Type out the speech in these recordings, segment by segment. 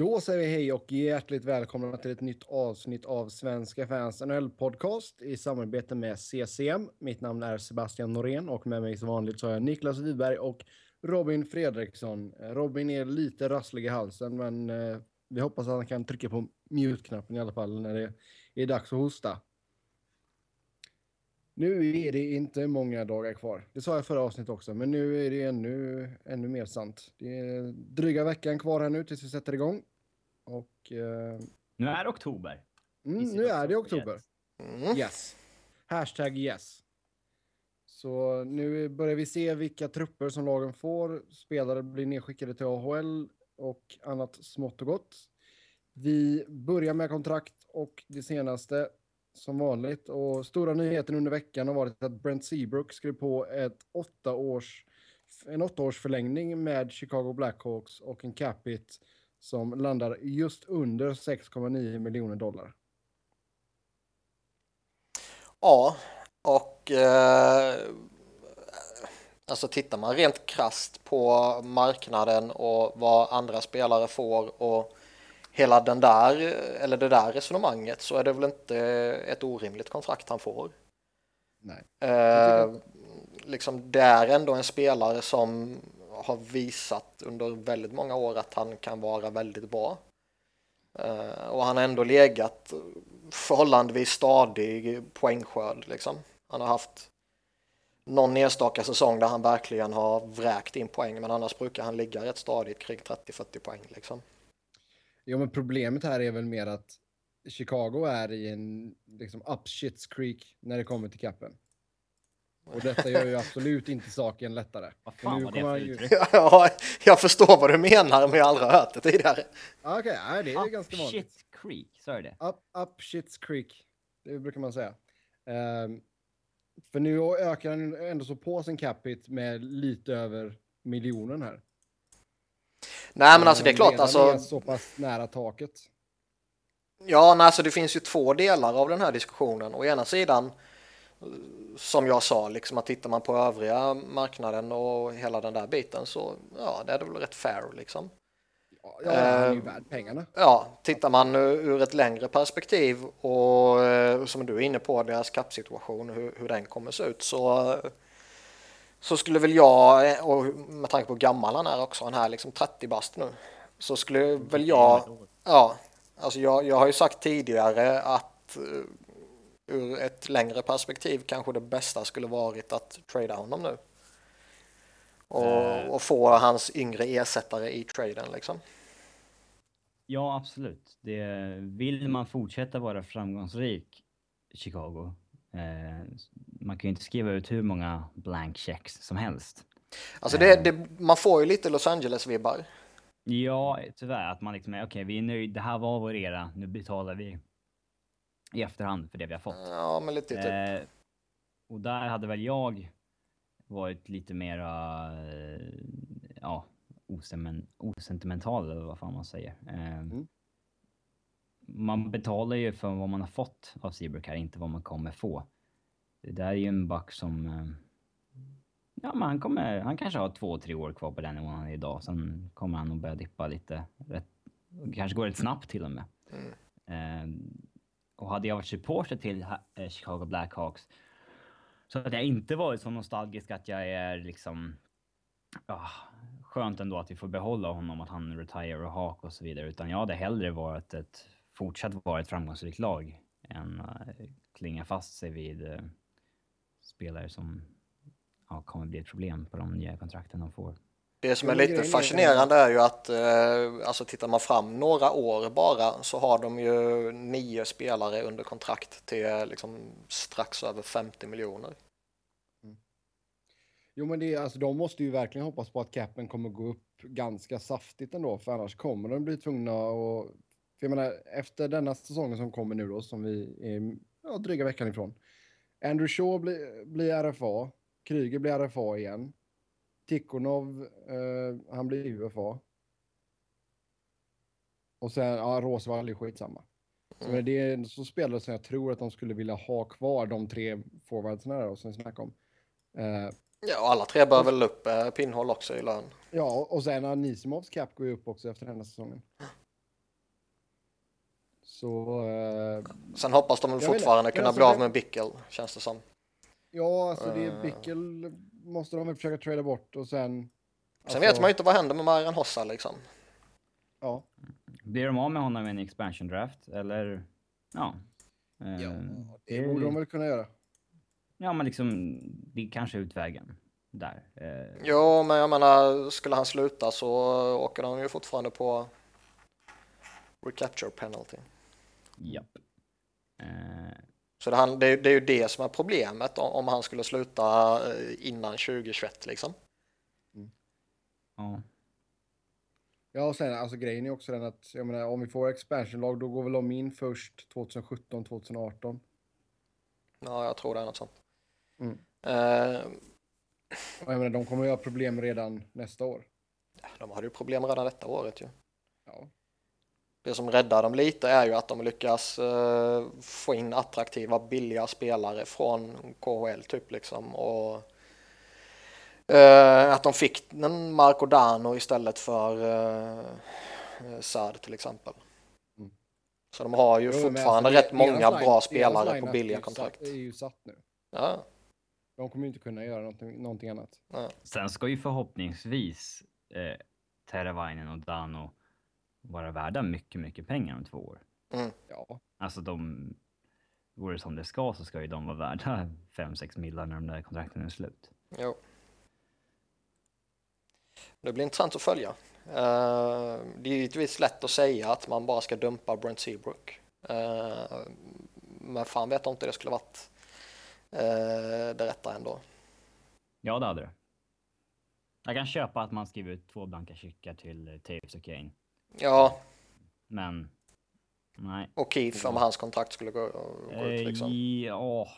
Då säger vi hej och hjärtligt välkomna till ett nytt avsnitt av Svenska fans NHL-podcast i samarbete med CCM. Mitt namn är Sebastian Norén och med mig som vanligt så har jag Niklas Wiberg och Robin Fredriksson. Eh, Robin är lite rasslig i halsen, men eh, vi hoppas att han kan trycka på mute-knappen i alla fall när det är dags att hosta. Nu är det inte många dagar kvar. Det sa jag förra avsnittet också, men nu är det ännu, ännu mer sant. Det är dryga veckan kvar här nu tills vi sätter igång. Och... Eh, nu är det oktober. Mm, nu är det oktober. Mm. Yes. Hashtag yes. Så nu börjar vi se vilka trupper som lagen får. Spelare blir nedskickade till AHL och annat smått och gott. Vi börjar med kontrakt och det senaste som vanligt. Och stora nyheten under veckan har varit att Brent Seabrook skrev på ett åtta års, en åtta års förlängning med Chicago Blackhawks och en capita som landar just under 6,9 miljoner dollar. Ja, och eh, alltså tittar man rent krast på marknaden och vad andra spelare får och hela den där, eller det där resonemanget så är det väl inte ett orimligt kontrakt han får. Nej. Eh, liksom det är ändå en spelare som har visat under väldigt många år att han kan vara väldigt bra. Eh, och han har ändå legat förhållandevis stadig poängskörd liksom. Han har haft någon enstaka säsong där han verkligen har vräkt in poäng men annars brukar han ligga rätt stadigt kring 30-40 poäng liksom. Jo, men problemet här är väl mer att Chicago är i en liksom up shits creek när det kommer till kappen. Och detta gör ju absolut inte saken lättare. Vad fan var det för uttryck? Ja, jag förstår vad du menar, men jag har aldrig hört det tidigare. Okej, okay, det är up ganska vanligt. Shits creek, sa du det? Up, up shits creek, det brukar man säga. Um, för nu ökar han ändå så på sin capita med lite över miljonen här. Nej men alltså det är klart alltså. Är så pass nära taket. Ja, nej, alltså det finns ju två delar av den här diskussionen. Å ena sidan som jag sa, liksom att tittar man på övriga marknaden och hela den där biten så ja, det är väl rätt fair liksom. Ja, han är ju uh, värd pengarna. Ja, tittar man ur ett längre perspektiv och uh, som du är inne på, deras kappsituation, hur, hur den kommer se ut så så skulle väl jag, och med tanke på hur gammal han är också, han är liksom 30 bast nu, så skulle väl jag, ja, alltså jag, jag har ju sagt tidigare att ur ett längre perspektiv kanske det bästa skulle varit att trada honom nu. Och, uh, och få hans yngre ersättare i traden liksom. Ja, absolut. Det, vill man fortsätta vara framgångsrik Chicago Eh, man kan ju inte skriva ut hur många blank checks som helst. Alltså det, eh. det, man får ju lite Los Angeles-vibbar. Ja, tyvärr. Att man liksom är okej, okay, vi är nöjda. Det här var vår era. Nu betalar vi i efterhand för det vi har fått. Ja, men lite typ. Eh, och där hade väl jag varit lite mera, eh, ja, osentimental eller vad fan man säger. Eh, mm man betalar ju för vad man har fått av Seabrook här, inte vad man kommer få. Det där är ju en back som... Eh, ja, men han kommer... Han kanske har två, tre år kvar på den nivån han är idag. Sen kommer han nog börja dippa lite. Rätt, kanske går rätt snabbt till och med. Mm. Och hade jag varit supporter till eh, Chicago Blackhawks så hade jag inte varit så nostalgisk att jag är liksom... Ah, skönt ändå att vi får behålla honom, att han retire och hak och så vidare. Utan jag hade hellre varit ett fortsatt vara ett framgångsrikt lag än uh, klinga fast sig vid uh, spelare som ja, kommer bli ett problem på de nya kontrakten de får. Det som är lite fascinerande är ju att eh, alltså tittar man fram några år bara så har de ju nio spelare under kontrakt till liksom strax över 50 miljoner. Mm. Jo, men det alltså, de måste ju verkligen hoppas på att capen kommer gå upp ganska saftigt ändå, för annars kommer de bli tvungna att för jag menar, efter denna säsongen som kommer nu då, som vi är ja, dryga veckan ifrån. Andrew Shaw blir, blir RFA. Kryger blir RFA igen. Tikhonov, eh, han blir UFA. Och sen, ja, Rosvall är skitsamma. Så mm. det är så spelare som jag tror att de skulle vilja ha kvar, de tre forwardsen där som vi snackade om. Eh, ja, och alla tre bör väl upp eh, pinnhåll också i lön. Ja, och sen Anisimovs cap går ju upp också efter den här säsongen. Så... Eh, Sen hoppas de fortfarande kunna alltså bli av med Bickel, känns det som. Ja, alltså det är uh, Bickel måste de väl försöka trada bort och sen... Sen alltså, vet man ju inte vad händer med Marian Hossa liksom. Ja. Blir de av med honom i en expansion draft eller? Ja. Ja, det borde de väl kunna göra. Ja, men liksom, det är kanske utvägen där. Uh, jo, men jag menar, skulle han sluta så åker han ju fortfarande på recapture penalty. Japp. Så det, han, det, det, är ju det som är problemet om, om han skulle sluta eh, innan 2021 liksom. Mm. Ja. Ja, och sen alltså grejen är också den att jag menar, om vi får expansionlag då går väl de in först 2017, 2018. Ja, jag tror det är något sånt. Mm. Uh, jag menar, de kommer ju ha problem redan nästa år. De hade ju problem redan detta året ju. Det som räddar dem lite är ju att de lyckas uh, få in attraktiva billiga spelare från KHL typ liksom och uh, att de fick en Marco Dano istället för uh, Sad till exempel. Mm. Så de har ju jo, fortfarande alltså, rätt många bra line, spelare på billiga kontrakt. Det är ju satt nu. Ja. De kommer ju inte kunna göra någonting, någonting annat. Ja. Sen ska ju förhoppningsvis eh, Teravainen och Dano vara värda mycket, mycket pengar om två år. Mm. Ja. Alltså de, vore det som det ska så ska ju de vara värda 5-6 millar när de där kontrakten är slut. Jo. Det blir intressant att följa. Uh, det är givetvis lätt att säga att man bara ska dumpa Brent Seabrook. Uh, men fan vet jag inte det skulle varit uh, det rätta ändå. Ja, det hade det. Jag kan köpa att man skriver ut två blanka checkar till Taves och Kane. Ja. Men, nej. Och Keith, om hans kontrakt skulle gå, gå ut liksom. Ja,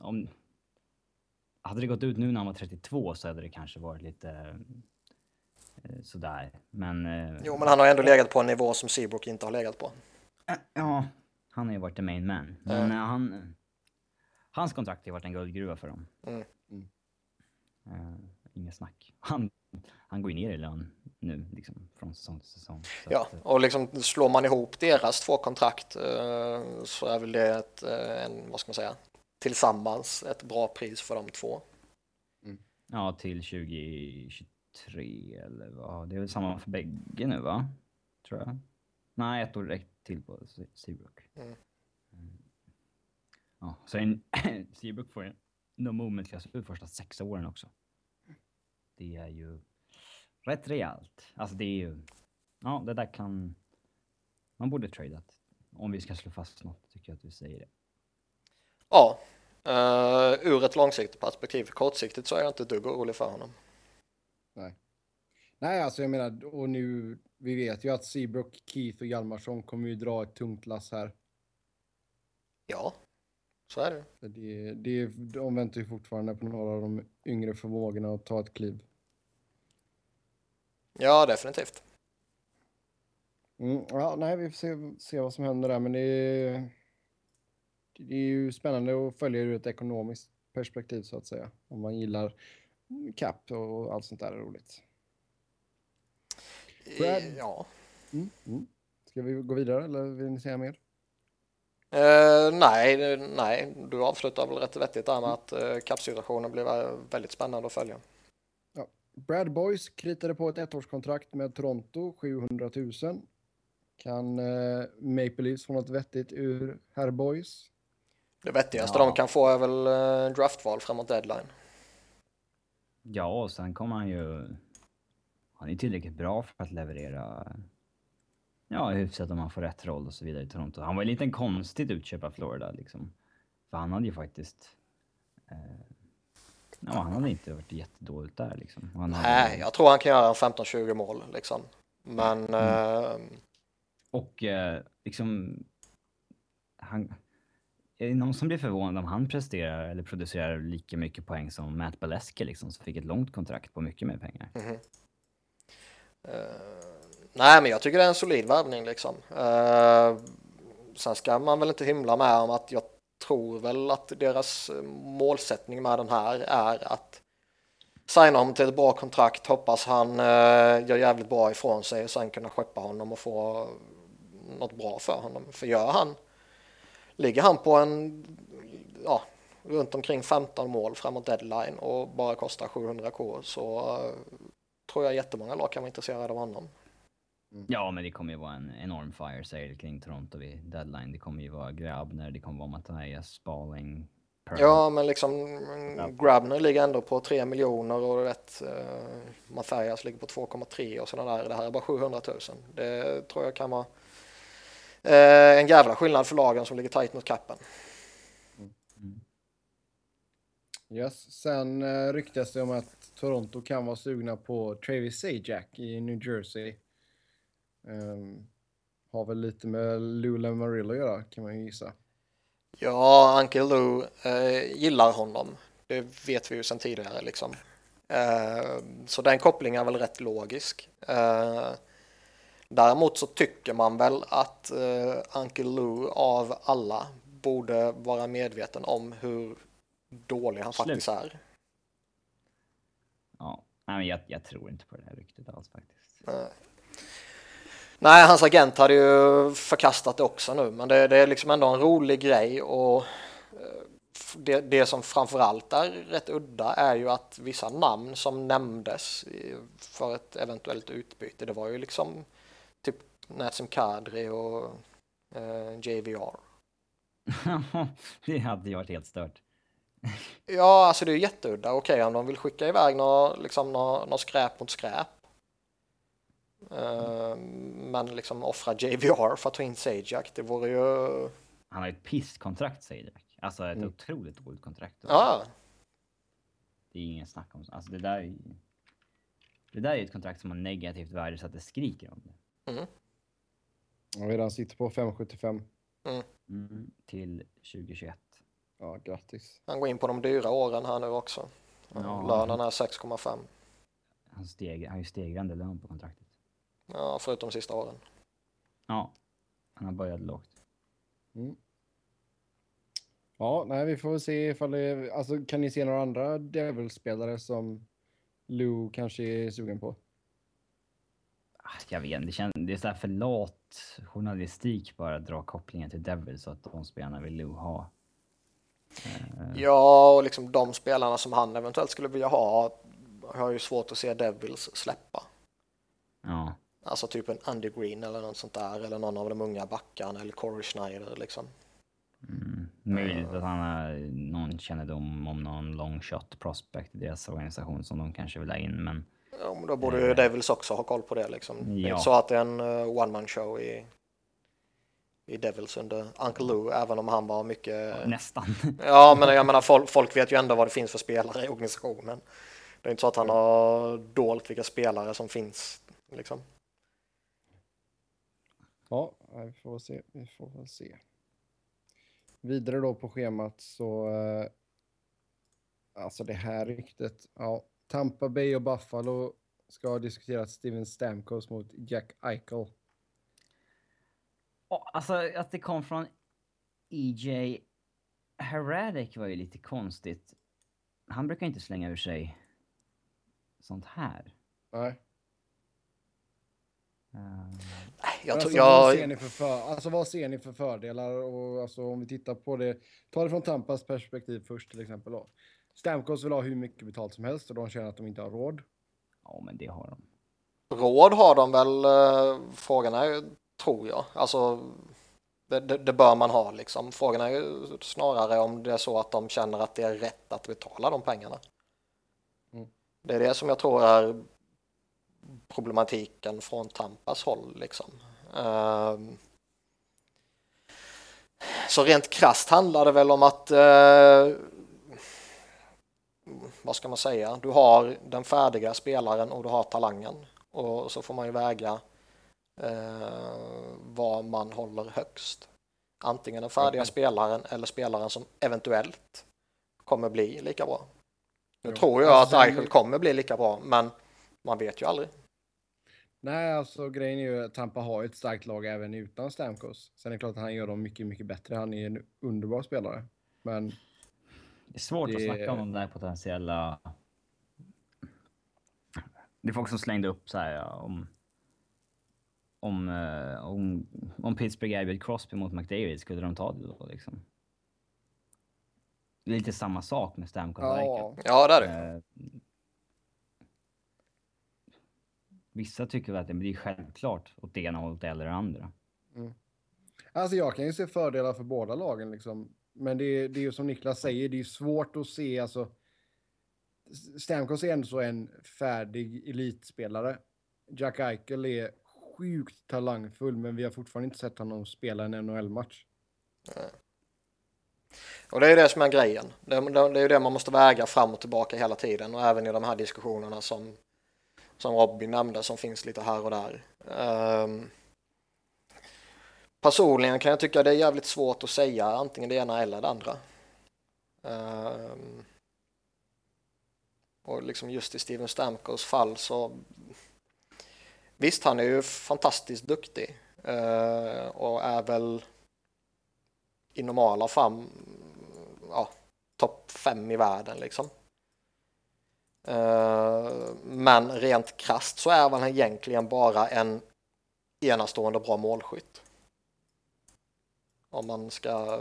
om... Hade det gått ut nu när han var 32 så hade det kanske varit lite eh, sådär. Men... Eh, jo, men han har ändå legat på en nivå som Seabrook inte har legat på. Ja, han har ju varit the main man. Men mm. han... Hans kontrakt har varit en guldgruva för dem. Mm. Uh, inget snack. Han, han går ju ner i lön nu liksom, från säsong till säsong. ja, att, och liksom slår man ihop deras två kontrakt eh, så är väl det ett, eh, en, vad ska man säga, tillsammans ett bra pris för de två. Mm. Ja, till 2023 eller vad? Det är väl samma för bägge nu va? Tror jag. Nej, ett år räckt till på Seabrook. Mm. Mm. Ja, sen Seabrook får en no movement klausul första sex åren också. Det är ju rätt rejält. Alltså det är ju... Ja, det där kan... Man borde tradat. Om vi ska slå fast något tycker jag att vi säger det. Ja, uh, ur ett långsiktigt perspektiv. Kortsiktigt så är jag inte ett dugg orolig för honom. Nej. Nej, alltså jag menar, och nu, vi vet ju att Seabrook, Keith och Hjalmarsson kommer ju dra ett tungt lass här. Ja, så är det. det, det de väntar ju fortfarande på några av de yngre förmågorna att ta ett kliv. Ja, definitivt. Mm, ja, nej, vi får se, se vad som händer där, men det är, det är ju spännande att följa ur ett ekonomiskt perspektiv så att säga. Om man gillar cap och allt sånt där är roligt. Brad? Ja. Mm, mm. Ska vi gå vidare eller vill ni säga mer? Uh, nej, nej, du avslutar väl rätt vettigt där med att uh, kappsituationen blir väldigt spännande att följa. Brad Boys kritade på ett ettårskontrakt med Toronto, 700 000. Kan eh, Maple Leafs få något vettigt ur herr Boys? Det vettigaste ja. de kan få är väl eh, draftval framåt deadline. Ja, och sen kommer han ju... Han är tillräckligt bra för att leverera ja, hyfsat om han får rätt roll och så vidare i Toronto. Han var ju lite konstigt utköp av Florida liksom. För han hade ju faktiskt eh, Ja, han hade inte varit jättedåligt där liksom. Han Nej, hade... jag tror han kan göra 15-20 mål liksom. Men... Mm. Eh... Och eh, liksom... Han... Är det någon som blir förvånad om han presterar eller producerar lika mycket poäng som Matt Baleski liksom, som fick ett långt kontrakt på mycket mer pengar? Mm uh, nej, men jag tycker det är en solid värvning liksom. Uh, sen ska man väl inte hymla med om att jag tror väl att deras eh, målsättning med den här är att signa honom till ett bra kontrakt, hoppas han eh, gör jävligt bra ifrån sig och sen kunna skeppa honom och få mm, något bra för honom. För gör han, ligger han på en, ja, runt omkring 15 mål framåt deadline och bara kostar 700k så eh, tror jag jättemånga lag kan vara intresserade av honom. Mm. Ja, men det kommer ju vara en enorm fire sale kring Toronto vid deadline. Det kommer ju vara Grabner, det kommer vara Mattias Spaling. Ja, men liksom Grabner ligger ändå på 3 miljoner och rätt, uh, Mattias ligger på 2,3 och sådana där. Det här är bara 700 000. Det tror jag kan vara uh, en jävla skillnad för lagen som ligger tajt mot kappen. Mm. Yes, sen uh, ryktas det om att Toronto kan vara sugna på Travis Sajak i New Jersey. Um, har väl lite med Lula Marillo att göra kan man ju gissa. Ja, Uncle Lou eh, gillar honom. Det vet vi ju sedan tidigare liksom. Eh, så den kopplingen är väl rätt logisk. Eh, däremot så tycker man väl att eh, Uncle Lou av alla borde vara medveten om hur dålig han Slut. faktiskt är. Ja, men jag, jag tror inte på det här ryktet alls faktiskt. Nej, hans agent hade ju förkastat det också nu, men det, det är liksom ändå en rolig grej och eh, det, det som framförallt är rätt udda är ju att vissa namn som nämndes för ett eventuellt utbyte, det var ju liksom typ Natsim Kadri och eh, JVR. det hade ju varit helt stört. ja, alltså det är jätteudda. Okej, om de vill skicka iväg något, liksom, skräp mot skräp men liksom offra JVR för att ta in Sajak, det vore ju... Han har ett pisskontrakt Sajak. Alltså ett mm. otroligt dåligt kontrakt. Ja. Det är ingen snack om Alltså det där är Det där är ett kontrakt som har negativt värde så att det skriker om det. Mm. Ja, vi redan sitter på 5,75. Mm. Mm, till 2021. Ja, grattis. Han går in på de dyra åren här nu också. Ja. Lönen är 6,5. Han, steg, han har ju stegrande lön på kontraktet. Ja, förutom de sista åren. Ja, han har börjat lågt. Mm. Ja, nej, vi får se ifall det... Alltså, kan ni se några andra Devil-spelare som Lou kanske är sugen på? Ah, jag vet det, känns, det är så här för lat journalistik bara att dra kopplingen till Devil så att de spelarna vill Lou ha. Eh. Ja, och liksom de spelarna som han eventuellt skulle vilja ha har ju svårt att se Devils släppa. Ja. Alltså typ en Andy Green eller något sånt där eller någon av de unga backarna eller Corey Schneider liksom. Mm, möjligt att han har någon kännedom om någon long shot prospect i deras organisation som de kanske vill ha in men... Ja men då borde ju eh, Devils också ha koll på det liksom. Ja. Så att det är en uh, one man show i, i Devils under Uncle Lou även om han var mycket... Ja, nästan. ja men jag menar folk, folk vet ju ändå vad det finns för spelare i organisationen. Det är inte så att han har dolt vilka spelare som finns liksom. Ja, vi får se. Vi får väl se. Vidare då på schemat så... Eh, alltså det här ryktet. Ja, Tampa Bay och Buffalo ska ha diskuterat Steven Stamkos mot Jack Eichel. Oh, alltså att det kom från EJ Heradic var ju lite konstigt. Han brukar inte slänga ur sig sånt här. Nej. Uh, jag alltså, jag... Vad, ser ni för för, alltså, vad ser ni för fördelar? Och, alltså, om vi tittar på det, ta det från Tampas perspektiv först till exempel. Då. Stamkos vill ha hur mycket betalt som helst och de känner att de inte har råd. Ja, men det har de. Råd har de väl, eh, frågan är tror jag. Alltså, det, det, det, bör man ha liksom. Frågan är ju snarare om det är så att de känner att det är rätt att betala de pengarna. Mm. Det är det som jag tror är problematiken från Tampas håll. Liksom. Ehm, så rent krast handlar det väl om att eh, vad ska man säga, du har den färdiga spelaren och du har talangen och så får man ju väga eh, vad man håller högst. Antingen den färdiga mm. spelaren eller spelaren som eventuellt kommer bli lika bra. Nu jo. tror jag alltså, att Eichel kommer bli lika bra, men man vet ju aldrig. Nej, alltså grejen är ju att Tampa har ett starkt lag även utan Stamkos. Sen är det klart att han gör dem mycket, mycket bättre. Han är en underbar spelare. Men... Det är svårt det... att snacka om de där potentiella... Det är folk som slängde upp så här om... om, eh, om, om Pittsburgh erbjöd Crosby mot McDavid, skulle de ta det då liksom? Det är lite samma sak med Stamkos-verket. Ja, det är det. Eh, vissa tycker väl att det blir självklart åt det ena hållet eller det andra. Mm. Alltså jag kan ju se fördelar för båda lagen liksom. Men det är, det är ju som Niklas säger, det är svårt att se alltså. Stamkos är ändå en färdig elitspelare. Jack Eichel är sjukt talangfull, men vi har fortfarande inte sett honom spela en NHL-match. Och det är ju det som är grejen. Det, är ju det man måste väga fram och tillbaka hela tiden och även i de här diskussionerna som, som Robin nämnde som finns lite här och där. Um, personligen kan jag tycka det är jävligt svårt att säga antingen det ena eller det andra. Um, och liksom just i Steven Stamkos fall så visst, han är ju fantastiskt duktig uh, och är väl i normala fall ja, topp fem i världen liksom. Uh, men rent krast så är han egentligen bara en enastående bra målskytt. Om man ska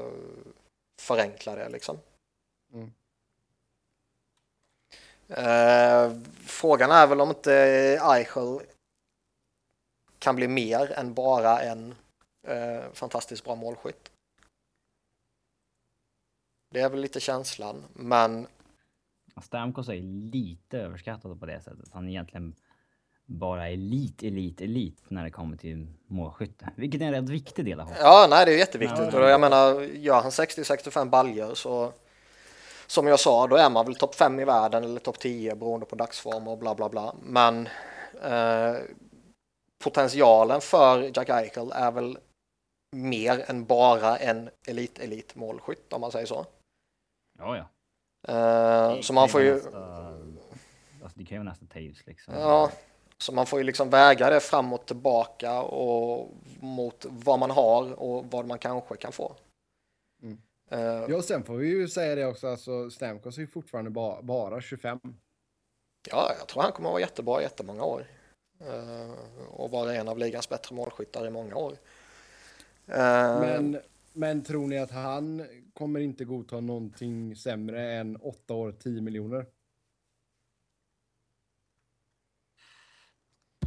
förenkla det liksom. Mm. Uh, frågan är väl om inte Eichel kan bli mer än bara en fantastiskt bra målskytt. Det är väl lite känslan, men... Stamkos är lite överskattad på det sättet. Han är egentligen bara elit, elit, elit när det kommer till målskytte. Vilket är en rätt viktig del av hockey. Ja, nej, det är jätteviktigt. Och jag menar, gör han 60-65 baljor så som jag sa, då är man väl topp 5 i världen eller topp 10 beroende på dagsform och bla bla bla. Men eh, potentialen för Jack Eichel är väl mer än bara en elit-elit målskytt om man säger så. Ja, ja. Uh, så man får ju... Nästa, alltså det kan ju nästan Taves liksom. Ja, så man får ju liksom väga det fram och tillbaka och mot vad man har och vad man kanske kan få. Mm. Uh, ja, sen får vi ju säga det också, alltså Stamkos är ju fortfarande ba bara 25. Ja, jag tror han kommer att vara jättebra i jättemånga år. Uh, och vara en av ligans bättre målskyttar i många år. Uh, men men tror ni att han kommer inte godta någonting sämre än 8 år 10 miljoner?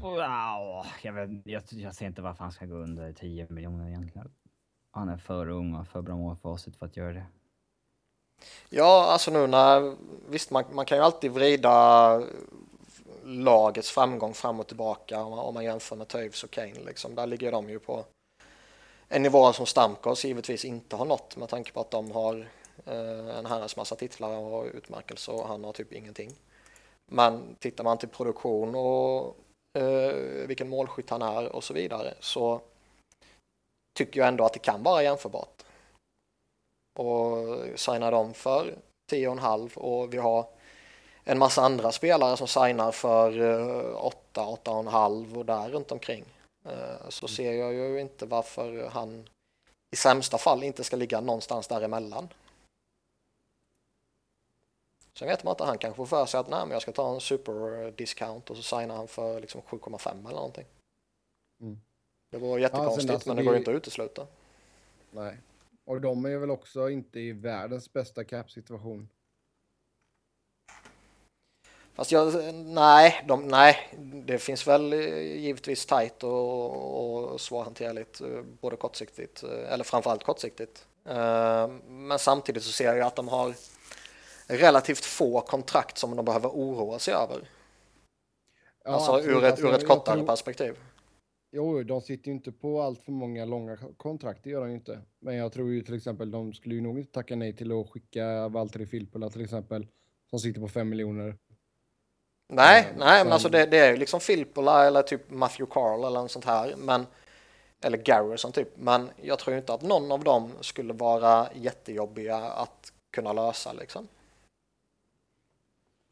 Wow, jag, vet, jag, jag ser inte varför han ska gå under 10 miljoner egentligen. Han är för ung och för bra målfacit för att göra det. Ja, alltså nu när, visst man, man kan ju alltid vrida lagets framgång fram och tillbaka om man, om man jämför med Toews och Kane. Liksom. Där ligger de ju på en nivå som Stamkos givetvis inte har nått med tanke på att de har eh, en herrans massa titlar och utmärkelser och han har typ ingenting. Men tittar man till produktion och eh, vilken målskytt han är och så vidare så tycker jag ändå att det kan vara jämförbart. Och signa dem för 10,5 och vi har en massa andra spelare som signar för eh, 8, 8,5 och där runt omkring. Eh, så ser jag ju inte varför han i sämsta fall inte ska ligga någonstans däremellan. Sen vet man inte, han kanske får för sig att nej, men jag ska ta en superdiscount och så signar han för liksom 7,5 eller någonting. Mm. Det var jättekonstigt, ja, alltså, men det går ju inte att utesluta. Nej, och de är väl också inte i världens bästa cap-situation. Fast jag, nej, de, nej, det finns väl eh, givetvis tajt och, och svårhanterligt, eh, både kortsiktigt, eh, eller framförallt kortsiktigt. Men samtidigt så ser jag att de har relativt få kontrakt som de behöver oroa sig över. Ja, alltså ur ett, alltså, ur ett kortare tror... perspektiv. Jo, de sitter ju inte på allt för många långa kontrakt, det gör de inte. Men jag tror ju till exempel, de skulle ju nog inte tacka nej till att skicka Valtteri Filppula till exempel, som sitter på fem miljoner. Nej, mm. nej, men alltså det, det är ju liksom Filppula eller typ Matthew Carl eller något sånt här. Men, eller Garrison typ. Men jag tror inte att någon av dem skulle vara jättejobbiga att kunna lösa liksom.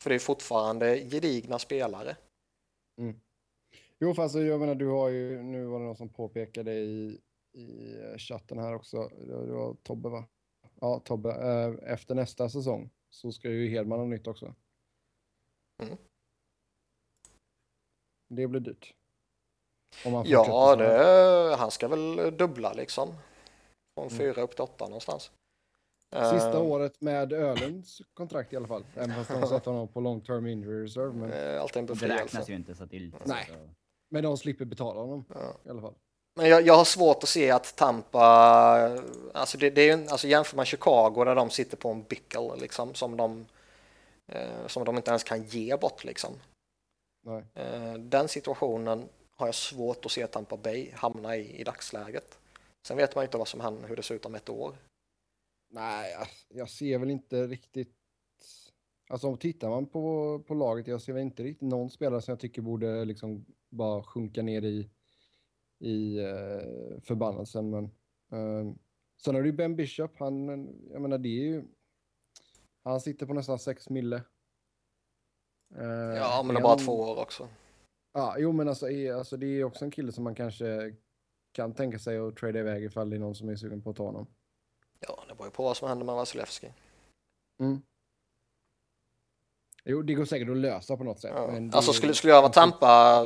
För det är fortfarande gedigna spelare. Mm. Jo, fast jag menar, du har ju, nu var det någon som påpekade i, i chatten här också, det var Tobbe va? Ja, Tobbe. Eh, efter nästa säsong så ska ju Hedman ha nytt också. Mm. Det blir dyrt. ja, det, han ska väl dubbla liksom. Från mm. fyra upp till åtta någonstans. Sista uh, året med Ölens kontrakt i alla fall. Även fast de satt honom på long term injury reserve. Men... Uh, alltid en det räknas ju inte så till. Nej, så. men de slipper betala honom ja. i alla fall. Men jag, jag, har svårt att se att Tampa, alltså det, det är ju, alltså jämför man Chicago där de sitter på en bickle liksom som de, eh, som de inte ens kan ge bort liksom. Eh, den situationen har jag svårt att se Tampa Bay hamna i i dagsläget. Sen vet man inte vad som händer, hur det ser ut om ett år. Nej, jag ser väl inte riktigt. Alltså om tittar man på, på laget, jag ser väl inte riktigt någon spelare som jag tycker borde liksom bara sjunka ner i i eh, förbannelsen. Men, eh, sen har du Ben Bishop, han, jag menar det är ju, han sitter på nästan 6 mille. Eh, ja, men det är bara han, två år också. Ja, jo men alltså, är, alltså det är också en kille som man kanske kan tänka sig att trada iväg ifall det är någon som är sugen på att ta honom. Ja, det beror ju på vad som händer med Vasilevski. Mm. Jo, det går säkert att lösa på något sätt. Ja. Men alltså skulle, skulle jag vara Tampa,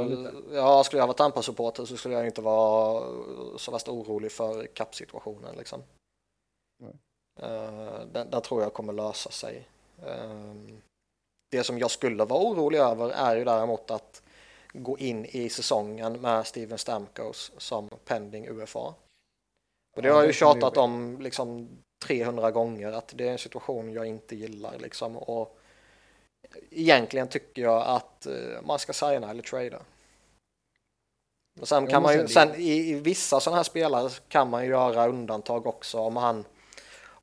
ja, skulle jag vara Tampa-supporter så skulle jag inte vara så värst orolig för kappsituationen liksom. Uh, den, den, tror jag kommer lösa sig. Uh, det som jag skulle vara orolig över är ju däremot att gå in i säsongen med Steven Stamkos som pending UFA. Och det har jag ju tjatat om liksom 300 gånger att det är en situation jag inte gillar liksom. Och egentligen tycker jag att eh, man ska signa eller trada. Och sen kan man ju, sen i, i vissa sådana här spelare kan man ju göra undantag också om han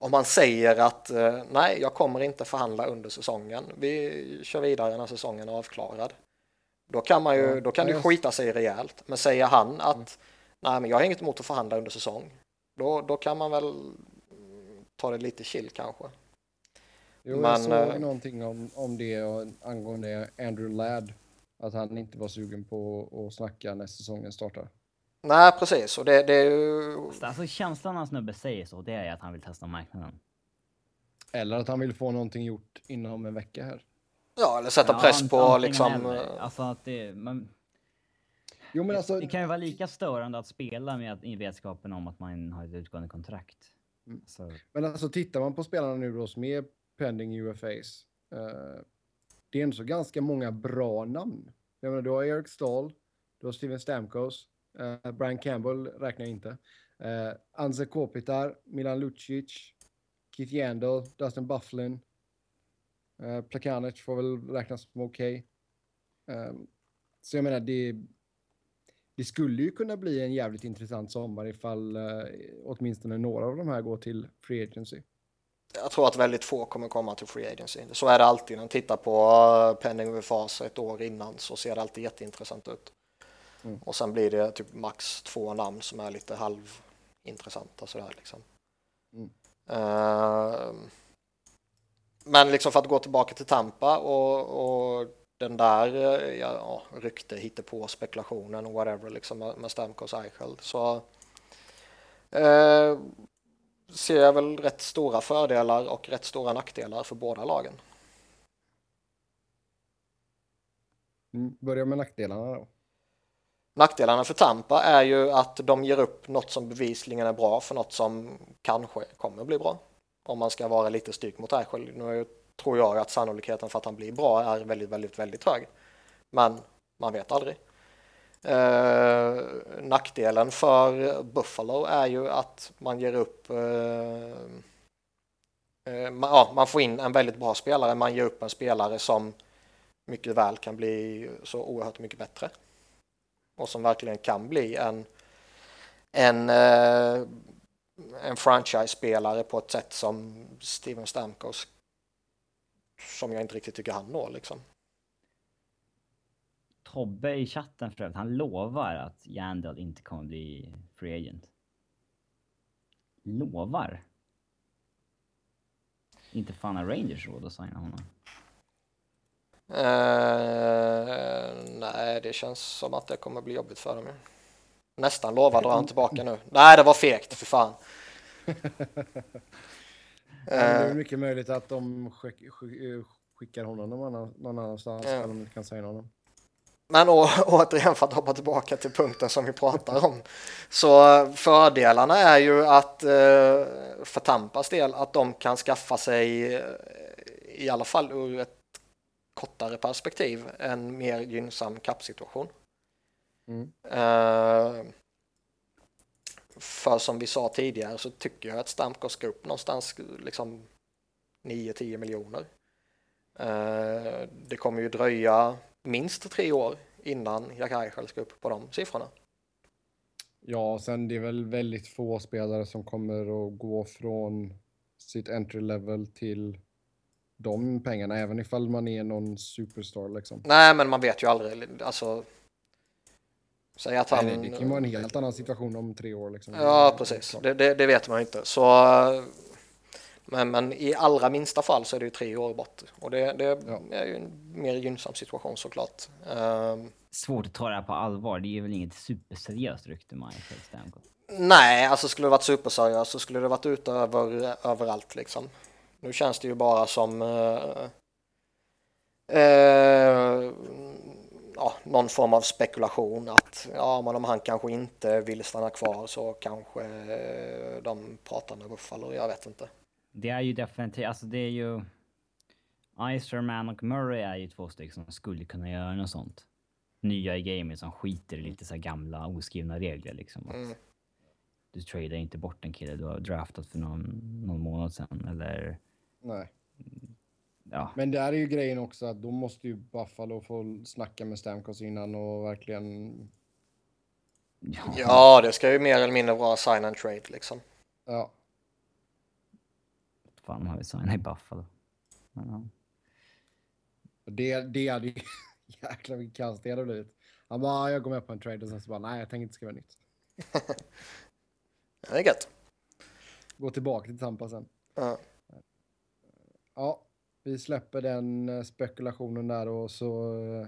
om man säger att eh, nej, jag kommer inte förhandla under säsongen. Vi kör vidare när säsongen är avklarad. Då kan man ju, då kan det skita sig rejält. Men säger han att nej, men jag har inget emot att förhandla under säsong. Då, då kan man väl ta det lite chill kanske. Jo, Men, jag såg äh, någonting om, om det och angående Andrew Ladd. Att han inte var sugen på att snacka när säsongen startar. Nej, precis. Och det, det är ju... Alltså känslan när snubbe säger så, det är att han vill testa marknaden. Eller att han vill få någonting gjort inom en vecka här. Ja, eller sätta ja, press på liksom... Eller. Alltså att det... Man... Jo, men alltså... Det kan ju vara lika störande att spela med i vetskapen om att man har ett utgående kontrakt. Mm. Så... Men alltså tittar man på spelarna nu då som är pending UFAs. Uh, eh, det är ändå så ganska många bra namn. Jag menar, du har Eric Stahl, du har Steven Stamkos, uh, Brian Campbell räknar jag inte. Uh, Anze Kopitar, Milan Lucic, Keith Yandel, Dustin Bufflin. Uh, Plakanic får väl räknas som okej. Okay. Um, så jag menar, det, det skulle ju kunna bli en jävligt intressant sommar ifall uh, åtminstone några av de här går till Free Agency jag tror att väldigt få kommer komma till Free Agency. Så är det alltid när man tittar på uh, Penning UFAs ett år innan så ser det alltid jätteintressant ut. Mm. Och sen blir det typ max två namn som är lite halvintressanta sådär liksom. Mm. Uh, men liksom för att gå tillbaka till Tampa och, och den där eh, ja, rykte, på spekulationen och whatever liksom med, med Stamkos Eichel så uh, ser jag väl rätt stora fördelar och rätt stora nackdelar för båda lagen. Mm, börja med nackdelarna då. Nackdelarna för Tampa är ju att de ger upp något som bevisligen är bra för något som kanske kommer bli bra. Om man ska vara lite styrk mot Eichel. Nu tror jag att sannolikheten för att han blir bra är väldigt, väldigt, väldigt hög. Men man vet aldrig. Eh, nackdelen för Buffalo är ju att man ger upp eh, eh, man, ja, man får in en väldigt bra spelare, man ger upp en spelare som mycket väl kan bli så oerhört mycket bättre. Och som verkligen kan bli en, en, eh, en franchise-spelare på ett sätt som Steven Stamkos som jag inte riktigt tycker han når liksom. Tobbe i chatten för övrigt, han lovar att Jandel inte kommer bli free agent. Lovar? Inte fan har Rangers råd att signa honom. Uh, nej, det känns som att det kommer bli jobbigt för dem. Nästan lovar drar han tillbaka nu. Nej, det var fegt, för fan. det är mycket möjligt att de skickar honom någon, annan, någon annanstans, ja. eller de inte kan säga honom. Men å, återigen för att hoppa tillbaka till punkten som vi pratar om. Så fördelarna är ju att eh, för Tampas del att de kan skaffa sig eh, i alla fall ur ett kortare perspektiv en mer gynnsam kappsituation. Mm. Uh, för som vi sa tidigare så tycker jag att Stamkos ska upp någonstans liksom 9-10 miljoner. Uh, det kommer ju dröja minst tre år innan Jack Eichel ska upp på de siffrorna. Ja, sen det är väl väldigt få spelare som kommer att gå från sitt entry level till de pengarna, även ifall man är någon superstar liksom. Nej, men man vet ju aldrig. Alltså, säg att han... Nej, det kan vara en helt annan situation om tre år. Liksom. Ja, precis. Det, det, det, vet man ju inte. Så, men, men i allra minsta fall så är det ju tre år bort. Och det, det ja. är ju en mer gynnsam situation såklart. Um, Svårt att ta det här på allvar. Det är väl inget superseriöst rykte, Michael Stamkos? Nej, alltså skulle det varit superseriöst så skulle det varit ute över, överallt liksom. Nu känns det ju bara som eh, eh, ja, någon form av spekulation att ja, men om han kanske inte vill stanna kvar så kanske eh, de pratar med Buffalo, jag vet inte. Det är ju definitivt, alltså det är ju... Iserman och Murray är ju två stycken som skulle kunna göra något sånt. Nya i gamet som skiter i lite så gamla oskrivna regler liksom. Mm. Du tradar inte bort en kille du har draftat för någon, någon månad sedan eller Nej. Ja. Men där är ju grejen också att då måste ju Buffalo få snacka med Stamkos innan och verkligen... Ja. ja, det ska ju mer eller mindre vara sign and trade liksom. Ja. Fan har vi signat i Buffalo? Ja. Det, det hade ju... Jäklar vilket kaos det hade blivit. Han bara, jag går med på en trade och sen så bara, nej jag tänker inte skriva nytt. det är gött. Gå tillbaka till Tampa sen. Ja ja, vi släpper den eh, spekulationen där och så eh,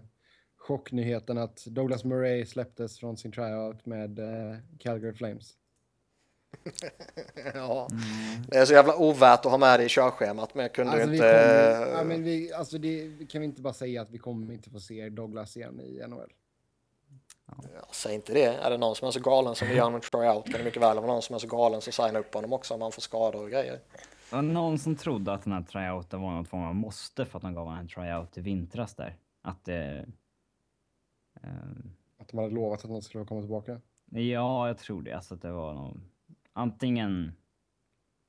chocknyheten att Douglas Murray släpptes från sin tryout med uh, Calgary Flames. ja, mm. det är så jävla ovärt att ha med det i körschemat, men jag kunde alltså, inte... Kommer, ja, men vi, alltså det, kan vi inte bara säga att vi kommer inte få se Douglas igen i NHL? Ja. Ja, säg inte det. Är det någon som är så galen som vi gör en tryout kan det mycket väl vara någon som är så galen som signar upp honom också om man får skador och grejer. Det var någon som trodde att den här tryouten var något form av måste för att de gav en tryout i vintras där. Att det... Eh, att de hade lovat att de skulle komma tillbaka? Ja, jag tror det. Alltså att det var någon, antingen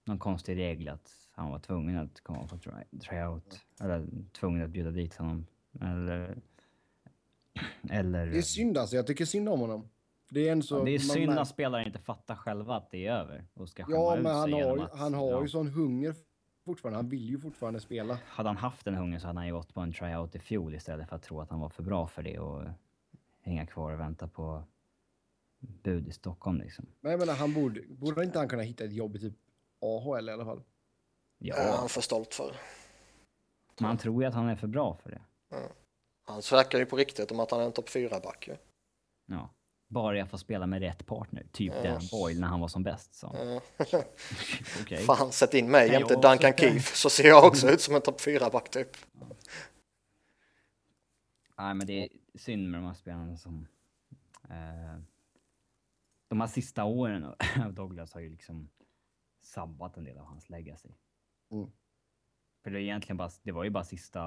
någon konstig regel att han var tvungen att komma på tryout. Eller tvungen att bjuda dit honom. Eller... Eller... Det är synd alltså. Jag tycker synd om honom. Det är, en så, ja, det är synd man, att spelare inte fattar själva att det är över och ska Ja, men han har, att, han har ja. ju sån hunger fortfarande. Han vill ju fortfarande spela. Hade han haft den hungern så hade han ju gått på en tryout i fjol istället för att tro att han var för bra för det och hänga kvar och vänta på bud i Stockholm liksom. Men jag menar, han borde, borde inte han kunna hitta ett jobb i typ AHL i alla fall? Ja. Det är han för stolt för. Man tror ju att han är för bra för det. Ja. Han verkar ju på riktigt om att han är en topp 4-back. Ja. Bara jag får spela med rätt partner. Typ ja. Dan Boyle när han var som bäst. Så. Ja. okay. Fan, sätt in mig jämte Duncan Keefe så ser jag också ut som en topp 4-back typ. Ja. Nej, men det är synd med de här spelarna som... Eh, de här sista åren av Douglas har ju liksom sabbat en del av hans legacy. Mm. För det, är egentligen bara, det var ju bara sista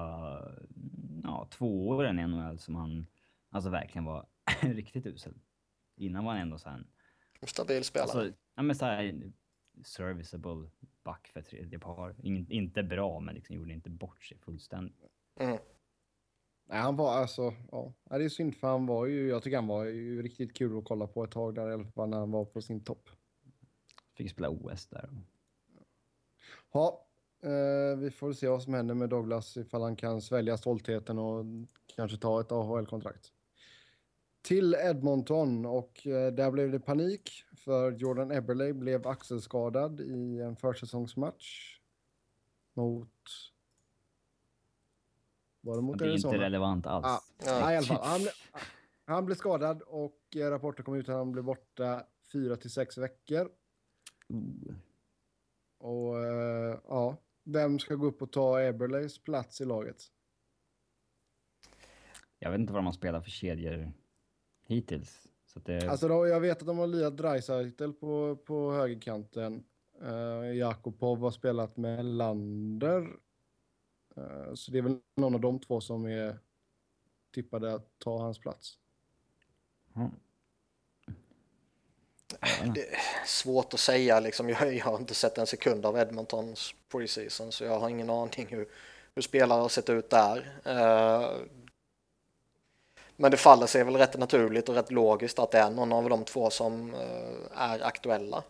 ja, två åren i NHL som han alltså verkligen var riktigt usel. Innan var han ändå så här... Stabil spelare. Alltså, ja men så här, serviceable back för tredje par. In, inte bra, men liksom gjorde inte bort sig fullständigt. Mm. Nej, han var alltså, ja, det är synd för han var ju, jag tycker han var ju riktigt kul att kolla på ett tag där i alla fall när han var på sin topp. Fick spela OS där. Ja, eh, vi får se vad som händer med Douglas ifall han kan svälja stoltheten och kanske ta ett AHL-kontrakt till Edmonton och eh, där blev det panik för Jordan Eberle blev axelskadad i en försäsongsmatch mot... Var det mot det är Arizona? inte relevant alls. Ah, ja. i alla fall. Han, han blev skadad och eh, rapporter kom ut att han blev borta fyra till sex veckor. Mm. Och uh, ja, vem ska gå upp och ta Eberleys plats i laget? jag vet inte vad de har spelat för kedjor hittills. Så det... Alltså då, jag vet att de har lirat Dreisaitl på, på högerkanten. Uh, Jakobov har spelat med Lander. Uh, så det är väl någon av de två som är tippade att ta hans plats. Mm. Det är svårt att säga liksom. Jag, jag, har inte sett en sekund av Edmontons preseason så jag har ingen aning hur, hur spelare har sett ut där. Uh, men det faller sig väl rätt naturligt och rätt logiskt att det är någon av de två som uh, är aktuella.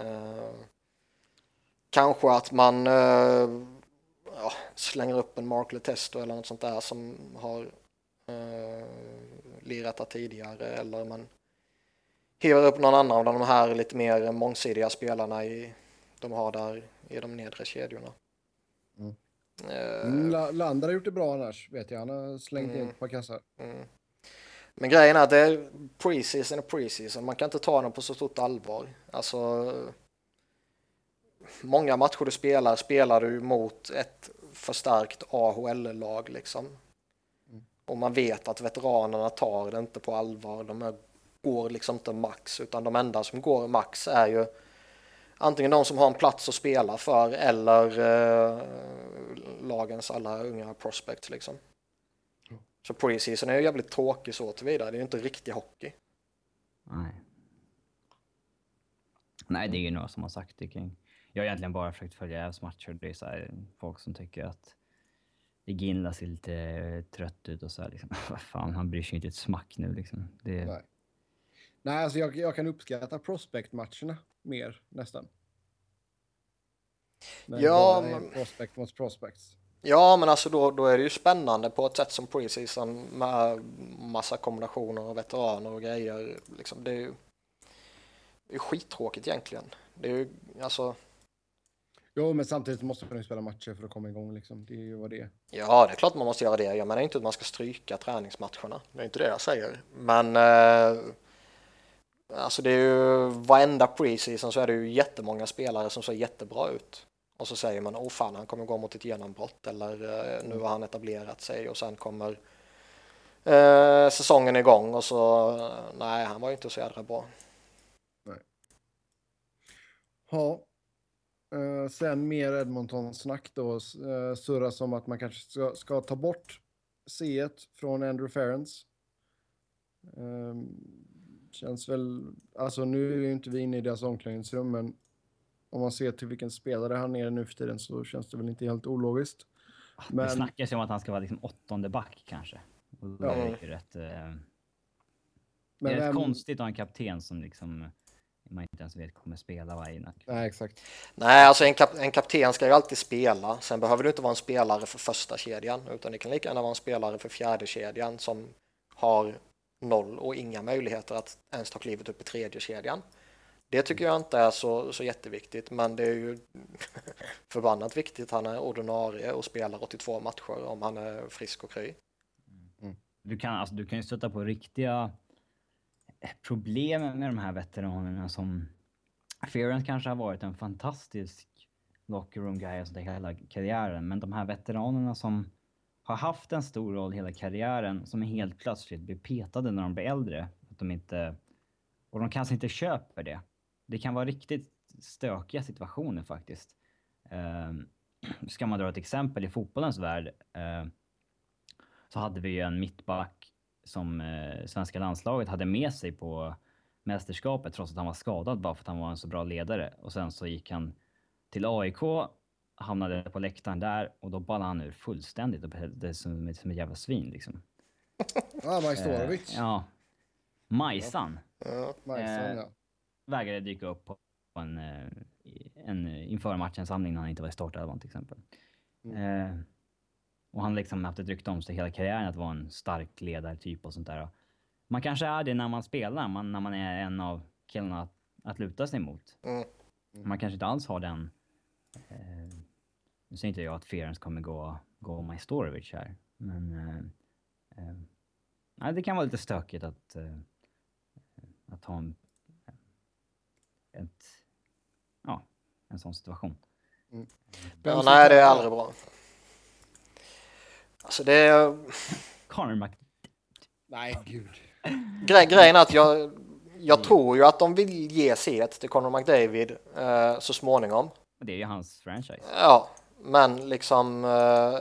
Uh, kanske att man ja, slänger upp en Mark Letesto eller något sånt där som har lirat där tidigare eller man hivar upp någon annan av de här lite mer mångsidiga spelarna i, de har där i de nedre kedjorna. Mm. Uh, Lander har gjort det bra annars, vet jag. Han har slängt mm. in ett par kassar. Mm. Men grejen är att det är preseason och preseason. Man kan inte ta den på så stort allvar. Alltså, många matcher du spelar spelar du mot ett förstärkt AHL-lag liksom. Mm. Och man vet att veteranerna tar det inte på allvar. De är går liksom inte max utan de enda som går max är ju antingen de som har en plats att spela för eller eh, lagens alla unga prospects liksom. Så preseason är ju jävligt tråkig så tillvida. Det är ju inte riktig hockey. Nej. Nej, det är ju några som har sagt det kring. Jag har egentligen bara försökt följa Ävs matcher. Det är så här, folk som tycker att Ginla ser lite trött ut och så här liksom. Vad fan, han bryr sig inte ett smack nu liksom. Det, Nej. Nej, alltså jag, jag kan uppskatta prospect-matcherna mer nästan. Men ja, men... Prospect mot prospects. Ja, men alltså då, då är det ju spännande på ett sätt som preseason med massa kombinationer och veteraner och grejer. Liksom, det är ju det är skittråkigt egentligen. Det är ju alltså... Jo, men samtidigt måste man ju spela matcher för att komma igång liksom. Det är ju vad det är. Ja, det är klart man måste göra det. Jag menar inte att man ska stryka träningsmatcherna. Det är inte det jag säger. Men eh, Alltså det är ju varenda preseason så är det ju jättemånga spelare som ser jättebra ut. Och så säger man, åh oh fan, han kommer gå mot ett genombrott eller eh, nu har han etablerat sig och sen kommer eh, säsongen igång och så, eh, nej, han var ju inte så jädra bra. Nej. Ja, eh, sen mer Edmonton-snack då, eh, surras om att man kanske ska, ska ta bort C1 från Andrew Ferrens. Eh, Känns väl, alltså nu är ju inte vi inne i deras omklädningsrum, men om man ser till vilken spelare han är nu för tiden så känns det väl inte helt ologiskt. Men... Det snackas ju om att han ska vara liksom åttonde back kanske. Och det ja. är ju rätt... Eh... Men det är rätt konstigt att ha en kapten som liksom man inte ens vet kommer spela varje natt. Nej, exakt. Nej, alltså en, kap en kapten ska ju alltid spela. Sen behöver du inte vara en spelare för första kedjan, utan det kan lika gärna vara en spelare för fjärde kedjan som har noll och inga möjligheter att ens ta klivet upp i tredje kedjan. Det tycker jag inte är så, så jätteviktigt, men det är ju förbannat viktigt. Han är ordinarie och spelar 82 matcher om han är frisk och kry. Mm. Du, kan, alltså, du kan ju stöta på riktiga eh, problem med de här veteranerna som... Ference kanske har varit en fantastisk locker room guy hela karriären, men de här veteranerna som har haft en stor roll hela karriären som helt plötsligt blir petade när de blir äldre. Att de inte, och de kanske inte köper det. Det kan vara riktigt stökiga situationer faktiskt. Uh, ska man dra ett exempel i fotbollens värld uh, så hade vi ju en mittback som uh, svenska landslaget hade med sig på mästerskapet trots att han var skadad bara för att han var en så bra ledare. Och sen så gick han till AIK hamnade på läktaren där och då ballade han ur fullständigt och betedde som, som ett jävla svin liksom. Ja, Majstorovic. Eh, ja. Majsan. Ja, Majsan, eh, ja. Vägrade dyka upp på en, eh, en inför matchensamling när han inte var i startelvan till exempel. Mm. Eh, och han liksom haft ett rykte om sig hela karriären att vara en stark ledartyp och sånt där. Man kanske är det när man spelar, man, när man är en av killarna att, att luta sig mot. Mm. Man kanske inte alls har den eh, nu säger inte jag att Ferens kommer gå, gå Majstorovic här, men eh, eh, det kan vara lite stökigt att, eh, att ha en, ett, ja, en sån situation. Mm. Ja, nej, det är aldrig bra. Alltså det är... Connor Mc, Nej, gud. Gre grejen är att jag, jag tror ju att de vill ge C till Conor McDavid eh, så småningom. Det är ju hans franchise. Ja, men liksom eh,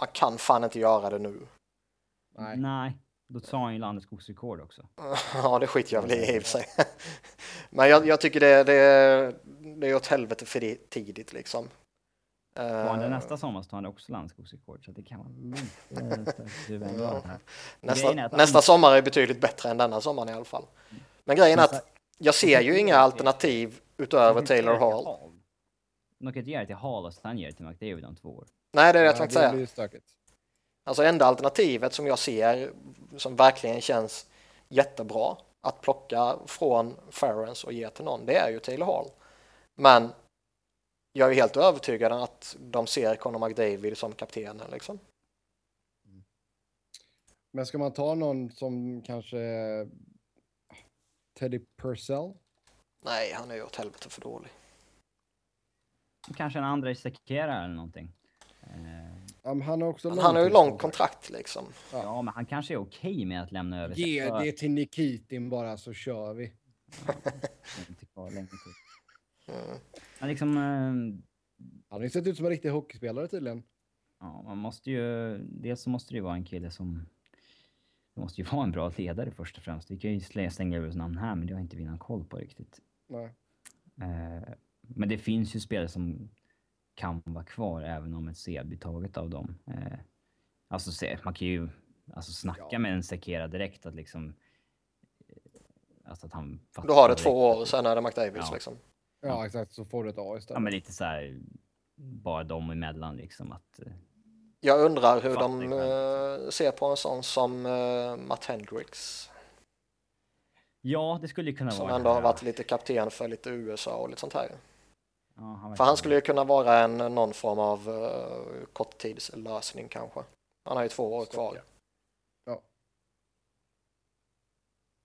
man kan fan inte göra det nu. Nej. Nej. Då tar han ju landets skogsrekord också. ja, det skiter jag väl i i och för sig. Men jag, jag tycker det, det, det är åt helvete för tidigt liksom. Får han det nästa sommar så tar han också landskogsrekord så det kan vara lite ja. nästa, nästa sommar är betydligt bättre än denna sommaren i alla fall. Men grejen är att jag ser ju inga alternativ utöver Taylor Hall. De kan inte ge det till Hall och sen ge det till McDavid om två år. Nej, det är det jag tänkte säga. Alltså enda alternativet som jag ser som verkligen känns jättebra att plocka från Ferrens och ge till någon, det är ju Taylor Hall. Men jag är helt övertygad om att de ser Conor McDavid som kaptenen liksom. Men ska man ta någon som kanske Teddy Purcell? Nej, han är ju åt helvete för dålig. Kanske en andra Sekera eller någonting. Um, han har också Han har ju långt kontrakt liksom. Ja. ja, men han kanske är okej okay med att lämna över. Ge det till Nikitin bara så kör vi. Ja, inte kvar länge till. Mm. Men liksom... Uh, han har ju sett ut som en riktig hockeyspelare tydligen. Ja, man måste ju... Dels så måste det ju vara en kille som... Det måste ju vara en bra ledare först och främst. Vi kan ju slänga över namn här, men det har inte vi någon koll på riktigt. Nej. Uh, men det finns ju spelare som kan vara kvar även om ett C blir taget av dem. Eh, alltså se, man kan ju alltså snacka ja. med en Sekera direkt att liksom... Eh, alltså att han... Du har det två år och sen är det McDavids ja. liksom. Ja, exakt, så får du ett A istället. Ja, men lite så här, bara dem emellan liksom att... Eh, Jag undrar hur de uh, ser på en sån som uh, Matt Hendricks. Ja, det skulle ju kunna som vara Som ändå har varit lite kapten för lite USA och lite sånt här. Ja, han För han skulle ju kunna vara en, någon form av uh, korttidslösning kanske. Han har ju två år kvar. Ja.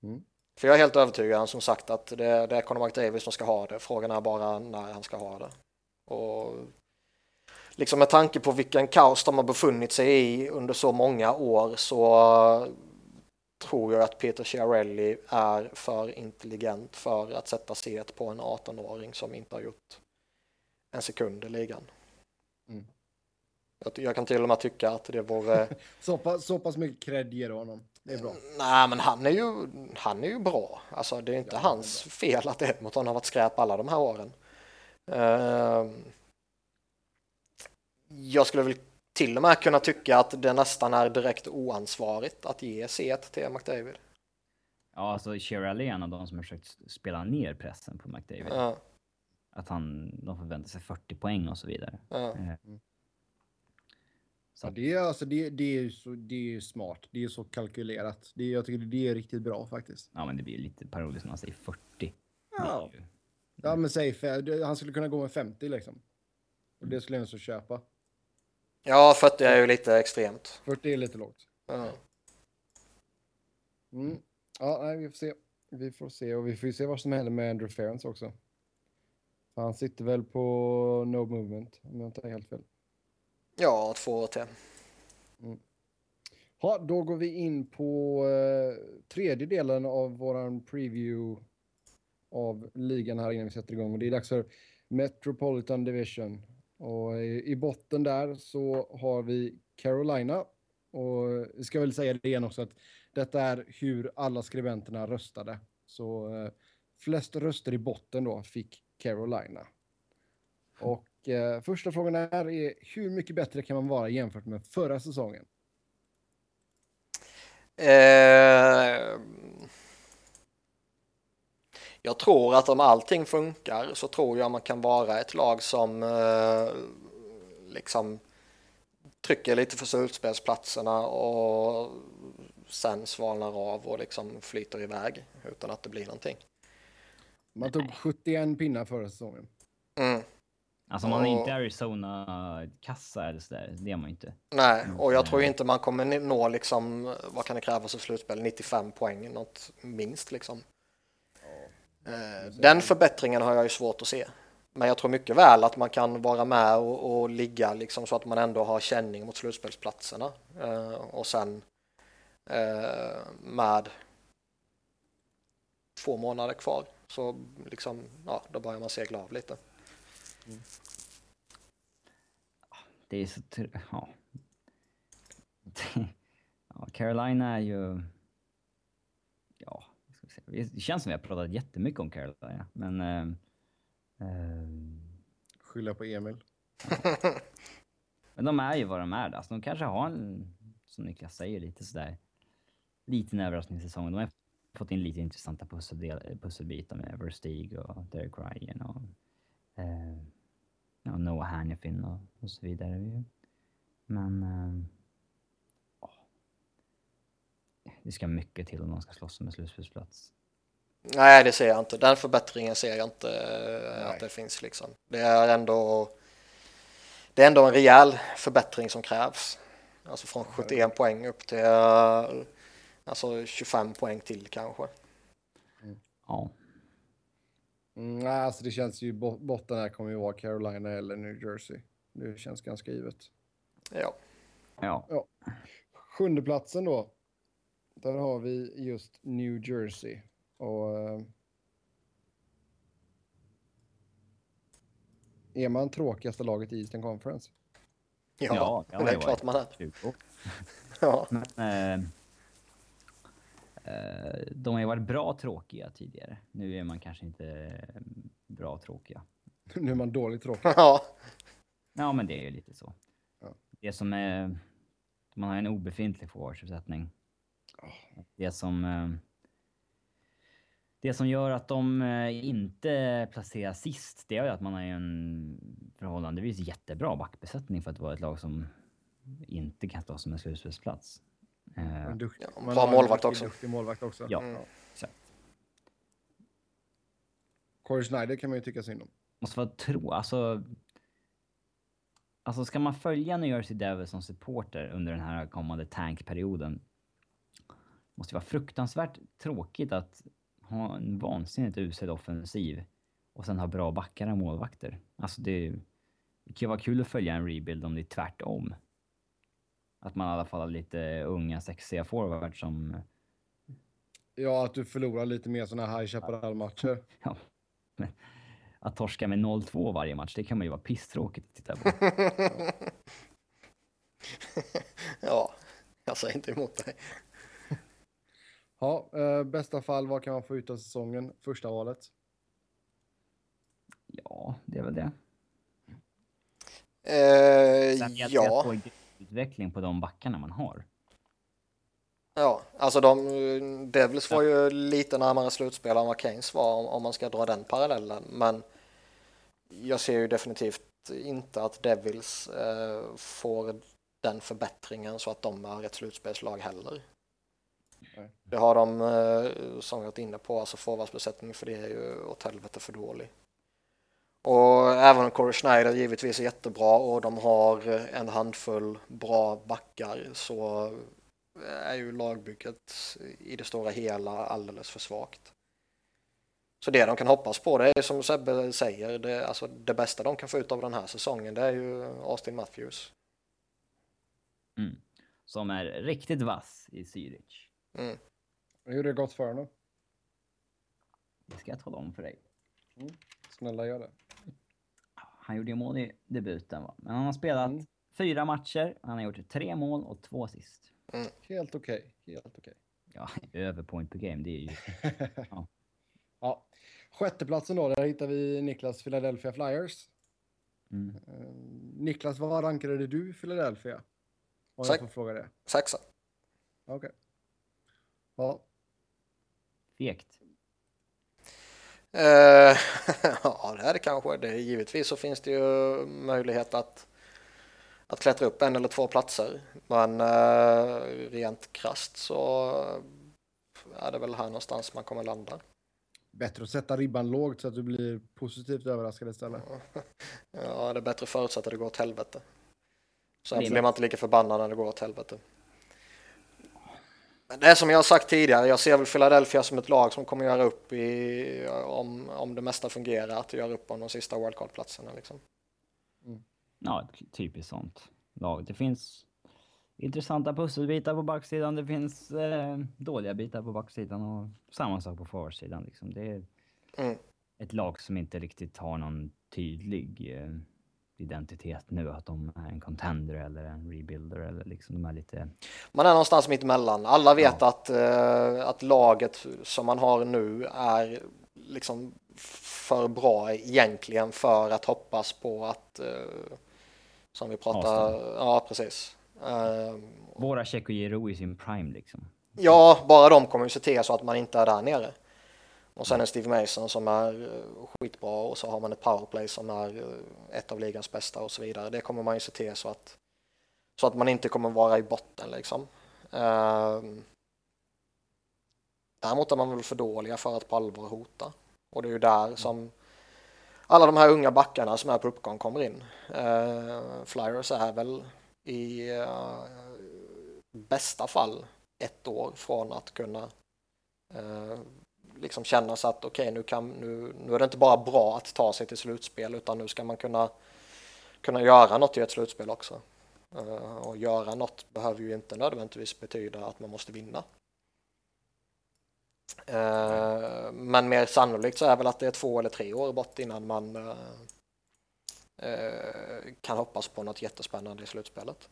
Mm. För jag är helt övertygad som sagt att det, det är Conor McDavid som ska ha det. Frågan är bara när han ska ha det. Och liksom med tanke på vilken kaos de har befunnit sig i under så många år så tror jag att Peter Chiarelli är för intelligent för att sätta set på en 18-åring som inte har gjort en sekund i ligan. Mm. Jag, jag, kan till och med tycka att det vore... så, pass, så pass mycket cred ger honom. Det är bra. Nej, men han är ju, han är ju bra. Alltså, det är inte ja, hans är fel att Edmonton har varit skräp alla de här åren. Uh, jag skulle väl till och med kunna tycka att det nästan är direkt oansvarigt att ge C till McDavid. Ja, alltså Shirley är en av de som har försökt spela ner pressen på McDavid. Ja. Att han, de förväntar sig 40 poäng och så vidare. Ja. Eh, mm. Så. Ja, det, är, alltså, det, det, är så, det är smart. Det är så kalkylerat. Det, jag tycker det är riktigt bra faktiskt. Ja, men det blir lite parodiskt när man säger 40. Ja, ju... ja men säg han skulle kunna gå med 50 liksom. Och det skulle jag så köpa. Ja, 40 är ju lite extremt. 40 är lite lågt. Ja. Mm. Ja, nej, vi får se. Vi får se och vi får se vad som händer med Andrew Ference också. Han sitter väl på no movement om jag inte har helt fel. Ja, två år till. Mm. Ja, då går vi in på eh, tredje delen av våran preview av ligan här innan vi sätter igång. Och det är dags för Metropolitan Division. Och i, i botten där så har vi Carolina. Och vi ska väl säga det igen också att detta är hur alla skribenterna röstade. Så eh, flest röster i botten då fick Carolina. Och eh, första frågan är, är hur mycket bättre kan man vara jämfört med förra säsongen? Eh, jag tror att om allting funkar så tror jag man kan vara ett lag som eh, liksom trycker lite för slutspelsplatserna och sen svalnar av och liksom flyter iväg utan att det blir någonting. Man tog 71 pinnar förra säsongen. Mm. Alltså man är inte Arizona-kassa eller sådär, det är man inte. Nej, och jag tror inte man kommer nå liksom, vad kan det krävas av slutspel, 95 poäng, något minst liksom. Eh, den förbättringen har jag ju svårt att se. Men jag tror mycket väl att man kan vara med och, och ligga liksom så att man ändå har känning mot slutspelsplatserna. Eh, och sen eh, med två månader kvar. Så liksom, ja, då börjar man segla av lite. Mm. Det är så... Ja. ja. Carolina är ju... Ja, det känns som vi har pratat jättemycket om Carolina, men... Äh, äh, Skylla på Emil. Ja. Men de är ju vad de är. Alltså, de kanske har en, som Niklas säger, lite sådär... Liten överraskningssäsong. De har fått in lite intressanta pusseldel, pusselbitar med Verstig och Derek Ryan och... Äh, ja, Noah Hannifin och, och så vidare. Men... Äh, det ska mycket till om de ska slåss om en slutspelsplats. Nej, det ser jag inte. Den förbättringen ser jag inte Nej. att det finns liksom. Det är ändå det är ändå en rejäl förbättring som krävs. Alltså från 71 poäng upp till alltså 25 poäng till kanske. Mm. Ja. Mm, alltså det känns ju botten här kommer ju vara Carolina eller New Jersey. Det känns ganska givet. Ja. Ja. ja. Sjunde platsen då. Där har vi just New Jersey. Och... Eh, är man tråkigaste laget i Eastern Conference? Ja, ja det är klart man är. ja. Men, eh, de har ju varit bra tråkiga tidigare. Nu är man kanske inte eh, bra tråkiga. nu är man dåligt tråkig. ja. Ja, men det är ju lite så. Ja. Det som är... Man har en obefintlig forwardsuppsättning. Det som... Eh, det som gör att de eh, inte placeras sist, det är ju att man har en förhållandevis jättebra backbesättning för att vara ett lag som inte kan stå som en slutspelsplats. Eh, bra målvakt också. Duktig målvakt också. Ja, mm. exakt. Corey Schneider kan man ju tycka synd om. Måste vara tro, alltså... Alltså ska man följa New Jersey Devils som supporter under den här kommande tankperioden måste vara fruktansvärt tråkigt att ha en vansinnigt usel offensiv och sen ha bra backar och målvakter. Alltså det, det kan ju vara kul att följa en rebuild om det är tvärtom. Att man i alla fall har lite unga, sexiga forwards som... Ja, att du förlorar lite mer sådana High Chaparral-matcher. Ja. Att torska med 0-2 varje match, det kan man ju vara pisstråkigt att titta på. ja, jag säger inte emot dig. Ja, eh, bästa fall, vad kan man få ut av säsongen? Första valet? Ja, det är väl det. Eh, Sen ja. Utveckling på de backarna man har. Ja, alltså de, Devils var ju lite närmare slutspel än vad Keynes var om, om man ska dra den parallellen. Men jag ser ju definitivt inte att Devils eh, får den förbättringen så att de är ett slutspelslag heller. Det har de eh, som vi varit inne på, alltså forwardsbesättningen för det är ju åt helvete för dålig. Och även om Corey Schneider givetvis är jättebra och de har en handfull bra backar så är ju lagbygget i det stora hela alldeles för svagt. Så det de kan hoppas på det är som Sebbe säger, det, alltså det bästa de kan få ut av den här säsongen det är ju Austin Matthews. Mm. Som är riktigt vass i Zürich. Mm. Hur är det gått för honom? Det ska jag tala om för dig. Mm. Snälla gör det. Han gjorde ju mål i debuten va? Men han har spelat mm. fyra matcher, han har gjort tre mål och två assist. Mm. Helt okej, okay. helt okej. Okay. Ja, över point per game, det är ju... ja. ja. Sjätteplatsen då, där hittar vi Niklas Philadelphia Flyers. Mm. Uh, Niklas, vad rankade du Philadelphia? Om jag får fråga det. Sexa. Okej. Okay. Ja. Fegt. Uh, ja, det är det kanske. Det, givetvis så finns det ju möjlighet att, att klättra upp en eller två platser. Men uh, rent krast så är det väl här någonstans man kommer landa. Bättre att sätta ribban lågt så att du blir positivt överraskad istället. ja, det är bättre att förutsätta att det går åt helvete. Så att blir man inte lika förbannad när det går åt helvete. Det är som jag har sagt tidigare, jag ser väl Philadelphia som ett lag som kommer göra upp i, om, om det mesta fungerar, att göra upp om de sista wildcard-platserna. Liksom. Mm. Ja, typiskt sånt lag. Det finns intressanta pusselbitar på backsidan. Det finns eh, dåliga bitar på backsidan och samma sak på forwardsidan. Liksom. Det är mm. ett lag som inte riktigt har någon tydlig eh, identitet nu, att de är en contender eller en rebuilder eller liksom de är lite... Man är någonstans mitt emellan. Alla vet ja. att, uh, att laget som man har nu är liksom för bra egentligen för att hoppas på att uh, som vi pratar, ja precis. Uh, Våra Tjeckojero i sin prime liksom. Ja, bara de kommer ju se till så att man inte är där nere. Och sen en Steve Mason som är eh, skitbra och så har man ett powerplay som är eh, ett av ligans bästa och så vidare. Det kommer man ju se till så att, så att man inte kommer vara i botten liksom. Um, däremot är man väl för dåliga för att på allvar hota. Och det är ju där som alla de här unga backarna som är på uppgång kommer in. Uh, Flyers är väl i uh, bästa fall ett år från att kunna uh, liksom känna så att okej, okay, nu, nu, nu är det inte bara bra att ta sig till slutspel utan nu ska man kunna, kunna göra något i ett slutspel också. Uh, och göra något behöver ju inte nödvändigtvis betyda att man måste vinna. Uh, men mer sannolikt så är väl att det är två eller tre år bort innan man uh, kan hoppas på något jättespännande i slutspelet.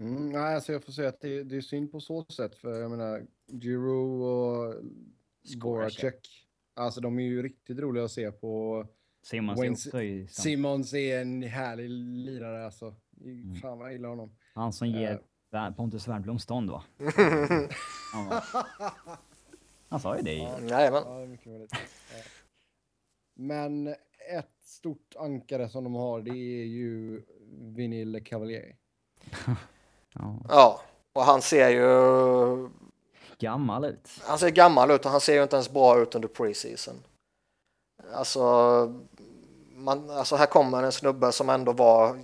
Mm, nej, alltså jag får säga att det, det är synd på så sätt, för jag menar, Giroud och Voracek, alltså de är ju riktigt roliga att se på. Simons Wayne, är också i, Simons är en härlig lirare alltså. Mm. Fan vad jag gillar honom. Han som ger uh, Pontus Wernbloom stånd va? han sa ju det. Ja, Jajamän. Ja, mycket Men ett stort ankare som de har, det är ju Vinil Cavalier. Ja. ja, och han ser ju... Gammal ut. Han ser gammal ut och han ser ju inte ens bra ut under preseason. Alltså, man, alltså här kommer en snubbe som ändå var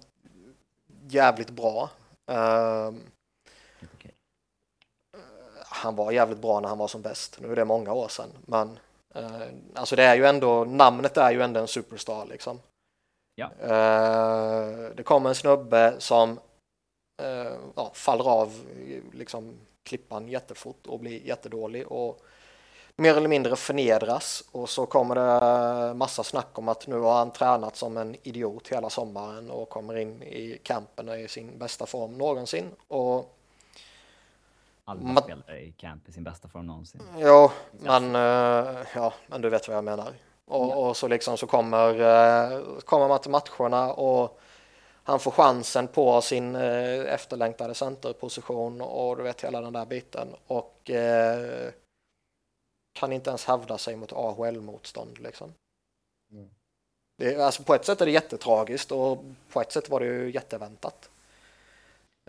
jävligt bra. Uh, okay. Han var jävligt bra när han var som bäst. Nu är det många år sedan, men uh, alltså det är ju ändå namnet är ju ändå en superstar liksom. Ja. Uh, det kommer en snubbe som eh, ja, faller av liksom, klippan jättefort och blir jättedålig och mer eller mindre förnedras och så kommer det massa snack om att nu har han tränat som en idiot hela sommaren och kommer in i campen i sin bästa form någonsin. Och alla man, spelare i camp i sin bästa form någonsin. Ja, men, eh, ja, men du vet vad jag menar. Och, ja. och så liksom så kommer, eh, kommer man till matcherna och han får chansen på sin eh, efterlängtade centerposition och du vet hela den där biten och eh, kan inte ens hävda sig mot AHL-motstånd liksom. Mm. Det, alltså på ett sätt är det jättetragiskt och på ett sätt var det ju jätteväntat.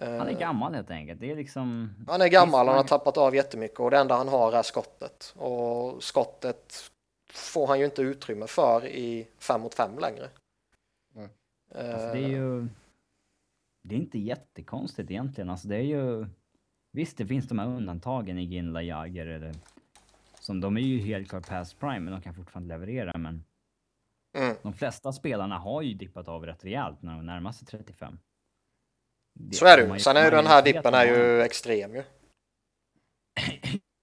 Han är gammal helt enkelt. Det är liksom... Han är gammal, han har tappat av jättemycket och det enda han har är skottet. Och skottet får han ju inte utrymme för i fem mot fem längre. Alltså det är ju... Det är inte jättekonstigt egentligen. Alltså det är ju... Visst, det finns de här undantagen i Ginla, Jagger eller... Som de är ju helt klart past prime, men de kan fortfarande leverera. Men mm. de flesta spelarna har ju dippat av rätt rejält när de närmar sig 35. Det, Så är det ju. Sen är ju den här dippen är ju extrem ju.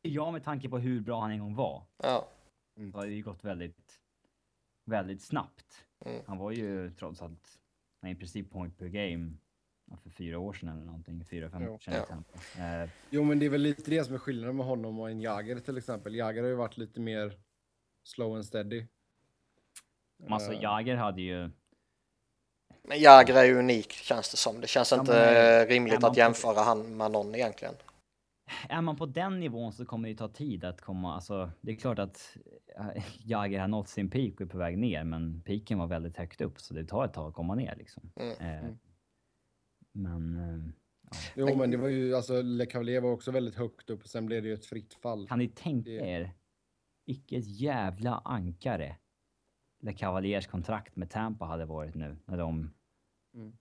ja, med tanke på hur bra han en gång var. Ja. Så har det ju gått väldigt, väldigt snabbt. Mm. Han var ju trots allt i princip point per game för fyra år sedan eller någonting. Fyra, fem år sedan. Ja. Eh, jo, men det är väl lite det som är skillnaden med honom och en Jagger till exempel. Jagger har ju varit lite mer slow and steady. Alltså uh, Jagger hade ju... Men Jagger är ju unik känns det som. Det känns ja, inte men, rimligt att jämföra han med någon egentligen är man på den nivån så kommer det ta tid att komma, alltså det är klart att äh, Jagger har nått sin peak och är på väg ner, men piken var väldigt högt upp så det tar ett tag att komma ner liksom. Mm. Eh, mm. men... Eh, ja. Jo, men det var ju, alltså Le Cavalier var också väldigt högt upp och sen blev det ju ett fritt fall. Kan ni tänka det... er, vilket jävla ankare Le Cavaliers kontrakt med Tampa hade varit nu när de mm.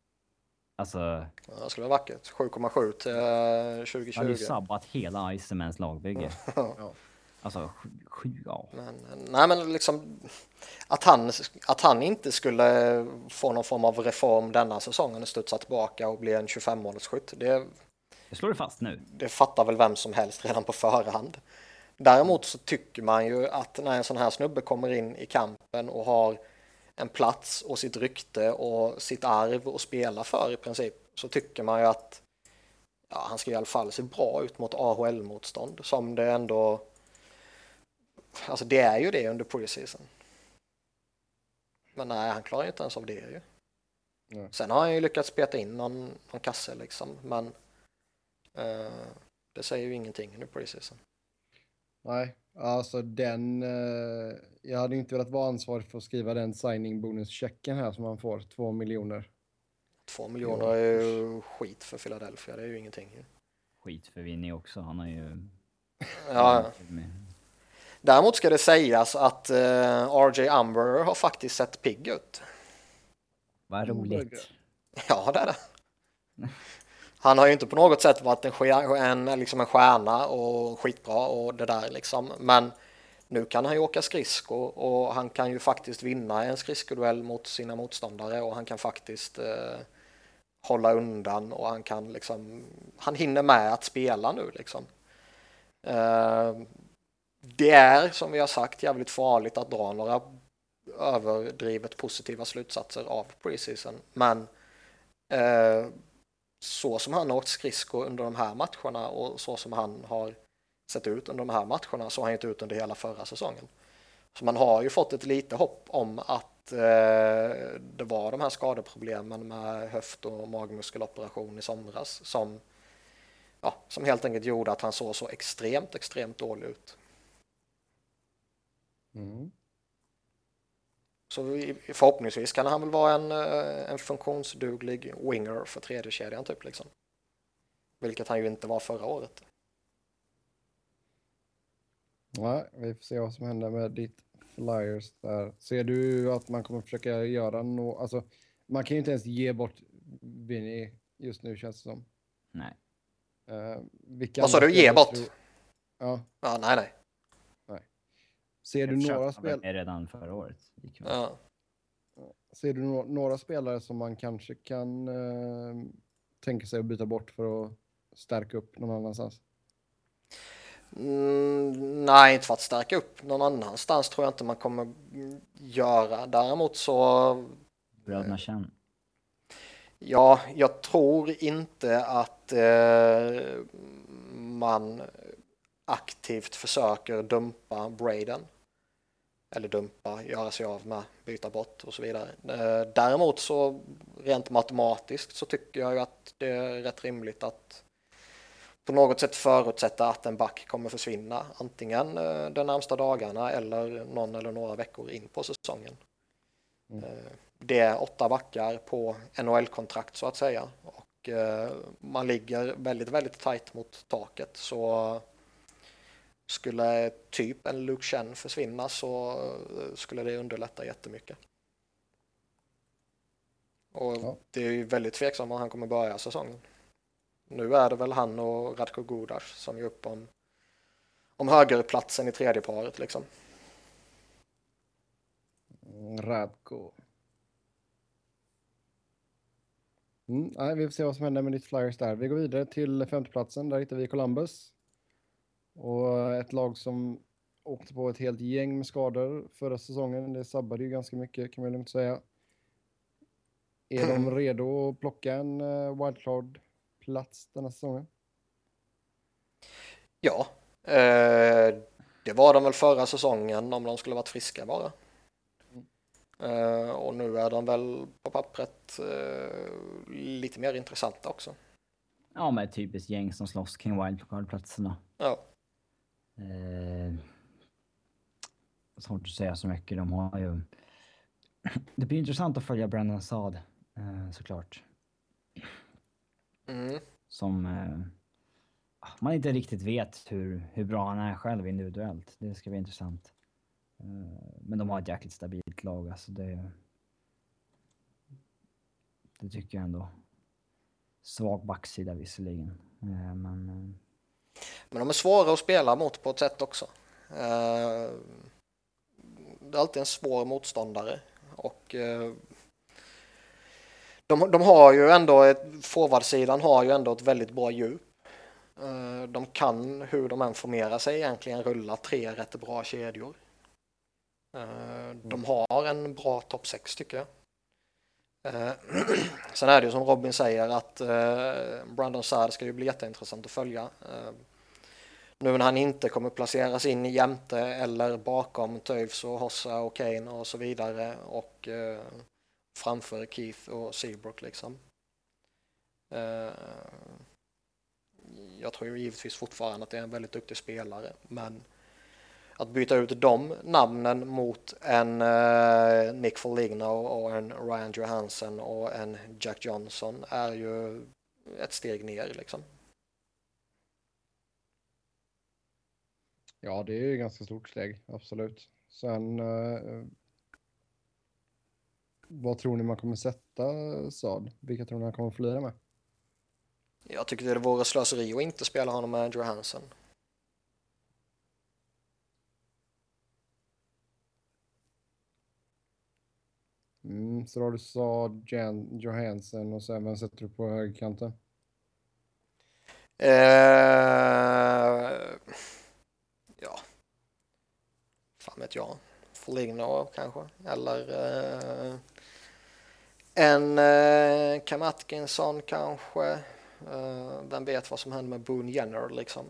Alltså... Ja, det skulle vara vackert. 7,7 till 2020. Han hade ju sabbat hela Icemans lagbygge. ja. Alltså sju, ja. Men, nej men liksom att han, att han inte skulle få någon form av reform denna säsongen och studsa tillbaka och bli en 25-målsskytt. Det, det slår du fast nu. Det fattar väl vem som helst redan på förhand. Däremot så tycker man ju att när en sån här snubbe kommer in i kampen och har en plats och sitt rykte och sitt arv att spela för i princip så tycker man ju att ja, han ska i alla fall se bra ut mot AHL-motstånd som det ändå Alltså det är ju det under preseason. Men nej, han klarar ju inte ens av det ju. Nej. Sen har han ju lyckats speta in någon, någon kasse liksom, men uh, det säger ju ingenting under preseason. Nej, alltså den... Uh, jag hade inte velat vara ansvarig för att skriva den signing bonuschecken här som han får, två miljoner. Två miljoner är ju skit för Philadelphia, det är ju ingenting. Skit för Vinny också, han har ju... ja. Däremot ska det sägas att eh, RJ Umber har faktiskt sett pigg ut. Vad roligt. Ja, det är det. Han har ju inte på något sätt varit en, en, liksom en stjärna och skitbra och det där liksom. Men nu kan han ju åka skridsko och han kan ju faktiskt vinna en skridskoduell mot sina motståndare och han kan faktiskt eh, hålla undan och han kan liksom, han hinner med att spela nu liksom. Eh, det är som vi har sagt jävligt farligt att dra några överdrivet positiva slutsatser av preseason. Men eh, så som han har åkt skridskor under de här matcherna och så som han har sett ut under de här matcherna så har han inte ut under hela förra säsongen. Så man har ju fått ett lite hopp om att eh, det var de här skadeproblemen med höft och magmuskeloperation i somras som, ja, som helt enkelt gjorde att han såg så extremt, extremt dålig ut. Mm. Så förhoppningsvis kan han väl vara en, eh, en funktionsduglig winger för tredje kedjan typ liksom. Vilket han ju inte var förra året. Nej, vi får se vad som händer med ditt Flyers där. Ser du att man kommer försöka göra något? Alltså, man kan ju inte ens ge bort Vinny just nu känns det som. Nej. Uh, vad sa du, ge bort? Ja. ja. Nej, nej. Ser du några spel... redan förra året. Ja. Ser du no några spelare som man kanske kan uh, tänka sig att byta bort för att stärka upp någon annanstans? Mm, nej, inte för att stärka upp någon annanstans tror jag inte man kommer göra. Däremot så... Bröderna Chen. Ja, jag tror inte att eh, man aktivt försöker dumpa Braden. Eller dumpa, göra sig av med, byta bort och så vidare. Eh, däremot så rent matematiskt så tycker jag ju att det är rätt rimligt att på något sätt förutsätta att en back kommer försvinna antingen eh, de närmsta dagarna eller någon eller några veckor in på säsongen. Mm. Eh, det är åtta backar på NHL-kontrakt så att säga och man ligger väldigt, väldigt tajt mot taket så skulle typ en Luke Chen försvinna så eh, skulle det underlätta jättemycket. Och ja. det är ju väldigt tveksamt om han kommer börja säsongen. Nu är det väl han och Radko Gudas som är upp om, om högerplatsen i tredje paret liksom. Radko. Mm, nej, vi får se vad som händer med ditt Flyers där. Vi går vidare till femteplatsen. Där hittar vi Columbus. Och ett lag som åkte på ett helt gäng med skador förra säsongen. Det sabbade ju ganska mycket kan man lugnt säga. Är de redo att plocka en uh, wildcard-plats denna säsongen? Ja, eh, det var de väl förra säsongen om de skulle varit friska bara. Mm. Eh, och nu är de väl på pappret eh, lite mer intressanta också. Ja, med ett typiskt gäng som slåss kring wildcard-platserna. Ja. Eh, svårt att säga så mycket. De har ju... Det blir intressant att följa Brandon Saad, eh, såklart. Mm. Som eh, man inte riktigt vet hur, hur bra han är själv individuellt. Det ska bli intressant. Eh, men de har ett jäkligt stabilt lag, alltså det... Det tycker jag ändå. Svag backsida visserligen, eh, men... Men de är svåra att spela mot på ett sätt också. Eh, det är alltid en svår motståndare och eh, de, de har ju ändå, ett, forwardsidan har ju ändå ett väldigt bra djup. Eh, de kan, hur de än formerar sig, egentligen rulla tre rätt bra kedjor. De har en bra topp 6 tycker jag. Eh, sen är det ju som Robin säger att eh, Brandon Saad ska ju bli jätteintressant att följa. Eh, nu när han inte kommer placeras in jämte eller bakom Toews och Hossa och Kane och så vidare och eh, framför Keith och Seabrook liksom. Eh, jag tror ju givetvis fortfarande att det är en väldigt duktig spelare men att byta ut de namnen mot en eh, Nick Foligno och en Ryan Johansson och en Jack Johnson är ju ett steg ner liksom. Ja, det är ju ganska stort steg, absolut. Sen... Eh, vad tror ni man kommer sätta Saad? Vilka tror ni han kommer få lira med? Jag tycker det vore slöseri att inte spela honom med Andrew Hansen. Mm, så då har du Saad, Jan, Johansen och sen vem sätter du på högerkanten? Eh fan vet jag, Foligno kanske, eller eh, en eh, Cam Atkinson kanske. Eh, vem vet vad som händer med Boone Jenner liksom.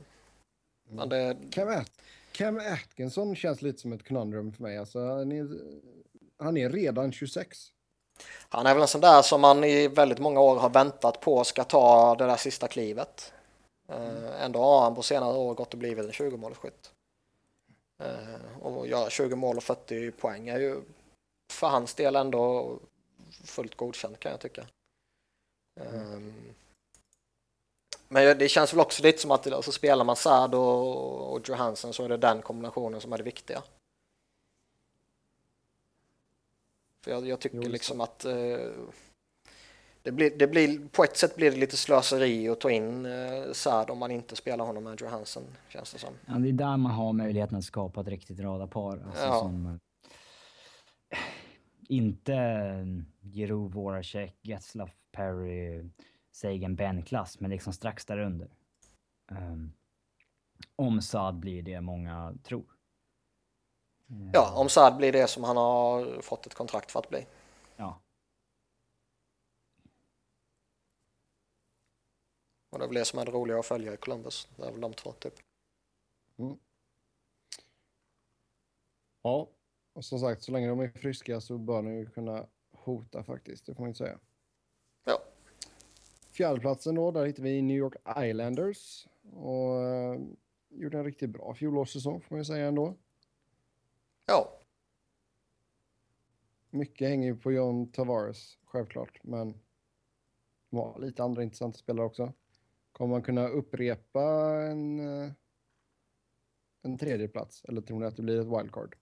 Men det... Cam, At Cam Atkinson känns lite som ett conundrum för mig. Alltså, är, han är redan 26. Han är väl en sån där som man i väldigt många år har väntat på ska ta det där sista klivet. Mm. Ändå har han på senare år gått och blivit en 20-målsskytt. Eh, och göra 20 mål och 40 poäng är ju för hans del ändå fullt godkänt kan jag tycka. Mm. Men det känns väl också lite som att alltså, spelar man Sad och, och Johansen så är det den kombinationen som är det viktiga. För jag, jag tycker liksom att eh, det blir, det blir, på ett sätt blir det lite slöseri att ta in eh, Sad om man inte spelar honom med Johansson, känns det som. Ja, det är där man har möjligheten att skapa ett riktigt radarpar. Alltså ja. som, eh, inte Jero Voracek, Getzlaff, Perry, Sagan, Ben-klass, men liksom strax därunder. Um, om Saad blir det många tror. Ja, om Saad blir det som han har fått ett kontrakt för att bli. Ja. Och det är väl det som är det roliga att följa i Columbus. Det är väl de två typ. Mm. Ja, och som sagt, så länge de är friska så bör de ju kunna hota faktiskt. Det får man inte säga. Ja. Fjärdeplatsen då, där hittar vi New York Islanders. Och uh, gjorde en riktigt bra fjolårssäsong får man ju säga ändå. Ja. Mycket hänger ju på John Tavares, självklart, men har lite andra intressanta spelare också. Kommer man kunna upprepa en, eh, en tredje plats eller tror ni att det blir ett wildcard?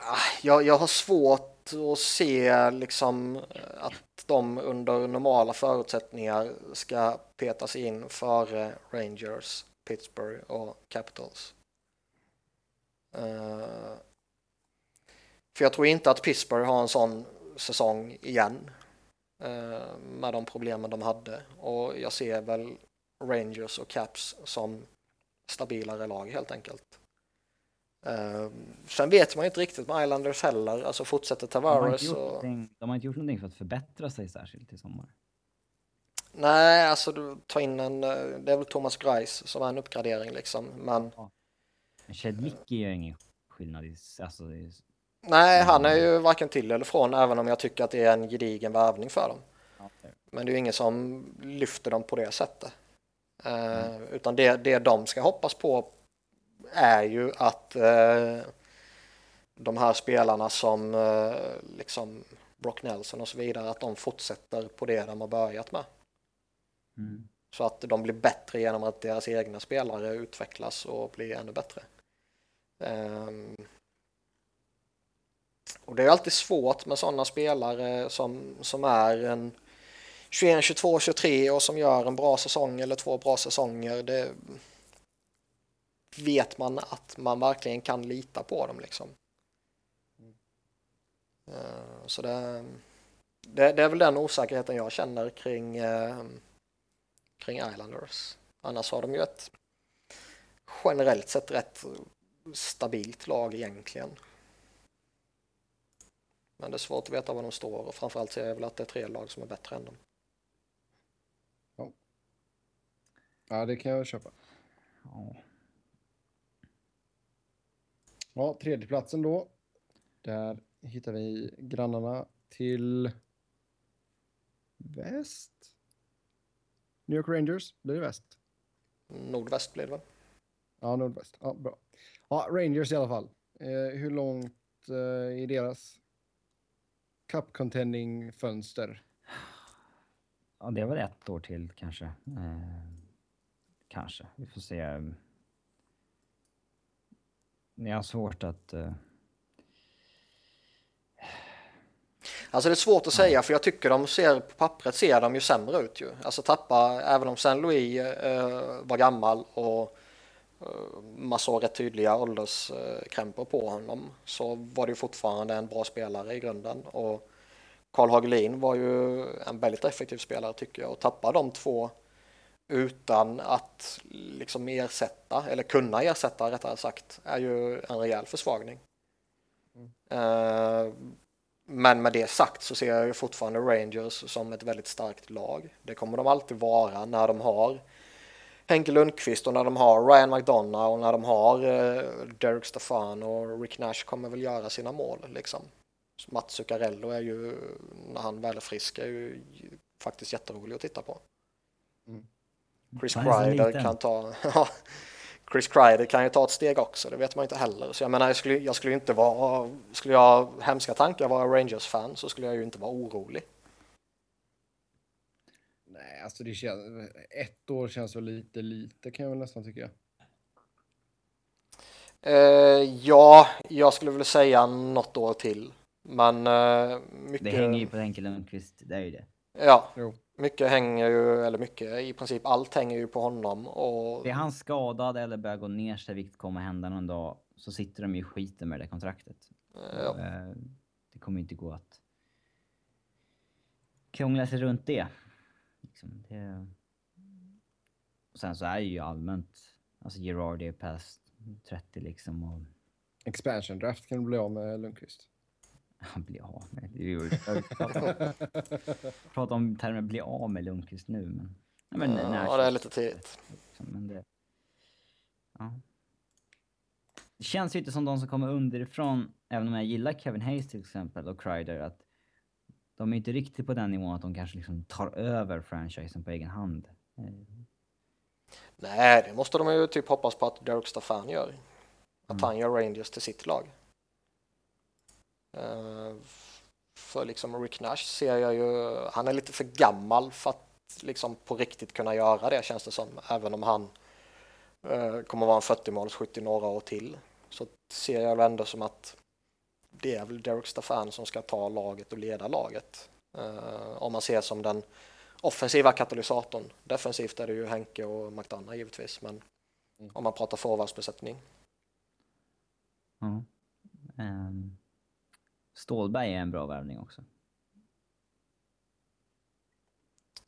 Ah, jag, jag har svårt att se liksom att de under normala förutsättningar ska petas in före Rangers, Pittsburgh och Capitals. Uh, för jag tror inte att Pittsburgh har en sån säsong igen. Eh, med de problemen de hade och jag ser väl Rangers och Caps som stabilare lag helt enkelt. Uh, sen vet man inte riktigt med Islanders heller, alltså fortsätter Tavares och... De har inte gjort någonting för att förbättra sig särskilt i sommar. Nej, alltså du tar in en, eh, det är väl Thomas Greis som är en uppgradering liksom, men... Ja. Men Chedlicki gör ingen skillnad i, alltså, i Nej, han är ju varken till eller från, även om jag tycker att det är en gedigen värvning för dem. Okay. Men det är ju ingen som lyfter dem på det sättet. Eh, mm. Utan det, det de ska hoppas på är ju att uh, de här spelarna som uh, liksom Brock Nelson och så vidare, att de fortsätter på det de har börjat med. Mm. Så att de blir bättre genom att deras egna spelare utvecklas och blir ännu bättre. Um, och det är alltid svårt med sådana spelare som, som är en 21, 22, 23 och som gör en bra säsong eller två bra säsonger. Det, vet man att man verkligen kan lita på dem liksom. Uh, så det, det, det, är väl den osäkerheten jag känner kring, uh, kring Islanders. Annars har de ju ett generellt sett rätt stabilt lag egentligen. Men det är svårt att veta var de står och framförallt ser jag väl att det är tre lag som är bättre än dem. Ja, ja det kan jag köpa. Ja. Ja, tredjeplatsen då. Där hittar vi grannarna till väst. New York Rangers, blir det väst? Nordväst blir det väl? Ja, nordväst. Ja, bra. Ja, Rangers i alla fall. Eh, hur långt eh, är deras cup contending fönster? Ja, det är väl ett år till kanske. Eh, kanske. Vi får se. Jag har svårt att... Uh... Alltså det är svårt att säga för jag tycker de ser på pappret ser de ju sämre ut ju. Alltså tappa, även om Saint Louis uh, var gammal och uh, man såg rätt tydliga ålderskrämpor på honom så var det ju fortfarande en bra spelare i grunden och Karl Hagelin var ju en väldigt effektiv spelare tycker jag och tappa de två utan att liksom ersätta, eller kunna ersätta rättare sagt, är ju en rejäl försvagning. Mm. Uh, men med det sagt så ser jag ju fortfarande Rangers som ett väldigt starkt lag. Det kommer de alltid vara när de har Henke Lundqvist och när de har Ryan McDonough och när de har uh, Derek Stefan och Rick Nash kommer väl göra sina mål liksom. Mats Zuccarello är ju, när han väl är frisk, är ju faktiskt jätterolig att titta på. Mm. Chris Kreider kan ta... Chris Kreider kan ju ta ett steg också, det vet man inte heller. Så jag menar, jag skulle, jag skulle inte vara... Skulle jag ha hemska tankar vara Rangers-fan så skulle jag ju inte vara orolig. Nej, alltså det känns... Ett år känns väl lite lite kan jag väl nästan tycka. Uh, ja, jag skulle väl säga något år till. Men uh, mycket... Det hänger ju på Henke Lundqvist, det är ju det. Ja. Jo mycket hänger ju, eller mycket, i princip allt hänger ju på honom. Och... Är han skadad eller börjar gå ner sig, vilket kommer hända någon dag, så sitter de ju skiten med det kontraktet. Ja. Eh, det kommer inte gå att krångla sig runt det. Liksom, det... sen så är ju allmänt, alltså Gerard är past 30 liksom. Och... Expansion draft kan du bli av med Lundqvist. Bli av med. Det är ju prata om termer bli av med Lundqvist nu, men... Ja, men ja, det är lite tidigt. Men det, ja. det känns ju inte som de som kommer underifrån, även om jag gillar Kevin Hayes till exempel och Kreider, att de är inte riktigt på den nivån att de kanske liksom tar över franchisen på egen hand. Nej, det måste de ju typ hoppas på att Derek Staffan gör. Att mm. han gör Rangers till sitt lag. Eh, för liksom Rick Nash ser jag ju, han är lite för gammal för att liksom på riktigt kunna göra det känns det som. Även om han uh, kommer vara en 40-målsskytt i några år till så ser jag ändå som att det är väl Derek Staffan som ska ta laget och leda laget. Uh, om man ser som den offensiva katalysatorn. Defensivt är det ju Henke och McDonough givetvis, men mm. om man pratar forwardsbesättning. Mm. Um, Stålberg är en bra värvning också.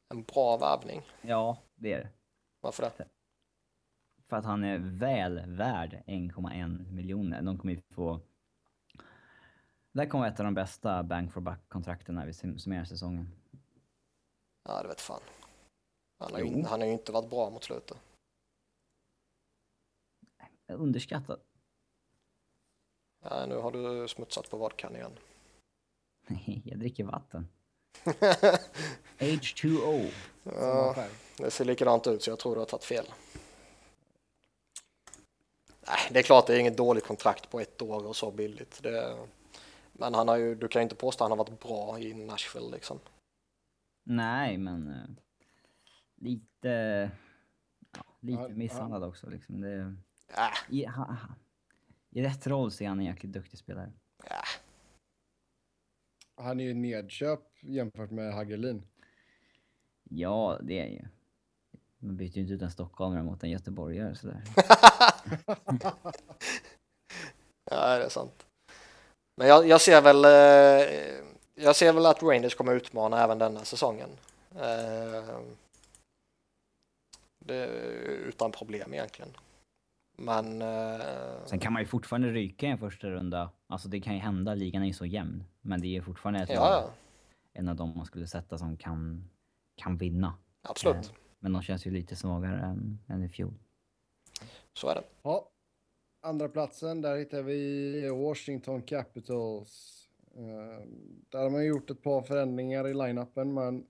En bra värvning? Ja, det är det. Varför det? För att han är väl värd 1,1 miljoner. De kommer ju få... Det här kommer vara ett av de bästa bang for buck-kontrakten när vi summerar säsongen. Ja, det vet fan. Han har, ju, han har ju inte varit bra mot slutet. Underskattad. Ja, nu har du smutsat på vodkan igen. jag dricker vatten. H2O. Ja, det ser likadant ut så jag tror du har tagit fel. Nej, det är klart det är inget dåligt kontrakt på ett år och så billigt. Det, men han har ju, du kan ju inte påstå att han har varit bra i Nashville liksom. Nej, men uh, lite, ja, lite misshandlad också liksom. Det, äh. ha, i rätt roll så är han en jäkligt duktig spelare. Ja. Han är ju nedköp jämfört med Hagelin. Ja, det är ju. Man byter ju inte ut en stockholmare mot en göteborgare sådär. ja, det är sant. Men jag, jag, ser väl eh, jag ser väl att Rangers kommer utmana även denna säsongen. Eh, det, utan problem egentligen. Men... Eh, Sen kan man ju fortfarande ryka i en första runda. Alltså det kan ju hända, ligan är ju så jämn. Men det är fortfarande ett ja, en av dem man skulle sätta som kan, kan vinna. Absolut. Eh, men de känns ju lite svagare än, än i fjol. Så är det. Ja. Andra platsen där hittar vi Washington Capitals. Uh, där har man gjort ett par förändringar i line-upen. Man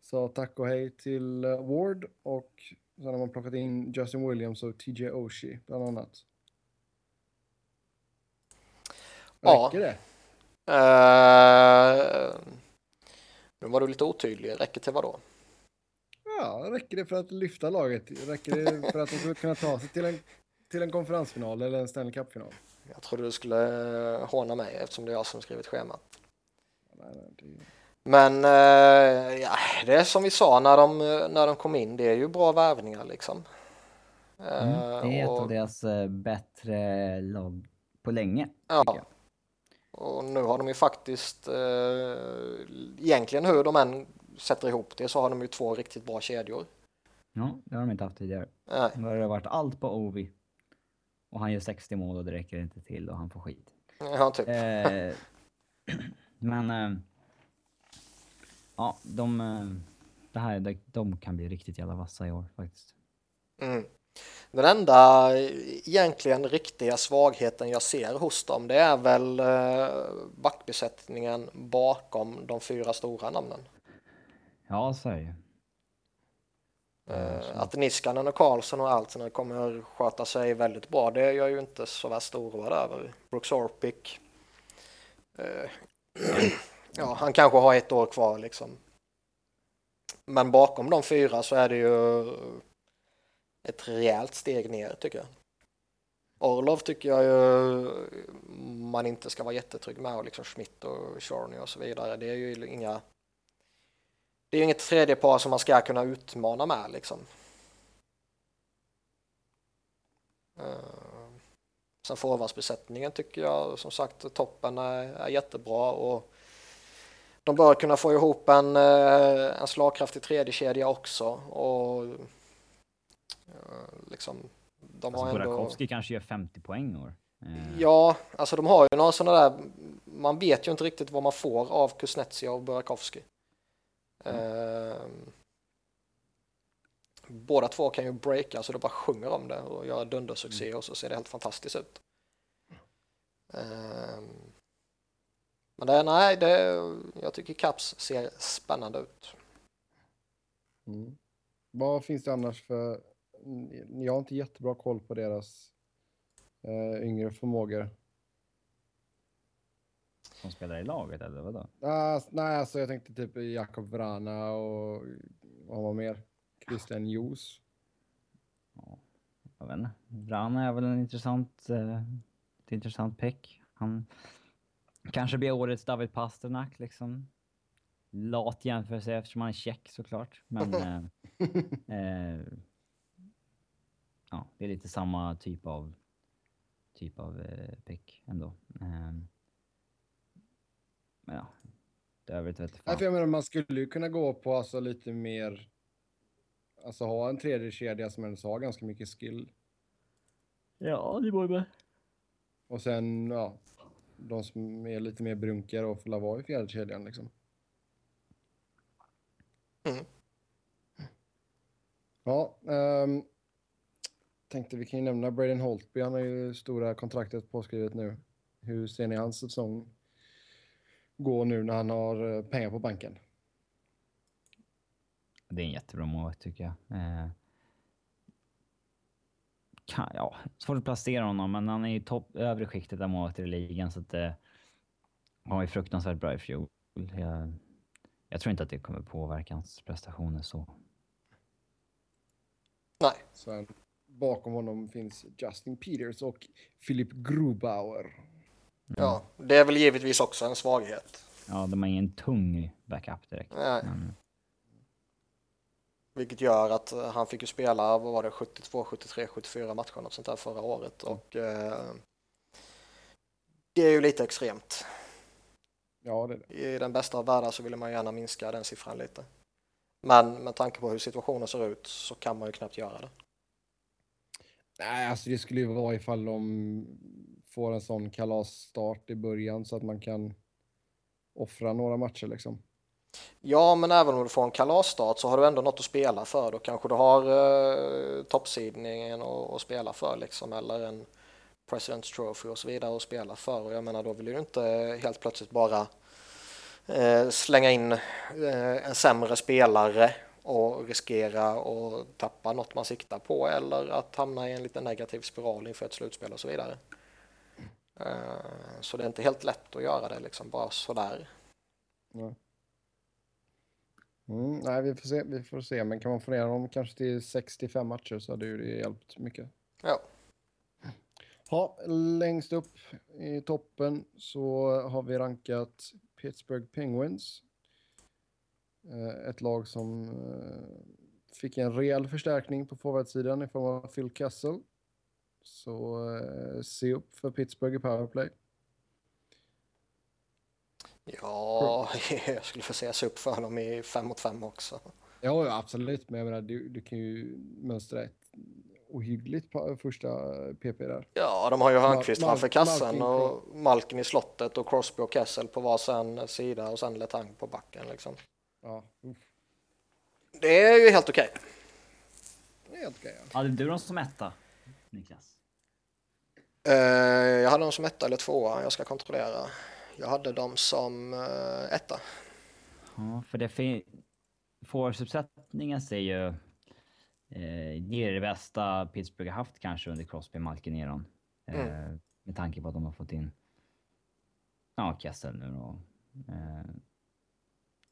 sa tack och hej till Ward och sen har man plockat in Justin Williams och TJ Oshie bland annat. Räcker ja. det? Uh, nu var du lite otydlig. Räcker till vad då? Ja, räcker det för att lyfta laget? Räcker det för att de ska kunna ta sig till en, till en konferensfinal eller en Stanley Cup-final? Jag trodde du skulle håna mig eftersom det är jag som skrivit schemat. Men eh, ja, det är som vi sa när de, när de kom in, det är ju bra värvningar liksom. Mm, det är och, ett av deras bättre lag på länge. Ja. Och nu har de ju faktiskt, eh, egentligen hur de än sätter ihop det så har de ju två riktigt bra kedjor. Ja, det har de inte haft tidigare. Nej. Nu har det varit allt på Ovi. Och han gör 60 mål och det räcker inte till och han får skit. Ja, typ. Eh, men... Eh, ja, de... Eh, det här, de, kan bli riktigt jävla vassa i år faktiskt. Mm. Den enda egentligen riktiga svagheten jag ser hos dem det är väl eh, backbesättningen bakom de fyra stora namnen. Ja, så är det Uh, att Niskanen och Karlsson och Altinen kommer sköta sig väldigt bra, det är jag ju inte så värst oroad över. Brooks Orpik, uh, ja, han kanske har ett år kvar liksom. Men bakom de fyra så är det ju ett rejält steg ner tycker jag. Orlov tycker jag ju man inte ska vara jättetrygg med och liksom Schmidt och Charney och så vidare. Det är ju inga det är ju inget tredje par som man ska kunna utmana med liksom. Eh, sen forwardsbesättningen tycker jag som sagt toppen är, är jättebra och de bör kunna få ihop en, eh, en slagkraftig tredje kedja också och uh, liksom de alltså, har ändå... Burakovsky kanske gör 50 poäng år. Uh. Ja, alltså de har ju några sådana där, man vet ju inte riktigt vad man får av Kuznetsov och Burakovsky. Mm. båda två kan ju breaka så det bara sjunger om det och göra dundersuccé mm. och så ser det helt fantastiskt ut. Um, men det, nej, det, jag tycker Caps ser spännande ut. Mm. Vad finns det annars för... Jag har inte jättebra koll på deras uh, yngre förmågor. Som spelar i laget eller vadå? Uh, nej, alltså jag tänkte typ Jakob Vrana och vad var mer? Christian Jos. Ja, jag vet inte. Vrana är väl en intressant, uh, ett intressant pick. Han kanske blir årets David Pasternak liksom. Lat jämförelse eftersom han är tjeck såklart. Men uh, uh, ja, det är lite samma typ av typ av pick ändå. Um, men ja, det övrigt vet jag jag menar, man skulle ju kunna gå på alltså lite mer, alltså ha en tredje kedja som ändå har ganska mycket skill. Ja, det ju med. Och sen, ja, de som är lite mer brunkare och får vara i fjärde kedjan liksom. Mm. Ja, um, tänkte vi kan ju nämna Braden Holtby, han har ju stora kontraktet påskrivet nu. Hur ser ni hans säsong gå nu när han har eh, pengar på banken. Det är en jättebra målvakt tycker jag. Eh, kan, ja, svårt att placera honom, men han är i topp, övre skiktet av målvakter i ligan så att eh, han var ju fruktansvärt bra i fjol. Jag, jag tror inte att det kommer påverka hans prestationer så. Nej. Sen, bakom honom finns Justin Peters och Philip Grubauer. Ja, det är väl givetvis också en svaghet. Ja, de har ingen tung backup direkt. Nej. Men... Vilket gör att han fick ju spela, vad var det, 72, 73, 74 matcher något sånt där förra året. Mm. Och eh, det är ju lite extremt. Ja, det är det. I den bästa av världar så vill man gärna minska den siffran lite. Men med tanke på hur situationen ser ut så kan man ju knappt göra det. Nej, alltså det skulle ju vara ifall de får en sån kalasstart i början så att man kan offra några matcher liksom. Ja, men även om du får en kalasstart så har du ändå något att spela för. Då kanske du har eh, toppsidningen att spela för liksom, eller en President's Trophy och så vidare att spela för. Och jag menar, då vill du inte helt plötsligt bara eh, slänga in eh, en sämre spelare och riskera att tappa något man siktar på eller att hamna i en lite negativ spiral inför ett slutspel och så vidare. Eh, så det är inte helt lätt att göra det liksom bara sådär. Nej. Mm, nej, vi får, se, vi får se, men kan man få ner dem kanske till 65 matcher så hade ju det hjälpt mycket. Ja. Ja, längst upp i toppen så har vi rankat Pittsburgh Penguins. Eh, ett lag som eh, fick en rejäl förstärkning på forwardsidan i form av Phil Kessel. Så eh, se upp för Pittsburgh i powerplay. Ja, jag skulle få se se upp för dem i 5 mot 5 också. Ja, ja, absolut. Men jag menar, du, du kan ju mönstra ett ohyggligt första PP där. Ja, de har ju Hörnqvist Mal framför kassan och Malkin i slottet och Crosby och Kessel på varsin sida och sen Letang på backen liksom. Ja. Det är ju helt okej. Okay. Det är helt okej. Okay, ja. Hade du dem som etta, Niklas? Uh, jag hade dem som etta eller tvåa. Jag ska kontrollera. Jag hade dem som uh, etta. Ja, för det Forwardsuppsättningen ser ju... Eh, det är det bästa Pittsburgh har haft kanske under Crosby, Malkin, Eron. Eh, mm. Med tanke på att de har fått in... Ja, Kessel nu då. Eh,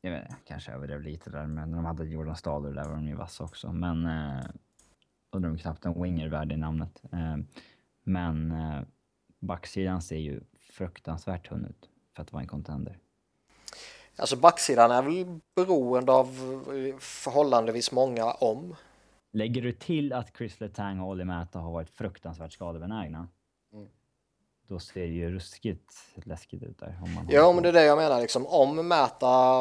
jag vet, kanske överdrev lite där, men när de hade Jordan Staller där var de ju vassa också. Men... Eh, och de knappt en winger värd i namnet. Eh, men eh, backsidan ser ju fruktansvärt tunn ut för att vara en contender. Alltså backsidan är väl beroende av förhållandevis många om. Lägger du till att Chris Letang och Olli Mäta har varit fruktansvärt skadebenägna, mm. då ser det ju ruskigt läskigt ut där. Om man ja, men det är det jag menar liksom. Om Mäta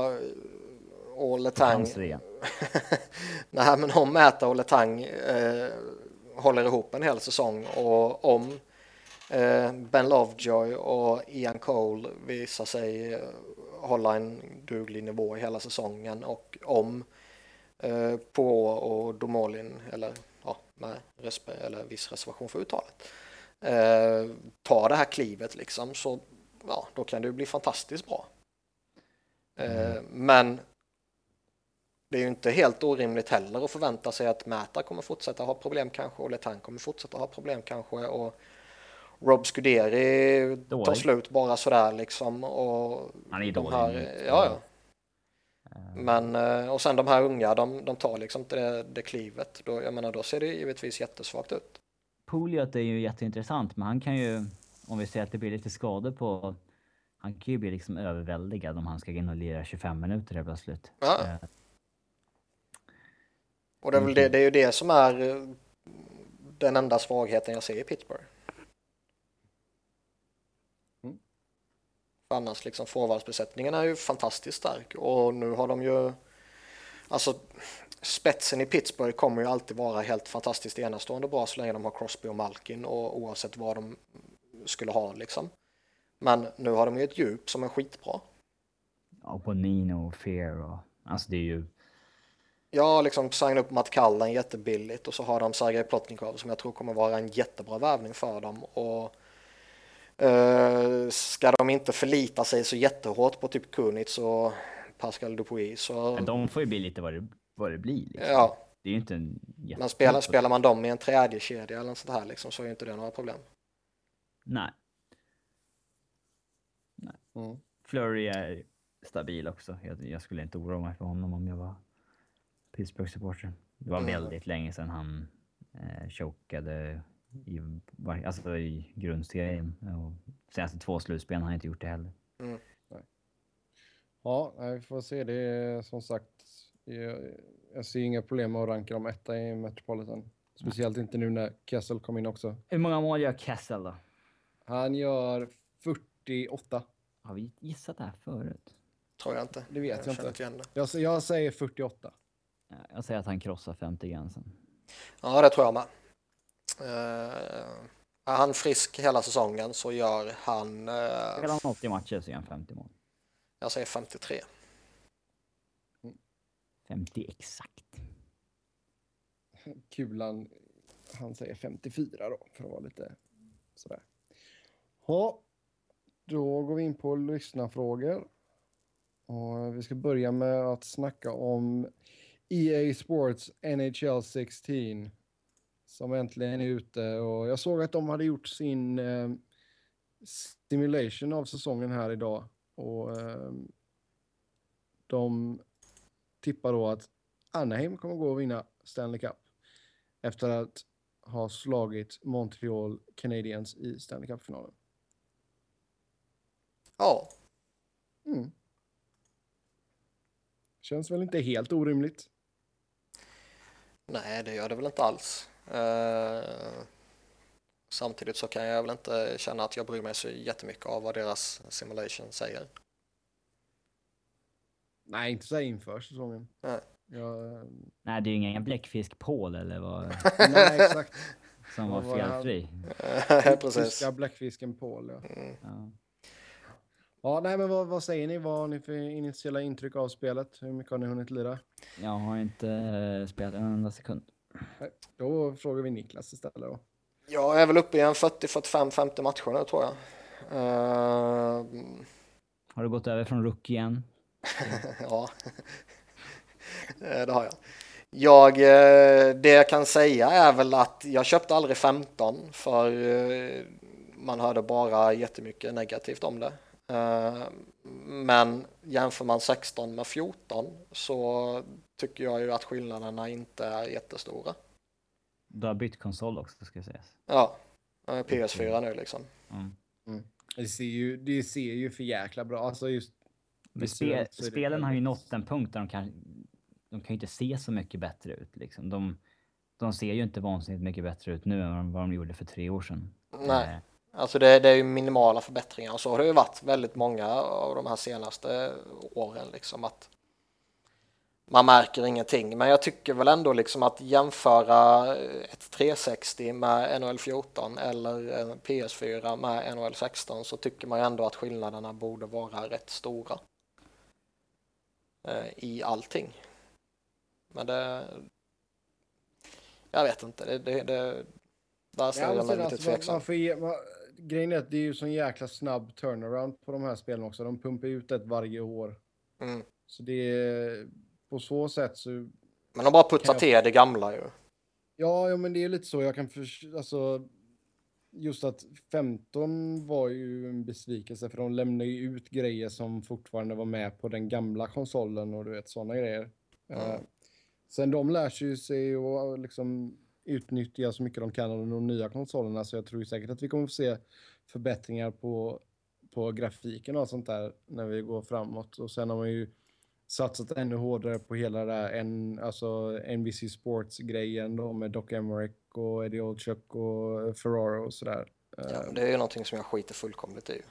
och Letang... Nej, men om Mäta och Letang eh, håller ihop en hel säsong och om eh, Ben Lovejoy och Ian Cole visar sig hålla en duglig nivå i hela säsongen och om eh, på och Domolin, eller ja, med respe, eller viss reservation för uttalet, eh, tar det här klivet liksom så ja, då kan det bli fantastiskt bra. Eh, mm. Men det är ju inte helt orimligt heller att förvänta sig att Mäta kommer fortsätta ha problem kanske och Letang kommer fortsätta ha problem kanske och Rob Scuderi dålig. tar slut bara sådär liksom. Och Han är dålig. Här, ja, ja. Eh. Men, eh, och sen de här unga, de, de tar liksom inte det, det klivet. Då, jag menar, då ser det givetvis jättesvagt ut. Pouliot är ju jätteintressant, men han kan ju, om vi säger att det blir lite skador på... Han kan ju bli liksom överväldigad om han ska in och lira 25 minuter helt plötsligt. Ja. Eh. Och det är, väl det, det är ju det som är den enda svagheten jag ser i Pittsburgh. Annars liksom forwardsbesättningen är ju fantastiskt stark och nu har de ju alltså spetsen i Pittsburgh kommer ju alltid vara helt fantastiskt enastående bra så länge de har Crosby och Malkin och oavsett vad de skulle ha liksom. Men nu har de ju ett djup som är skitbra. Ja, på Nino och Fear och alltså det är ju Ja, liksom signa upp Matt Kallen jättebilligt och så har de Sergej Plotnikov som jag tror kommer vara en jättebra värvning för dem och ska de inte förlita sig så jättehårt på typ Kunitz och Pascal Dupuis så... Men de får ju bli lite vad det, vad det blir. Liksom. Ja. Det är ju inte en Men spelar, spelar man dem i en tredje kedja eller något sånt här liksom, så är inte det några problem. Nej. Nej. Mm. Flurry är stabil också. Jag, jag, skulle inte oroa mig för honom om jag var Pittsburgh-supporter. Det var mm. väldigt länge sedan han eh, chokade i, alltså i grundserien. Och senaste två slutspelen har han inte gjort det heller. Mm. Ja, vi får se. Det är som sagt jag ser inga problem med att ranka dem etta i Metropolitan. Speciellt inte nu när Kessel kom in också. Hur många mål gör Kessel då? Han gör 48. Har vi gissat det här förut? Tror jag inte. Det vet jag, jag inte. inte. Jag, jag säger 48. Jag säger att han krossar 50-gränsen. Ja, det tror jag med. Uh, är han frisk hela säsongen så gör han... Uh, Spelar han 80 matcher så gör han 50 mål. Jag säger 53. 50 exakt. Kulan, han säger 54 då, för att vara lite sådär. Ja, då går vi in på lyssnarfrågor. Och vi ska börja med att snacka om EA Sports NHL 16 som äntligen är ute och jag såg att de hade gjort sin eh, simulation av säsongen här idag och eh, de tippar då att Anaheim kommer gå och vinna Stanley Cup efter att ha slagit Montreal Canadiens i Stanley Cup-finalen. Ja. Mm. Känns väl inte helt orimligt. Nej, det gör det väl inte alls. Uh, samtidigt så kan jag väl inte känna att jag bryr mig så jättemycket av vad deras simulation säger. Nej, inte så här inför säsongen. Nej. Jag, Nej, det är ju ingen bläckfisk-Paul eller vad nej, exakt. som var var felfri. Precis. Tyska bläckfisken Paul, ja. Mm. Ja. Ja, nej, men vad, vad säger ni? Vad har ni för initiala intryck av spelet? Hur mycket har ni hunnit lira? Jag har inte eh, spelat en enda sekund. Då frågar vi Niklas istället då. Jag är väl uppe i en 40, 45, 50 matcher nu tror jag. Uh, Har du gått över från rookie igen? ja, Eh, det har jag. Jag, eh, det jag kan säga är väl att jag köpte aldrig 15 för man hörde bara jättemycket negativt om det. Men jämför man 16 med 14 så tycker jag ju att skillnaderna inte är jättestora. Du har bytt konsol också ska sägas. Ja, jag är PS4 nu liksom. Mm. Det ser ju, det ser ju för jäkla bra. Alltså just Men spe, spelen har ju nått en punkt där de kan, de kan ju inte se så mycket bättre ut. Liksom. De, de ser ju inte vansinnigt mycket bättre ut nu än vad de gjorde för tre år sedan. Nej. Eh, Alltså det, det är ju minimala förbättringar och så har det ju varit väldigt många av de här senaste åren liksom att man märker ingenting. Men jag tycker väl ändå liksom att jämföra ett 360 med NHL 14 eller en PS4 med NHL 16 så tycker man ändå att skillnaderna borde vara rätt stora. eh, I allting. Men det... Jag vet inte, det, det, det där ställer Ja, jag mig lite alltså, man, tveksam. man får ge, man, grejen är att det är ju sån jäkla snabb turnaround på de här spelen också. De pumpar ut ett varje år. Mm. Så det är på så sätt så Men de bara puttar Kan jag- till det gamla ju. Ja, ja, men det är lite så. Jag kan för, alltså, just att 15 var ju en besvikelse för de lämnade ju ut grejer som fortfarande var med på den gamla konsolen och du vet sådana grejer. Mm. Sen de lär sig ju sig och liksom utnyttja så mycket de kan av de nya konsolerna så jag tror ju säkert att vi kommer få se förbättringar på, på grafiken och sånt där när vi går framåt. Och sen har man ju satsat ännu hårdare på hela det här en, alltså NBC Sports-grejen då med Doc Emmerich och Eddie Olchuk och Ferraro och sådär. Ja, Eh, det är ju någonting som jag skiter fullkomligt i.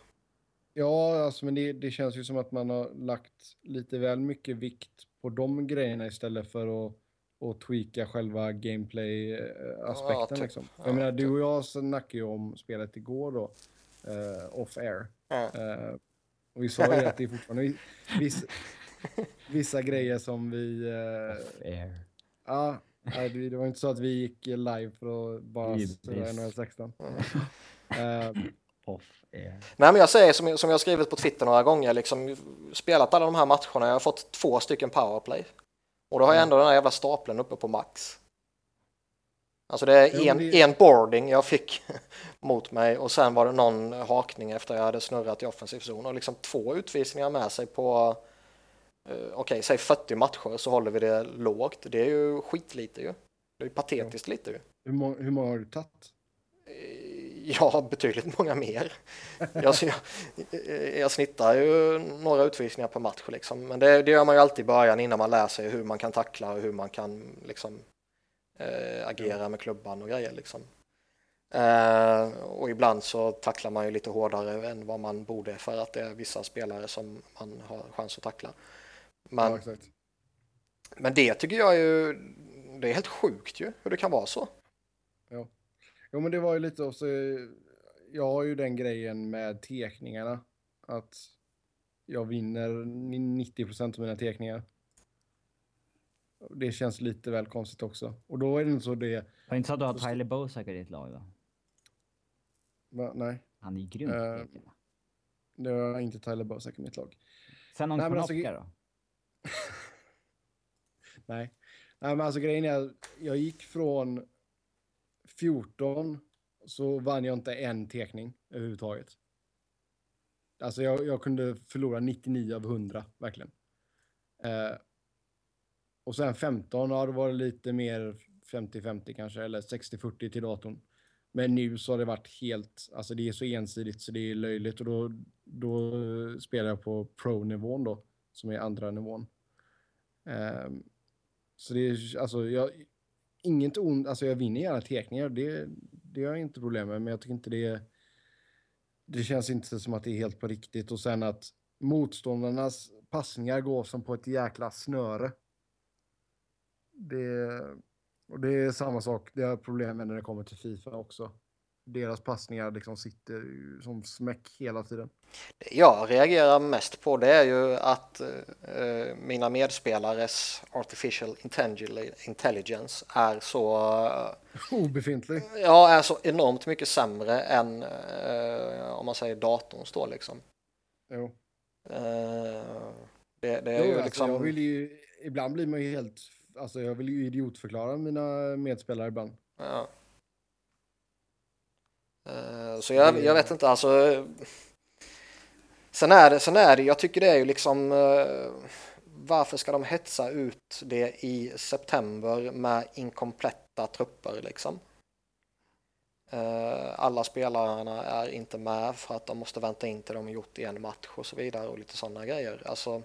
Ja, alltså, men det, det känns ju som att man har lagt lite väl mycket vikt på de grejerna istället för att, att tweaka själva gameplay-aspekten. Ja, typ. liksom. Ja, Jag menar, du typ. och jag snackade ju om spelet igår då, eh, off-air. Ja. Eh, och vi sa ju att det är fortfarande vi- vissa, vissa grejer som vi... Eh, ja, det var inte så att vi gick live för att bara surra NHL 16. Mm. Off-air. Nej, men jag säger som, som jag har skrivit på Twitter några gånger, liksom, spelat alla de här matcherna, jag har fått två stycken powerplay. Och då har jag ändå den här jävla stapeln uppe på max. Alltså det är Jo, en, det- en boarding jag fick mot mig och sen var det någon hakning efter jag hade snurrat i offensiv zon och liksom två utvisningar med sig på eh, okej, säg 40 matcher så håller vi det lågt. Det är ju skitlite ju. Det är ju patetiskt lite ju. hur, må- hur många har du tagit? Eh, Ja, betydligt många mer. Jag, jag, jag snittar ju några utvisningar per match liksom. Men det, det gör man ju alltid i början innan man lär sig hur man kan tackla och hur man kan liksom äh, agera med klubban och grejer liksom. Uh, och ibland så tacklar man ju lite hårdare än vad man borde för att det är vissa spelare som man har chans att tackla. Men, ja, men det tycker jag är ju, det är helt sjukt ju hur det kan vara så. Ja, jo men det var ju lite också, jag har ju den grejen med tekningarna att jag vinner 90 procent av mina tekningar. Det känns lite väl konstigt också. Och då är det inte så det... Var inte så att du har Tyler Bosak i ditt lag då? Va? Nej. Han är grym. Uh, det var inte Tyler Bosak i mitt lag. Sen någon Konopka alltså, då? Nej. Nej, men alltså grejen är jag gick från 14 så vann jag inte en tekning överhuvudtaget. Alltså jag, jag kunde förlora 99 av 100, verkligen. Eh, och sen 15 ja, då var det lite mer 50-50 kanske, eller 60-40 till datorn. Men nu så har det varit helt, alltså det är så ensidigt så det är löjligt och då, då spelar jag på pro-nivån då, som är andra nivån. Um, så det är, alltså jag, inget ont, alltså jag vinner gärna tekningar, det, det har jag inte problem med, men jag tycker inte det det känns inte som att det är helt på riktigt och sen att motståndarnas passningar går som på ett jäkla snöre. Det, och det är samma sak, det har jag problem med när det kommer till Fifa också. Deras passningar liksom sitter som smäck hela tiden. Det jag reagerar mest på det är ju att uh, mina medspelares artificial intelligence är så... Uh, Obefintlig? Ja, är så enormt mycket sämre än uh, om man säger datorns då liksom. Jo. det, det är jo, ju alltså, liksom... Jag vill ju, ibland blir man ju helt alltså jag vill ju idiotförklara mina medspelare ibland. Ja. Uh, så jag, jag vet inte, alltså. Sen är det, sen är det, jag tycker det är ju liksom. Uh, varför ska de hetsa ut det i september med inkompletta trupper liksom? Uh, alla spelarna är inte med för att de måste vänta in till de har gjort en match och så vidare och lite sådana grejer. Alltså,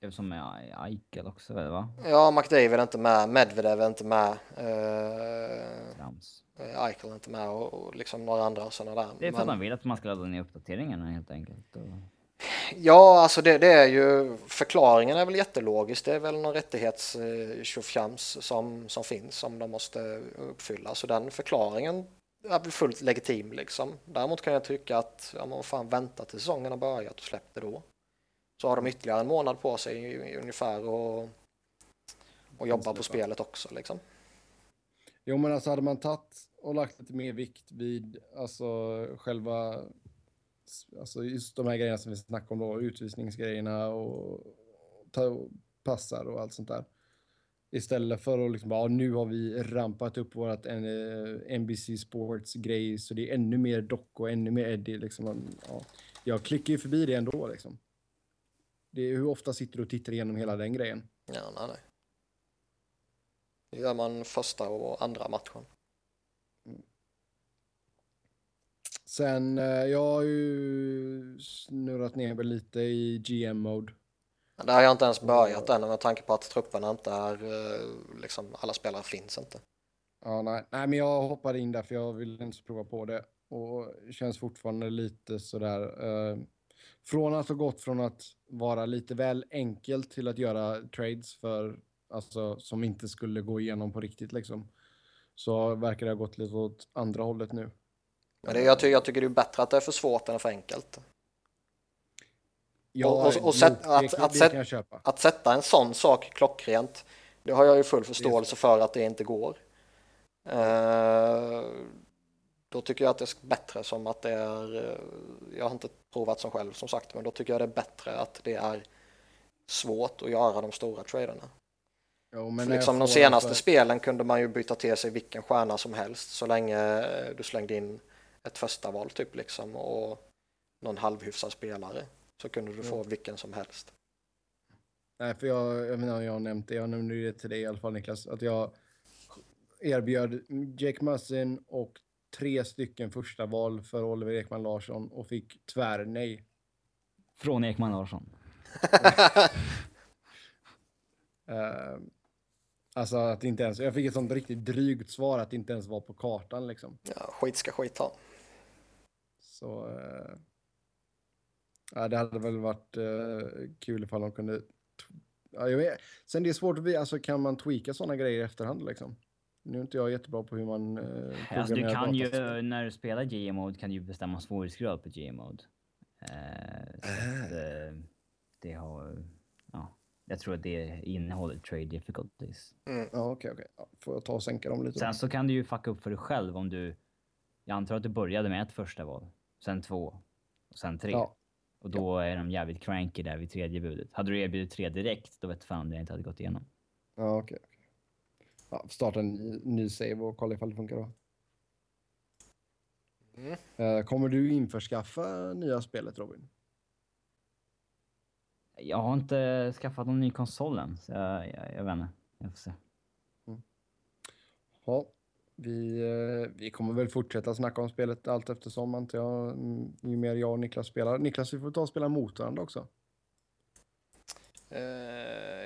det är som med Eichel också va? Ja, McDavid är inte med, Medvedev är inte med. Uh, Eichel är inte med och, och liksom några andra sådana där. Det är för Men... att de vill att man ska ladda ner uppdateringarna helt enkelt. Och... Ja, alltså det, det, är ju förklaringen är väl jättelogisk. Det är väl någon rättighets eh, som, som finns som de måste uppfylla. Så den förklaringen är väl fullt legitim liksom. Däremot kan jag tycka att ja, man fan vänta till säsongen har börjat och släpp det då. Så har de ytterligare en månad på sig ungefär och, och jobba på spelet också liksom. Jo men alltså hade man tagit och lagt lite mer vikt vid alltså själva alltså just de här grejerna som vi snackade om då, utvisningsgrejerna och, ta, passar och allt sånt där. Istället för att liksom bara, nu har vi rampat upp vårat eh, NBC Sports grej så det är ännu mer dock och ännu mer Eddie liksom. Ja, jag klickar ju förbi det ändå liksom. Det är, hur ofta sitter du och tittar igenom hela den grejen? Ja, nej, nej. Det gör man första och andra matchen. Mm. Sen, eh, jag har ju snurrat ner mig lite i GM-mode. Det har jag inte ens börjat än med tanke på att trupperna inte är, eh, liksom alla spelare finns inte. Ja, nej, nej men jag hoppade in där för jag vill inte prova på det. Och känns fortfarande lite sådär. Uh, från att ha gått från att vara lite väl enkelt till att göra trades för, alltså som inte skulle gå igenom på riktigt liksom. Så verkar det ha gått lite åt andra hållet nu. Men det, jag, ty jag tycker det är bättre att det är för svårt än för enkelt. Ja, och, och, och sätt, att, det, att, det sätt, att, sätta en sån sak klockrent, det har jag ju full förståelse för att det inte går. Uh, då tycker jag att det är bättre som att det är, eh, jag har inte provat som själv som sagt, men då tycker jag det är bättre att det är svårt att göra de stora traderna. Jo, men liksom de senaste för... spelen kunde man ju byta till sig vilken stjärna som helst så länge eh, du slängde in ett första val typ liksom och någon halvhyfsad spelare så kunde du få vilken som helst. Nej, för jag, jag menar, jag har nämnt det, jag nämnde det till dig i alla fall Niklas, att jag erbjöd Jake Mussin och tre stycken första val för Oliver Ekman Larsson och fick tvärnej. Från Ekman Larsson. uh, alltså att inte ens, jag fick ett sånt riktigt drygt svar att det inte ens var på kartan liksom. Ja, skit ska skit ha. Så... Ja, det hade väl varit uh, kul ifall de kunde... Ja, jag vet. Sen det är svårt att vi, alltså kan man tweaka sådana grejer i efterhand liksom? Nu är inte jag jättebra på hur man... Uh, alltså, du kan ju, när du spelar GM-mode kan du bestämma svårighetsgrad på GM-mode. Uh, uh. det har... Ja, jag tror att det innehåller trade difficulties. Mm. Ja, okej, okay, okej. Okay. får jag ta och sänka dem lite? Sen så kan du ju fucka upp för dig själv om du... Jag antar att du började med ett första val, sen två, och sen tre. Ja. Och då är de jävligt cranky där vid tredje budet. Hade du erbjudit tre direkt, då vet fan det inte hade gått igenom. Ja, okej. Okay ja, starta en ny save och kolla ifall det funkar då. Mm. Eh, kommer du införskaffa nya spelet Robin? Jag har inte skaffat någon ny konsol än, så jag, jag, jag vet inte. Jag får se. Mm. Ja, vi, eh, vi kommer väl fortsätta snacka om spelet allt eftersom antar jag. Mm, ju mer jag och Niklas spelar. Niklas, vi får ta och spela mot varandra också. Uh,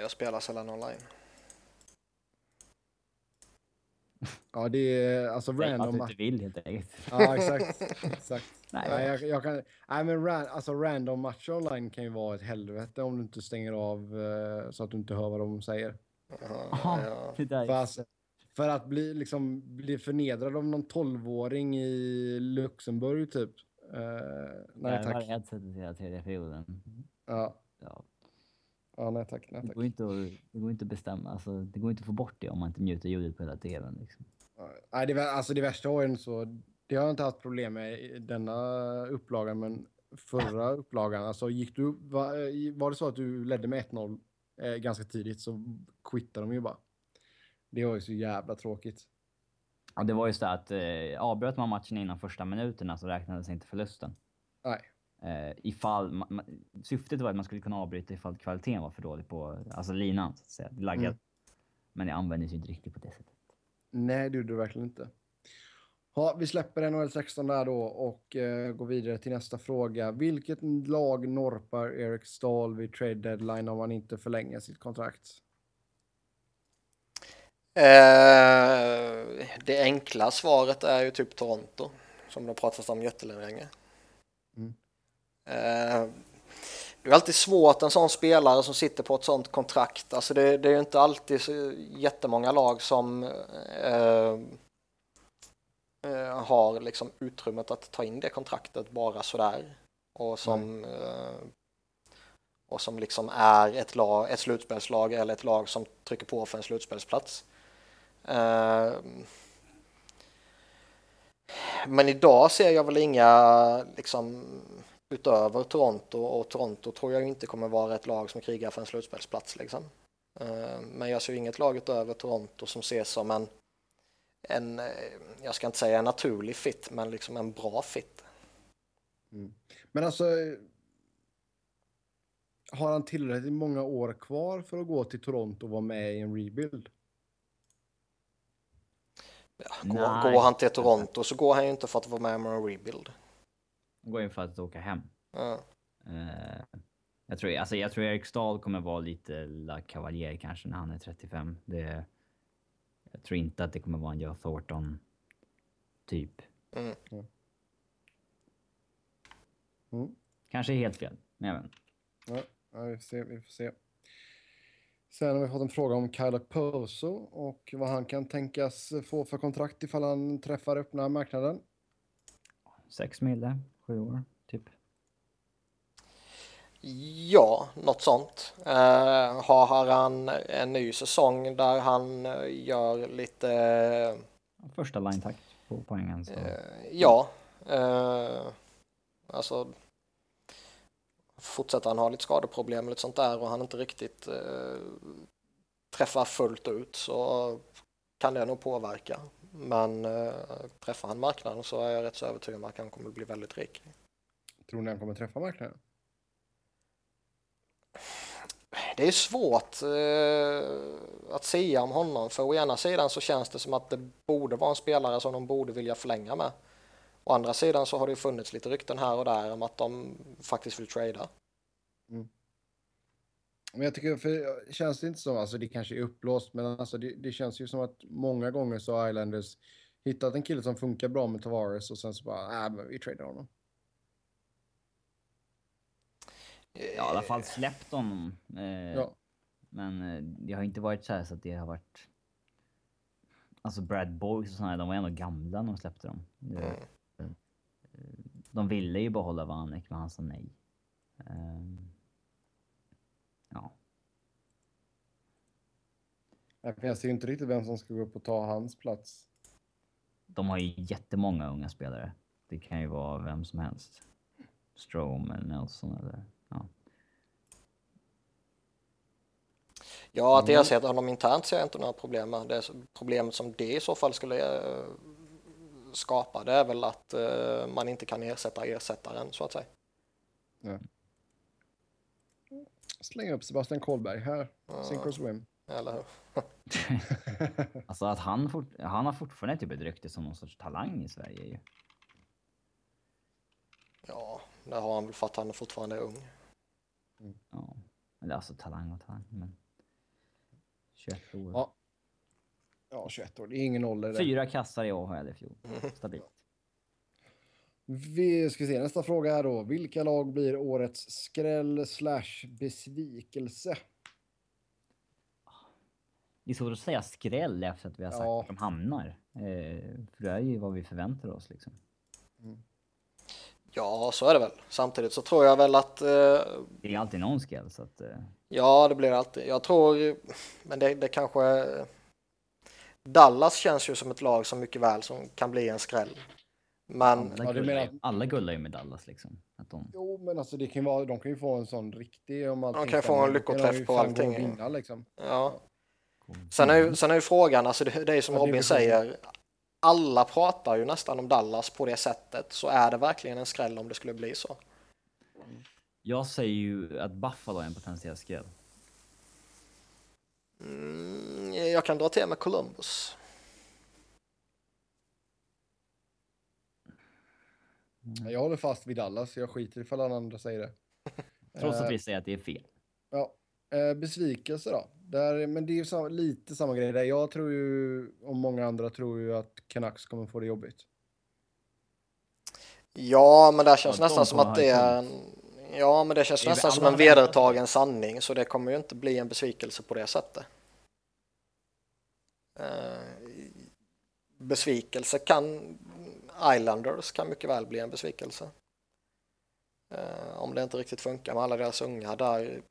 jag spelar sällan online. Ja, det är alltså random. att du inte vill helt enkelt. Ja, exakt. exakt. nej, nej, jag, jag, kan, nej, men ran, alltså random matcher online kan ju vara ett helvete om du inte stänger av uh, så att du inte hör vad de säger. Aha, ja. För, att bli, liksom, bli förnedrad av någon tolvåring i Luxemburg typ. Uh, nej, tack. Jag har headsetet hela tredje perioden. Ja. ja. Ja, nej tack. Nej, tack. Det, går inte att, det går inte att bestämma, alltså, det går inte att få bort det om man inte mutar ljudet på hela tvn. Liksom. Nej, det, alltså det värsta ju så, det har jag inte haft problem med i denna upplagan, men förra upplagan, alltså gick du, var, var det så att du ledde med 1-0 eh, ganska tidigt så quittade de ju bara. Det var ju så jävla tråkigt. Ja, det var ju så att eh, avbröt man matchen innan första minuterna så räknades inte förlusten. Nej. Eh, ifall, ma, ma, syftet var att man skulle kunna avbryta ifall kvaliteten var för dålig på alltså linan, så att säga, laggad. Mm. Men det användes ju inte riktigt på det sättet. Nej, det gjorde det verkligen inte. Ja, vi släpper NHL 16 där då och eh, går vidare till nästa fråga. Vilket lag norpar Erik Stahl vid trade deadline om han inte förlänger sitt kontrakt? Eh, det enkla svaret är ju typ Toronto, som det pratats om jättelänge. Mm. Eh, det är alltid svårt en sån spelare som sitter på ett sånt kontrakt. Alltså det, det är ju inte alltid så jättemånga lag som eh, eh, har liksom utrymmet att ta in det kontraktet bara sådär. Och som, mm. och som liksom är ett, lag, ett slutspelslag eller ett lag som trycker på för en slutspelsplats. Ehm, men idag ser jag väl inga liksom utöver Toronto och Toronto tror jag inte kommer vara ett lag som krigar för en slutspelsplats liksom. Ehm, men jag ser inget lag utöver Toronto som ses som en, en eh, jag ska inte säga en naturlig fit, men liksom en bra fit. Mm. Men alltså, har han tillräckligt många år kvar för att gå till Toronto och vara med i en rebuild? Ja, går, går, han till Toronto så går han ju inte för att vara med i en rebuild går in för att åka hem. Mm. Uh, jag, tror, alltså, jag tror Erik Stahl kommer vara lite La Cavalier kanske när han är 35. Det, jag tror inte att det kommer vara en Joe Thornton typ. Mm. Mm. Kanske helt fel, men jag vet ja, ja, vi får se. Vi får se. Sen har vi fått en fråga om Kyle Poso och vad han kan tänkas få för kontrakt ifall han träffar öppna marknaden. Sex mille sju år, typ? Ja, något sånt. Uh, har han en ny säsong där han uh, gör lite... Uh, Första line-takt på poängen. Så. ja. alltså... Fortsätter han ha lite skadeproblem och lite sånt där och han inte riktigt träffar fullt ut så kan det nog påverka. Men eh, träffar han marknaden så är jag rätt så övertygad om att han kommer bli väldigt rik. Tror ni han kommer träffa marknaden? Det det är svårt eh, att säga om honom för å ena sidan så känns det som att det borde vara en spelare som de borde vilja förlänga med. Å andra sidan så har det funnits lite rykten här och där om att de faktiskt vill trada. Mm. Men jag tycker, för känns det inte som, alltså det kanske är upplåst, men alltså det, det känns ju som att många gånger så har Islanders hittat en kille som funkar bra med Tavares och sen så bara, äh, men vi tradar honom. Ja, i alla fall släppt honom. Eh, ja. Men eh, det har inte varit så här så att det har varit... Alltså Brad Boys och sådana, de var ändå gamla när de släppte dem. Mm. De ville ju behålla Vanek, men han sa nej. Um, ja. Jag ser ju inte riktigt vem som ska gå upp och ta hans plats. De har ju jättemånga unga spelare. Det kan ju vara vem som helst. Strom eller Nelson eller... Ja. Ja, att mm. ersätta honom internt ser jag inte några problem med. Det problemet som det i så fall skulle eh, skapa det är väl att uh, man inte kan ersätta ersättaren så att säga. Ja. Slänga upp Sebastian Kohlberg här. Ja. Sink or swim. Eller hur? alltså att han, fort, han har fortfarande typ ett rykte som någon sorts talang i Sverige ju. Ja, det har han väl för att han fortfarande är ung. Mm. Ja, eller alltså talang och talang, men 21 år. Ja. Ja, 21 år. Det är ingen ålder. Fyra kassar i AHL i fjol. Stabilt. Vi ska se nästa fråga här då. Vilka lag blir årets skräll slash besvikelse? Det är svårt att säga skräll efter att vi har sagt ja. att de hamnar. Eh, för det är ju vad vi förväntar oss liksom. Mm. Ja, så är det väl. Samtidigt så tror jag väl att... Eh, det är alltid någon skräll så att... Eh... Ja, det blir det alltid. Jag tror, men det, det kanske Dallas känns ju som ett lag som mycket väl som kan bli en skräll. Men... Alla, gullar, menar... alla gullar ju med Dallas liksom. Att de... Jo, men alltså det kan vara, de kan ju få en sån riktig... Om de kan få en lyckoträff på allting. Vinna, liksom. Ja. Sen är, ju, sen är ju frågan, alltså det, det är som ja, Robin säger, alla pratar ju nästan om Dallas på det sättet, så är det verkligen en skräll om det skulle bli så? Jag säger ju att Buffalo är en potentiell skräll. Mm, jag kan dra till med Columbus. Jag håller fast vid Dallas, jag skiter ifall alla andra säger det. Trots att vi säger att det är fel. Ja. Eh, besvikelse då? Där, men det är ju samma, lite samma grej där. Jag tror ju, och många andra tror ju att Canucks kommer få det jobbigt. Ja, men det känns ja, nästan som att det är en, Ja, men det känns det nästan som en vedertagen sanning, så det kommer ju inte bli en besvikelse på det sättet. Eh, besvikelse kan Islanders kan mycket väl bli en besvikelse. Eh, om det inte riktigt funkar med alla deras unga där.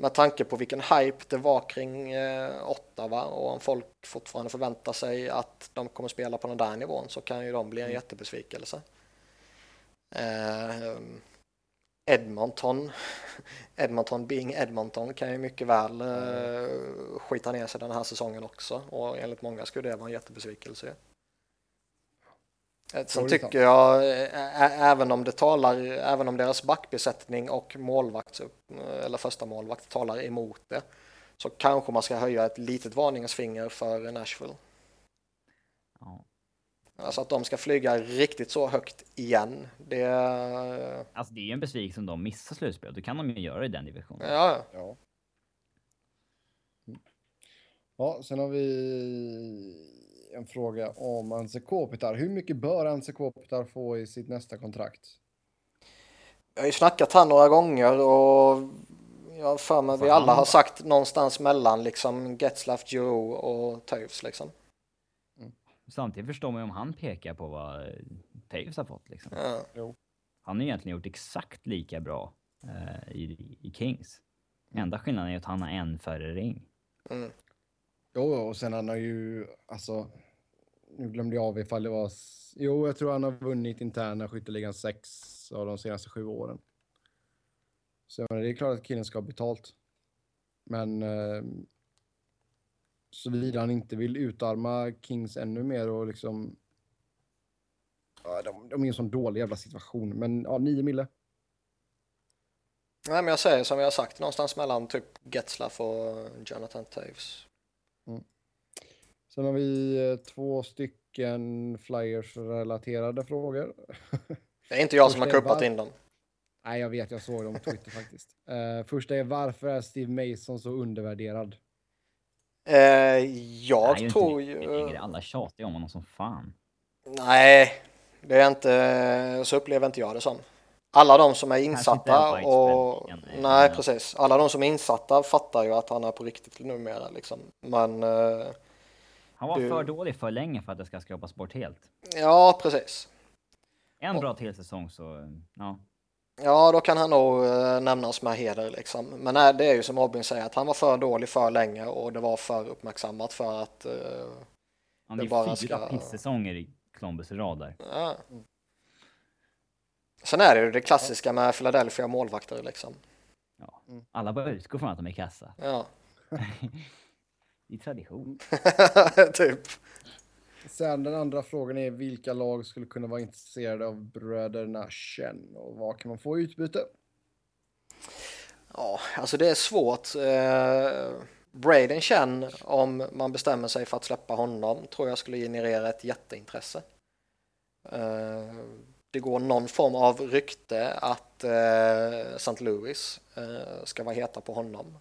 Med tanke på vilken hype det var kring eh, Ottawa och om folk fortfarande förväntar sig att de kommer spela på den där nivån så kan ju de bli en mm. Edmonton, Edmonton being Edmonton kan ju mycket väl uh, skita ner sig den här säsongen också och enligt många skulle det vara en jättebesvikelse. Eh, sen tycker jag, även om det talar, även om deras backbesättning och målvakt, eller första målvakt talar emot det, så kanske man ska höja ett litet varningens finger för Nashville. Alltså att de ska flyga riktigt så högt igen. Det... Alltså det är ju en besvikelse om de missar slutspel. Då kan de ju göra i den divisionen. Ja. Ja, ja sen har vi en fråga om Anse Kopitar. Hur mycket bör Anse Kopitar få i sitt nästa kontrakt? Jag har ju snackat här några gånger och jag har för mig vi alla har sagt någonstans mellan liksom Getzlaff, Joe och Toews liksom. Samtidigt förstår man ju om han pekar på vad Taves har fått liksom. Ja. Han har egentligen gjort exakt lika bra eh, i, i Kings. Enda skillnaden är att han har en färre ring. Mm. Jo, och sen han har ju, alltså, nu glömde jag av ifall det var, jo, jag tror han har vunnit interna skytteligan sex av de senaste sju åren. Så det är klart att killen ska ha betalt. Men eh, Såvida han inte vill utarma Kings ännu mer och liksom... Ja, de, de är i en sån dålig jävla situation, men ja, nio mille. Nej, men jag säger som vi har sagt, någonstans mellan typ Getzlaff och Jonathan Taves. Mm. Sen har vi eh, två stycken Flyers-relaterade frågor. Det är inte jag som har kuppat in dem. Nej, jag vet, jag såg dem på Twitter faktiskt. Uh, första är varför är Steve Mason så undervärderad? Uh, jag Nej, tror ju... Alla tjatar om honom som fan. Nej, det är inte, så upplever inte jag det som. Alla de som är insatta och... Nej, precis. Alla de som är insatta fattar ju att han är på riktigt numera liksom. Men... Uh, han var du... för dålig för länge för att det ska skapas bort helt. Ja, precis. En bra till säsong så, ja. Ja, då kan han nog uh, nämnas med heder liksom. Men nej, det är ju som Robin säger att han var för dålig för länge och det var för uppmärksammat för att uh, han det bara fyra ska... pissäsonger i Columbus rad där. Ja. Sen är det ju det klassiska med Philadelphia målvakter liksom. Ja, alla börjar utgå från att de är kassa. Ja. är tradition. typ. Sen den andra frågan är vilka lag skulle kunna vara intresserade av bröderna Chen och vad kan man få i utbyte? Ja, alltså det är svårt. Eh, Braden Chen, om man bestämmer sig för att släppa honom, tror jag skulle generera ett jätteintresse. Eh, det går någon form av rykte att eh, St. Louis eh, ska vara heta på honom.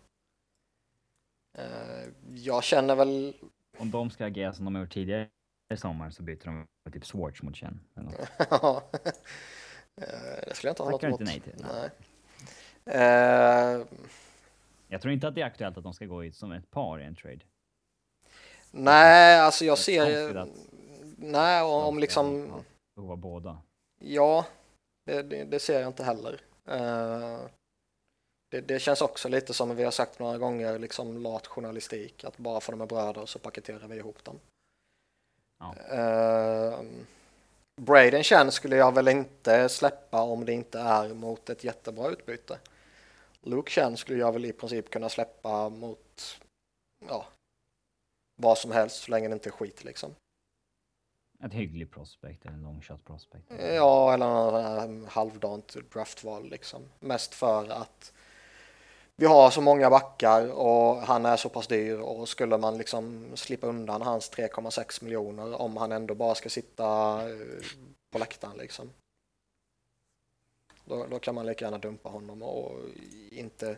Eh, jag känner väl... Om de ska agera som de har gjort tidigare i sommar så byter de typ Swartz mot Chen. ja, eh, det skulle jag inte ha något emot. nej till. Nej. Uh, jag tror inte att det är aktuellt att de ska gå i som ett par i en trade. Nej, alltså jag ser... Nej, om liksom... Behova båda. Ja, det, det, det, ser jag inte heller. Uh, det, det, känns också lite som vi har sagt några gånger, liksom lat journalistik, att bara för de är bröder så paketerar vi ihop dem. Ja. Uh, Braden Chen skulle jag väl inte släppa om det inte är mot ett jättebra utbyte. Luke Chen skulle jag väl i princip kunna släppa mot ja, vad som helst så länge det inte är skit liksom. Ett hygglig prospect en long shot prospect? Ja, eller en halvdant draftval liksom. Mest för att vi har så många backar och han är så pass dyr och skulle man liksom slippa undan hans 3,6 miljoner om han ändå bara ska sitta eh, på läktaren liksom. Då, då, kan man lika gärna dumpa honom och inte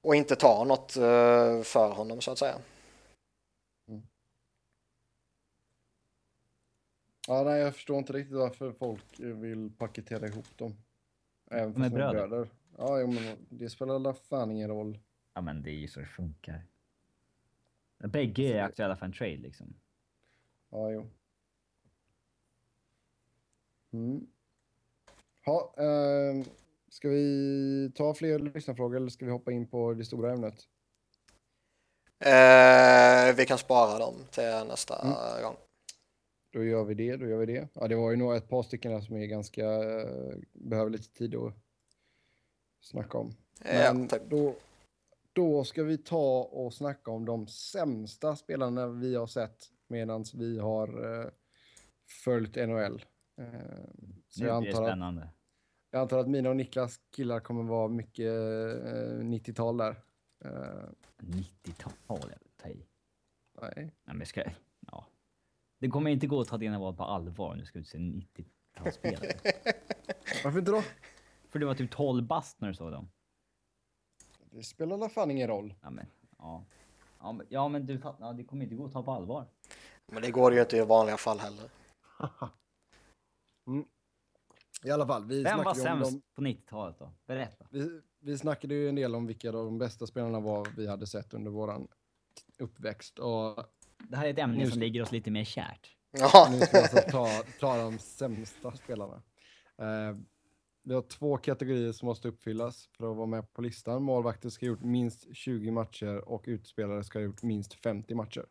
och inte ta något eh, för honom så att säga. Mm. Ja, nej, jag förstår inte riktigt varför folk vill paketera ihop dem. Även med bröder. bröder. Ja, men det spelar alla fan ingen roll. Ja, men det är ju så det funkar. Bägge är aktuella för en trade liksom. Ja, jo. Mm. Ja, eh, ska vi ta fler lyssnarfrågor eller ska vi hoppa in på det stora ämnet? Eh, vi kan spara dem till nästa mm. gång. Då gör vi det, då gör vi det. Ja, det var ju nog ett par stycken där som är ganska, eh, behöver lite tid att snacka om. Men ja, då, då ska vi ta och snacka om de sämsta spelarna vi har sett medan vi har eh, följt NHL. Eh, så jag antar, spännande. Att, jag antar att mina och Niklas killar kommer vara mycket eh, 90-tal där. Eh, 90-tal? Ta i. Nej. Nej men ska, ja. Det kommer inte gå att ta dina val på allvar. Nu ska du se 90-talsspelare. Varför inte då? För du var typ 12 bast när du såg dem. Det spelar alla fan ingen roll. Ja men, ja. Ja men, ja, men du, ja, det kommer inte gå att ta på allvar. Men det går ju inte i vanliga fall heller. mm. I alla fall, vi Vem var sämst dem... på 90-talet då? Berätta. Vi, vi snackade ju en del om vilka de bästa spelarna var vi hade sett under våran uppväxt. Och det här är ett ämne nu... som ligger oss lite mer kärt. Ja. Nu ska vi alltså ta, ta de sämsta spelarna. Uh, vi har två kategorier som måste uppfyllas för att vara med på listan. Målvakter ska ha gjort minst 20 matcher och utspelare ska ha gjort minst 50 matcher.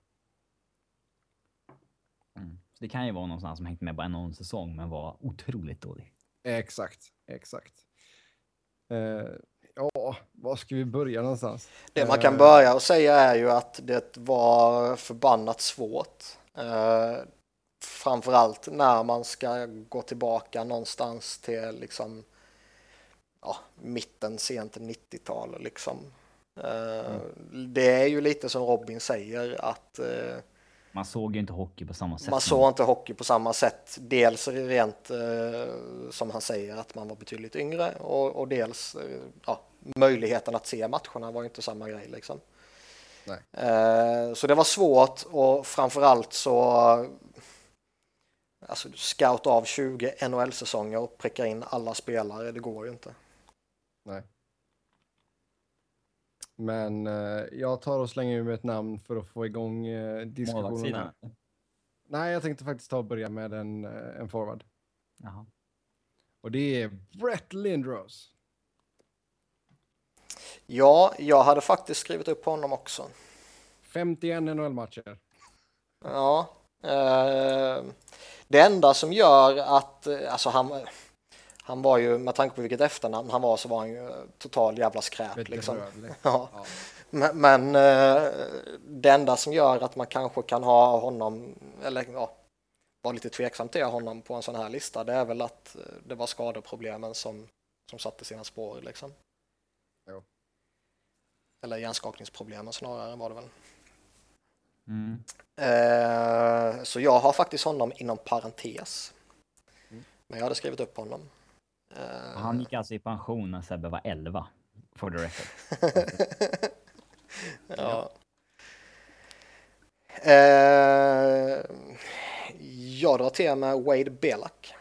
Mm. Så det kan ju vara någonstans som hängt med bara någon säsong men var otroligt dålig. Exakt, exakt. Uh, ja, var ska vi börja någonstans? Det man kan uh, börja och säga är ju att det var förbannat svårt. Uh, framförallt när man ska gå tillbaka någonstans till liksom ja, mitten, sent 90-tal liksom. Mm. Det är ju lite som Robin säger att man såg ju inte hockey på samma sätt. Man såg inte hockey på samma sätt. Dels rent eh, som han säger att man var betydligt yngre och, och dels eh, ja, möjligheten att se matcherna var inte samma grej liksom. Eh, så det var svårt och framförallt så alltså scout av 20 NHL-säsonger och pricka in alla spelare, det går ju inte. Nej. Men eh, jag tar och slänger med ett namn för att få igång eh, diskussionen. Nej, jag tänkte faktiskt ta och börja med en, eh, en forward. Jaha. Och det är Brett Lindros. Ja, jag hade faktiskt skrivit upp honom också. 51 NHL-matcher. Ja. Eh, det enda som gör att, eh, alltså han, han var ju, med tanke på vilket efternamn han var så var han ju total jävla skräp. Liksom. Ja. ja. Men, men eh, det enda som gör att man kanske kan ha honom, eller ja, vara lite tveksam till honom på en sån här lista, det är väl att eh, det var skadeproblemen som, som satte sina spår. Liksom. Jo. Eller hjärnskakningsproblemen snarare var det väl. Mm. Eh, så jag har faktiskt honom inom parentes. Mm. Men jag hade skrivit upp honom. Han gick alltså i pension när Sebbe var 11, for the record. ja. Uh, jag drar till med Wade Belak.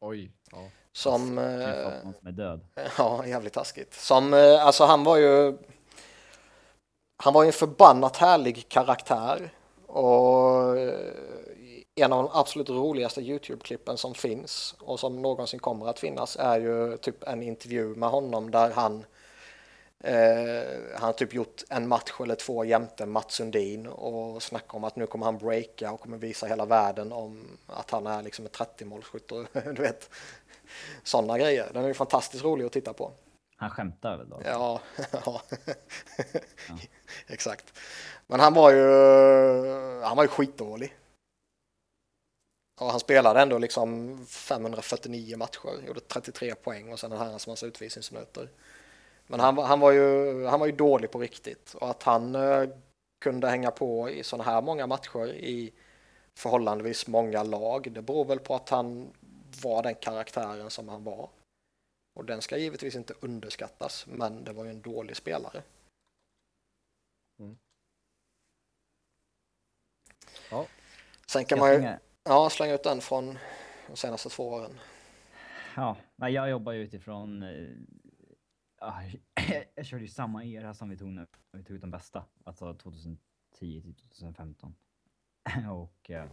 Oj. Ja. Som... Uh, som är död. Ja, jävligt taskigt. Som, alltså han var ju... Han var ju en förbannat härlig karaktär. Och en av de absolut roligaste Youtube-klippen som finns och som någonsin kommer att finnas är ju typ en intervju med honom där han eh, han har typ gjort en match eller två jämte Mats Sundin och snackar om att nu kommer han breaka och kommer visa hela världen om att han är liksom en 30-målsskytt och du vet sådana grejer. Den är ju fantastiskt rolig att titta på. Han skämtar väl då? Ja, ja. ja. exakt. Men han var ju, han var ju skitdålig. Och han spelade ändå liksom 549 matcher, gjorde 33 poäng och sen en herrans massa utvisningsminuter. Men han, han, var ju, han var ju dålig på riktigt och att han eh, kunde hänga på i sådana här många matcher i förhållandevis många lag, det beror väl på att han var den karaktären som han var. Och den ska givetvis inte underskattas, men det var ju en dålig spelare. Mm. Sen kan man ju... Ja, slänga ut den från de senaste två åren. Ja, jag jobbar ju utifrån... Ja, jag körde ju samma era som vi tog nu. Vi tog ut de bästa, alltså 2010 till 2015. Och ja,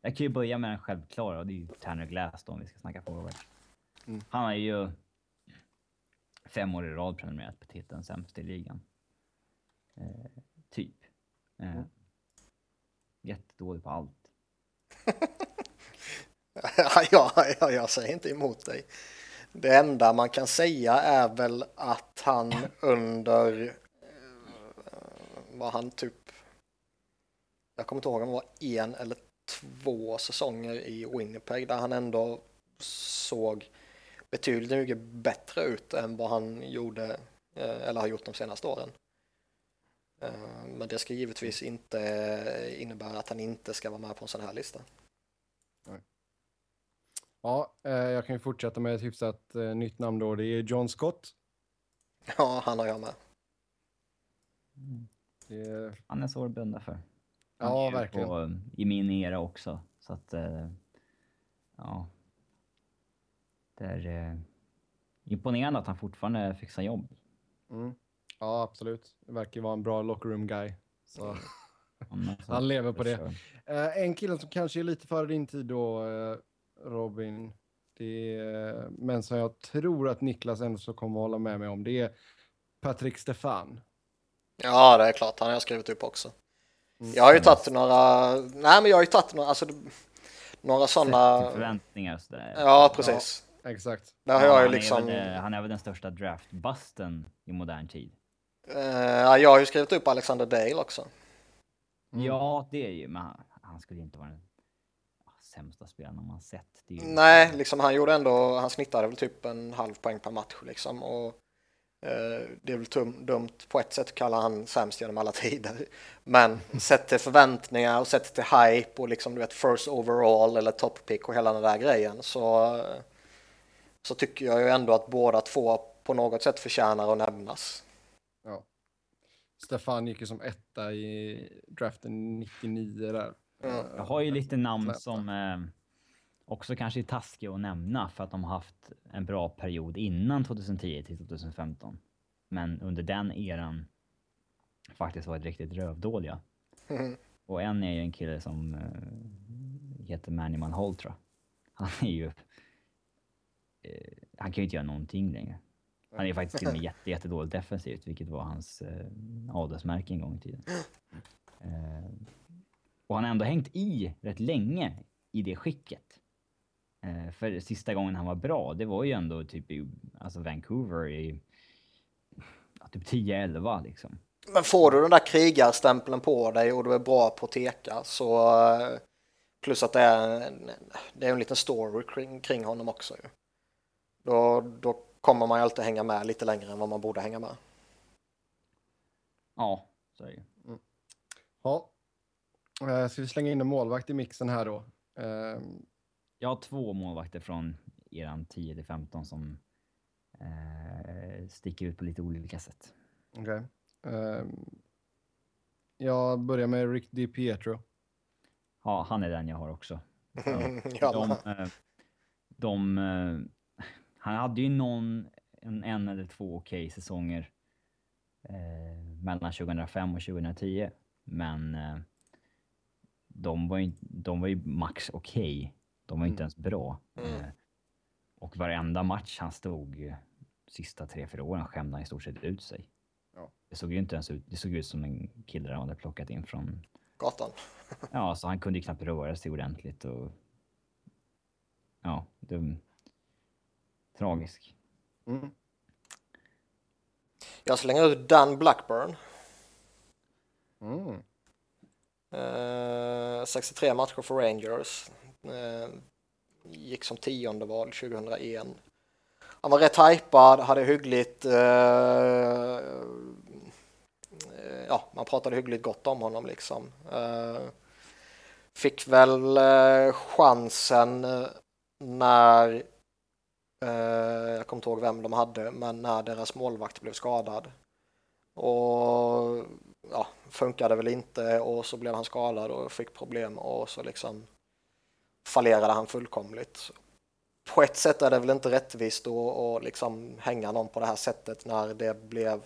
jag kan ju börja med den självklara och det är ju Tanner Glass då om vi ska snacka forward. Mm. Han har ju fem år i rad prenumererat på titeln sämst i ligan. Eh, typ. Eh, mm. Jättedålig på allt. ja, ja, jag säger inte emot dig. Det enda man kan säga är väl att han under eh, var han typ jag kommer inte ihåg om det var en eller två säsonger i Winnipeg där han ändå såg betydligt mycket bättre ut än vad han gjorde eh, eller har gjort de senaste åren. Eh, men det ska givetvis inte innebära att han inte ska vara med på en sån här lista. Ja, eh, jag kan ju fortsätta med ett hyfsat eh, nytt namn då. Det är John Scott. Ja, han har jag med. Det... Han är svår att blunda för. Han ja, verkligen. På, I min era också. Så att, ja. Det är imponerande att han fortfarande fixar jobb. Mm. Ja, absolut. Det verkar vara en bra locker room guy. Så. Han lever på det. Uh, en kille som kanske är lite före din tid då, uh, Robin. Det är, men som jag tror att Niklas ändå så kommer att hålla med mig om. Det är Patrik Stefan. Ja, det är klart. Han har jag skrivit upp också. Mm. Jag har ju tagit några, nej men jag har ju tagit några, alltså några sådana. förväntningar sådär. Ja, precis. Ja, exakt. Där har ja, jag ju liksom. Är väl, han är väl den största draftbusten i modern tid. Uh, jag har ju skrivit upp Alexander Dale också. Mm. Ja, det är ju, men han, han skulle inte vara en sämsta spelarna man sett. Ju... Nej, liksom han gjorde ändå, han snittade väl typ en halv poäng per match liksom. Och, eh, det är väl tum, dumt på ett sätt att kalla han sämst genom alla tider. Men sett till förväntningar och sett till hype och liksom du vet first overall eller top pick och hela den där grejen så, så tycker jag ju ändå att båda två på något sätt förtjänar att nämnas. Ja. Stefan gick ju som etta i draften 99 där. Mm. Jag har ju lite namn som eh, också kanske är taskiga att nämna för att de har haft en bra period innan 2010 till 2015. Men under den eran faktiskt varit riktigt rövdåliga. Mm. Och en är ju en kille som eh, heter Mannyman Holtra. Han är ju... Eh, han kan ju inte göra någonting längre. Han är faktiskt till och med jätte, jättedåligt defensivt, vilket var hans eh, adelsmärke en gång i tiden. Eh, och han har ändå hängt i rätt länge i det skicket. Eh, för sista gången han var bra, det var ju ändå typ i alltså Vancouver i ja, typ 10-11 liksom. Men får du den där krigarstämpeln på dig och du är bra på att teka så eh, plus att det är en, det är en liten story kring, kring honom också ju. Då, då kommer man ju alltid hänga med lite längre än vad man borde hänga med. Ja, så är det mm. Ja. Eh, ska vi slänga in en målvakt i mixen här då? Um... Jag har två målvakter från eran 10 till 15 som eh, sticker ut på lite olika sätt. Okej. Okay. Um... Ehm, jag börjar med Rick DiPietro. Ja, han är den jag har också. ja. De, eh, de, de han hade ju någon, en, en eller två okej säsonger eh, mellan 2005 och 2010. Men eh, de, var ju, de var ju max okej. De var mm. inte ens bra. Mm. Eh, och varenda match han stod sista tre, fyra åren skämde han i stort sett ut sig. Ja. Det såg ju inte ens ut, det såg ut som en kille de hade plockat in från gatan. ja, så han kunde ju knappt röra sig ordentligt och ja, det, tragisk. Mm. Jag slänger ut Dan Blackburn. Mm. Eh, 63 matcher för Rangers. Eh, gick som tionde val 2001. Han var rätt hypad, hade hyggligt... Eh, ja, man pratade hyggligt gott om honom liksom. Fick väl chansen när jag kommer inte ihåg vem de hade, men när deras målvakt blev skadad. Och ja, funkade väl inte och så blev han skadad och fick problem och så liksom fallerade han fullkomligt. På ett sätt är det väl inte rättvist att liksom hänga någon på det här sättet när det blev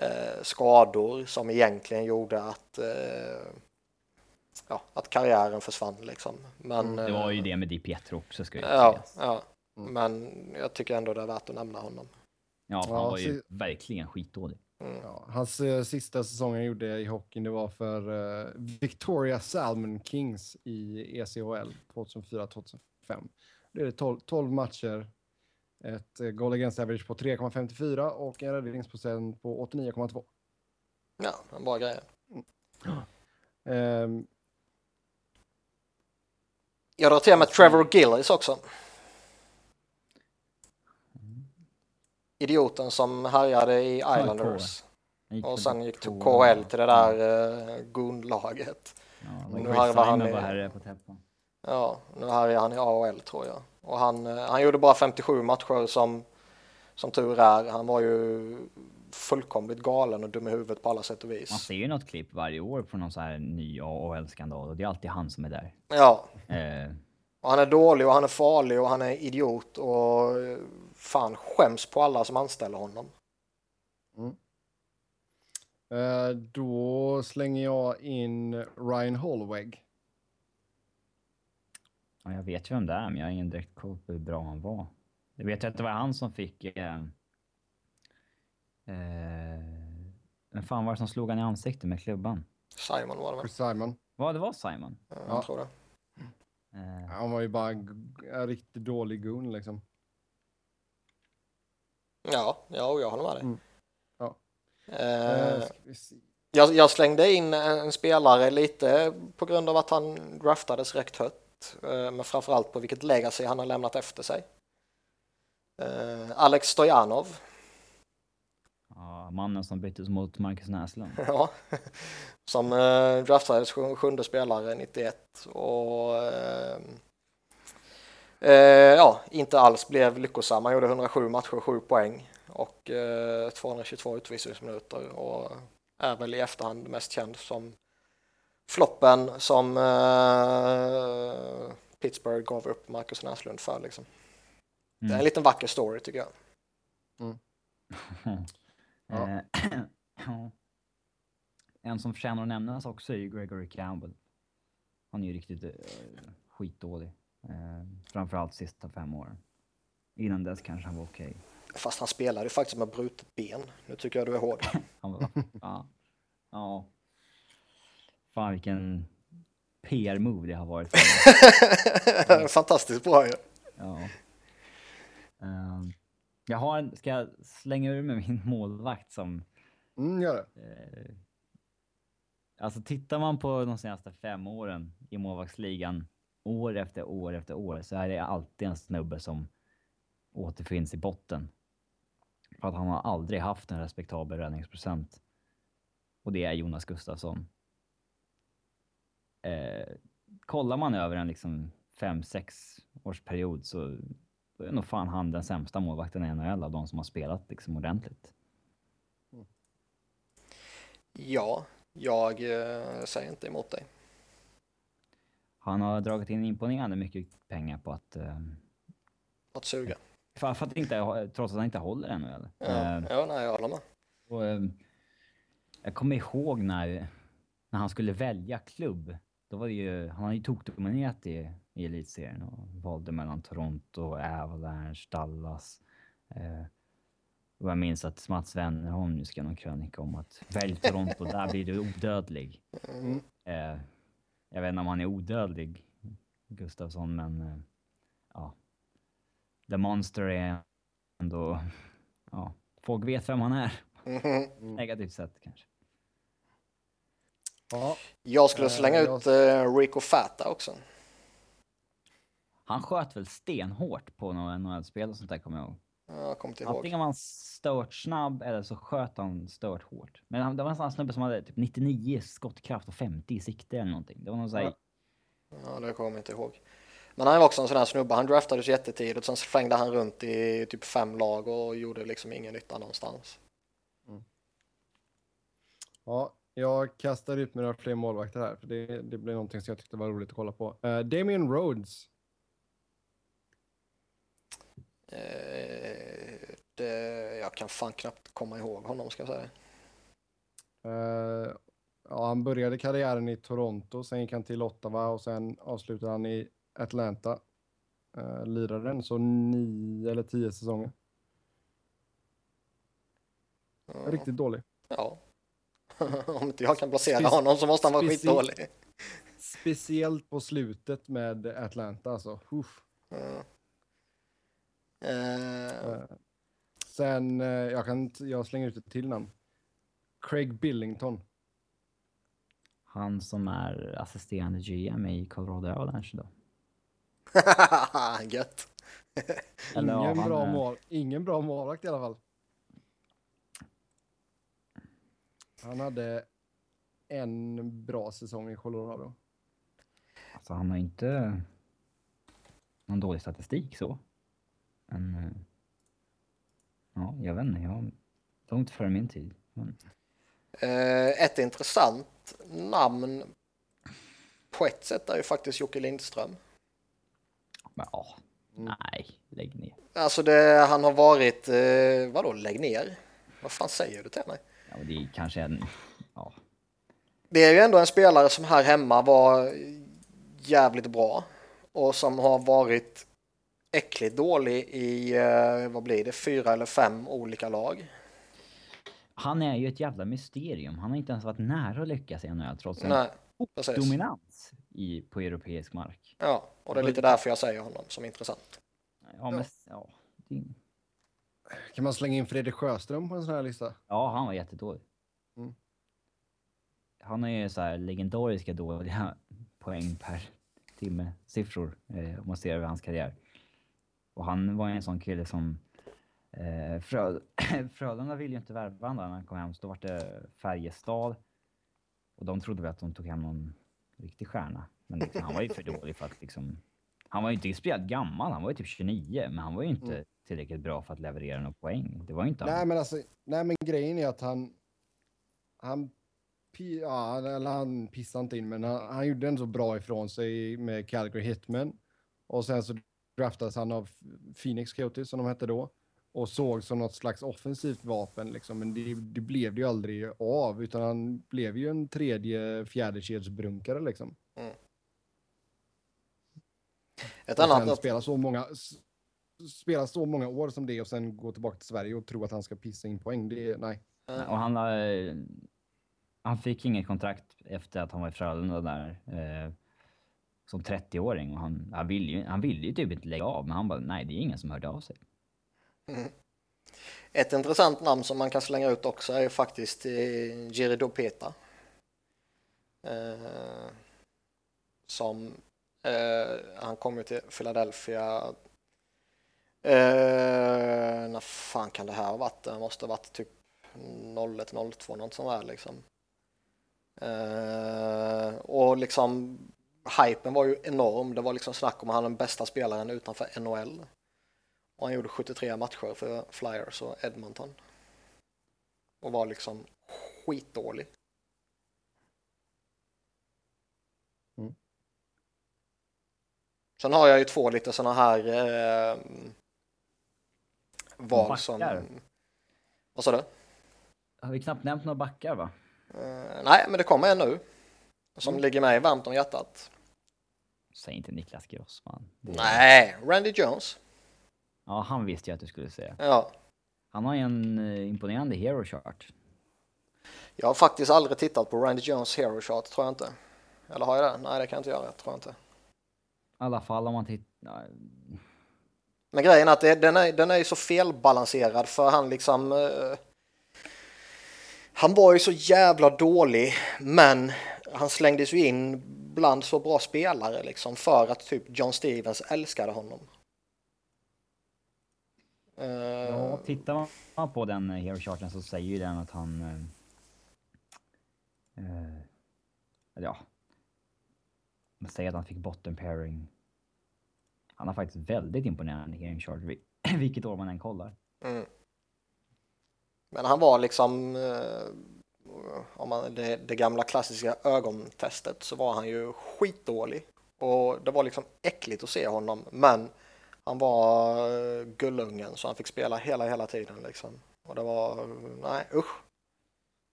eh, skador som egentligen gjorde att eh, ja, att karriären försvann liksom. Men, mm, det var ju det med Di Pietro också ska jag ja, säga. Ja. Mm. Men jag tycker ändå det är värt att nämna honom. Ja, han ja, var ju verkligen skitdålig. Mm. Ja, hans uh, sista säsong han gjorde i hockeyn det var för uh, Victoria Salmon Kings i ECHL 2004-2005. Det är 12, 12 matcher, ett uh, goal against average på 3,54 och en räddningsprocent på 89,2. Ja, en bra grej. Mm. Um, jag drar till med Trevor Gillis också. Idioten som härjade i Islanders. Och sen gick till KL till det där uh, Gun-laget. Ja, nu harvar han i, här på Ja, nu härjar han i AHL tror jag. Och han, uh, han gjorde bara 57 matcher som, som tur är. Han var ju fullkomligt galen och dum i huvudet på alla sätt och vis. Man ser ju något klipp varje år på någon så här ny AHL-skandal och det är alltid han som är där. Ja. Eh. Och han är dålig och han är farlig och han är idiot och fan skäms på alla som anställer honom. Mm. Eh, då slänger jag in Ryan Holweg. Ja, jag vet ju vem det är, men jag har ingen direkt koll på hur bra han var. Jag vet att det var han som fick... Eh, eh, vem fan var det som slog han i ansiktet med klubban? Simon var det väl? Simon. Ja, det var Simon. Ja, jag ja. tror det. Eh. Han var ju bara en riktigt dålig gun liksom. Ja, ja jag håller med dig. Mm. Ja. Eh, jag, jag, slängde in en spelare lite på grund av att han draftades rätt högt. eh, men framförallt på vilket legacy han har lämnat efter sig. Eh, Alex Stojanov. Ja, mannen som byttes mot Marcus Näslund. Ja, som eh, draftades sjunde spelare 91 och eh, eh, ja, inte alls blev lyckosam. Han gjorde 107 matcher, 7 poäng och eh, 222 utvisningsminuter och är väl i efterhand mest känd som floppen som eh, Pittsburgh gav upp Marcus Näslund för. Liksom. Mm. Det är en liten vacker story tycker jag. Mm. ja. en som förtjänar att nämnas också är ju Gregory Campbell. Han är ju riktigt uh, skitdålig. Uh, framförallt sista fem åren. Innan dess kanske han var okej. Okay. Fast han spelade ju faktiskt med brutet ben. Nu tycker jag du är hård. ja. ja. Fan vilken PR-move det har varit. Fantastiskt bra ju. Ja. Um, jag har, ska jag slänga ur med min målvakt som... Mm, gör det. Uh, alltså tittar man på de senaste fem åren i målvaktsligan, år efter år efter år, så är det alltid en snubbe som återfinns i botten. För att han har aldrig haft en respektabel räddningsprocent. Och det är Jonas Gustafsson. Eh, kollar man över en liksom 5-6 års period så då är nog fan han den sämsta målvakten i NHL av de som har spelat liksom ordentligt. Mm. Ja, jag eh, säger inte emot dig. Han har dragit in imponerande mycket pengar på att... Eh, att suga. För, för, att inte, trots att han inte håller ännu eller? Ja, eh, ja nej, jag håller med. Och, eh, jag kommer ihåg när, när han skulle välja klubb. Då var det ju, han hade ju tokdominerat i, i elitserien och valde mellan Toronto, Avalanche, Dallas. Eh, och jag minns att Mats Wennerholm skrev någon krönika om att välj Toronto, där blir du odödlig. Mm. Eh, jag vet inte om han är odödlig, Gustafsson, men eh, ja. The Monster är ändå, ja, folk vet vem han är. Mm. Negativt sett kanske. Ja. Jag skulle slänga uh, ut uh, Rico Fata också. Han sköt väl stenhårt på några NHL-spel och sånt där kommer jag ihåg. Ja, kom till Antingen var han stört snabb eller så sköt han stört hårt. Men han, det var en sån snubbe som hade typ 99 skottkraft och 50 i sikte eller någonting. Det var någon sån ja. ja, det kommer jag inte ihåg. Men han var också en sån här snubbe. Han draftades jättetidigt. Sen svängde han runt i typ fem lag och gjorde liksom ingen nytta någonstans. Mm. Ja, jag kastar ut några fler målvakter här, för det, det blir någonting som jag tyckte var roligt att kolla på. Uh, Damien Rhodes. Uh, det, jag kan fan knappt komma ihåg honom, ska jag säga. Uh, ja, han började karriären i Toronto, sen gick han till Ottawa och sen avslutade han i Atlanta. Uh, lirade den så nio eller tio säsonger. Riktigt dålig. Ja. Om inte jag kan placera Spe honom så måste han vara skitdålig. Speciellt på slutet med Atlanta alltså. Mm. Uh. Sen, uh, jag, kan, jag slänger ut ett till namn. Craig Billington. Han som är assisterande GM i Colorado Avalanche då. Gött. Eller, ingen, ja, bra är... mål, ingen bra målvakt i alla fall. Han hade en bra säsong i Colorado. Alltså han har inte någon dålig statistik så. Men eh, ja, jag vet inte. Jag, långt före min tid. Men... Eh, ett intressant namn på ett sätt är ju faktiskt Jocke Lindström. Men, ja, mm. nej, lägg ner. Alltså det, han har varit, eh, vadå lägg ner? Vad fan säger du till mig? Ja, det är kanske en... Ja. Det är ju ändå en spelare som här hemma var jävligt bra och som har varit äckligt dålig i, eh, vad blir det, fyra eller fem olika lag. Han är ju ett jävla mysterium. Han har inte ens varit nära att lyckas i NHL trots en Nej, dominans i, på europeisk mark. Ja, och det är lite därför jag säger honom som intressant. Ja, men, ja. Kan man slänga in Fredrik Sjöström på en sån här lista? Ja, han var jättedålig. Mm. Han har ju så här legendariska dåliga poäng per timme-siffror eh, om man ser över hans karriär. Och han var en sån kille som eh, Frö, Frölunda ville ju inte värva honom när han kom hem, så då var det Färjestad. Och de trodde väl att de tog hem någon riktig stjärna. Men liksom, han var ju för dålig för att liksom... Han var ju inte speciellt gammal, han var ju typ 29, men han var ju inte mm. tillräckligt bra för att leverera några poäng. Det var ju inte Nej, han. men alltså, nej, men grejen är att han... Han ja, eller han pissade inte in, men han, han gjorde ändå bra ifrån sig med Calgary Hitman. Och sen så draftades han av Phoenix Coyotes som de hette då. Och såg som något slags offensivt vapen liksom. Men det, det blev det ju aldrig av, utan han blev ju en tredje, fjärdekedsbrunkare liksom. Mm. Ett annat... Spela så många spela så många år som det och sen gå tillbaka till Sverige och tro att han ska pissa in poäng. Det nej. Och han, eh, han fick inget kontrakt efter att han var i Frölunda där. Som 30-åring och han, han, ville ju, han ville ju typ inte lägga av, men han bara nej, det är ingen som hörde av sig. Mm. Ett intressant namn som man kan slänga ut också är faktiskt eh, Peta. Eh, som eh, han kom ju till Philadelphia eh, när fan kan det här ha varit? Det måste ha varit typ 01, 02 något sånt där liksom. Uh, och liksom hypen var ju enorm. Det var liksom snack om att han den bästa spelaren utanför NHL. Och han gjorde 73 matcher för Flyers och Edmonton. Och var liksom skitdålig. Mm. Sen har jag ju två lite sådana här eh, val som... Vad sa du? Har vi knappt nämnt några backar va? Uh, nej, men det kommer en nu. Som mm. ligger mig varmt om hjärtat. Säg inte Niklas Grossman. Nej, Randy Jones. Ja, han visste jag att du skulle säga. Ja. Han har ju en uh, imponerande hero chart. Jag har faktiskt aldrig tittat på Randy Jones hero chart, tror jag inte. Eller har jag det? Nej, det kan jag inte göra, tror jag inte. I alla fall om man tittar... Men grejen är att det, den, är, den är så felbalanserad för han liksom... Uh han var ju så jävla dålig, men han slängdes ju in bland så bra spelare liksom för att typ John Stevens älskade honom. Ja, tittar man på den hero charten så säger ju den att han... Uh, uh, ja. Man säger att han fick bottom pairing. Han har faktiskt väldigt imponerande hero chart, vilket år man än kollar. Mm. Men han var liksom, eh, om man, det, det, gamla klassiska ögontestet så var han ju skitdålig. Och det var liksom äckligt att se honom, men han var eh, gullungen så han fick spela hela, hela tiden liksom. Och det var, nej usch.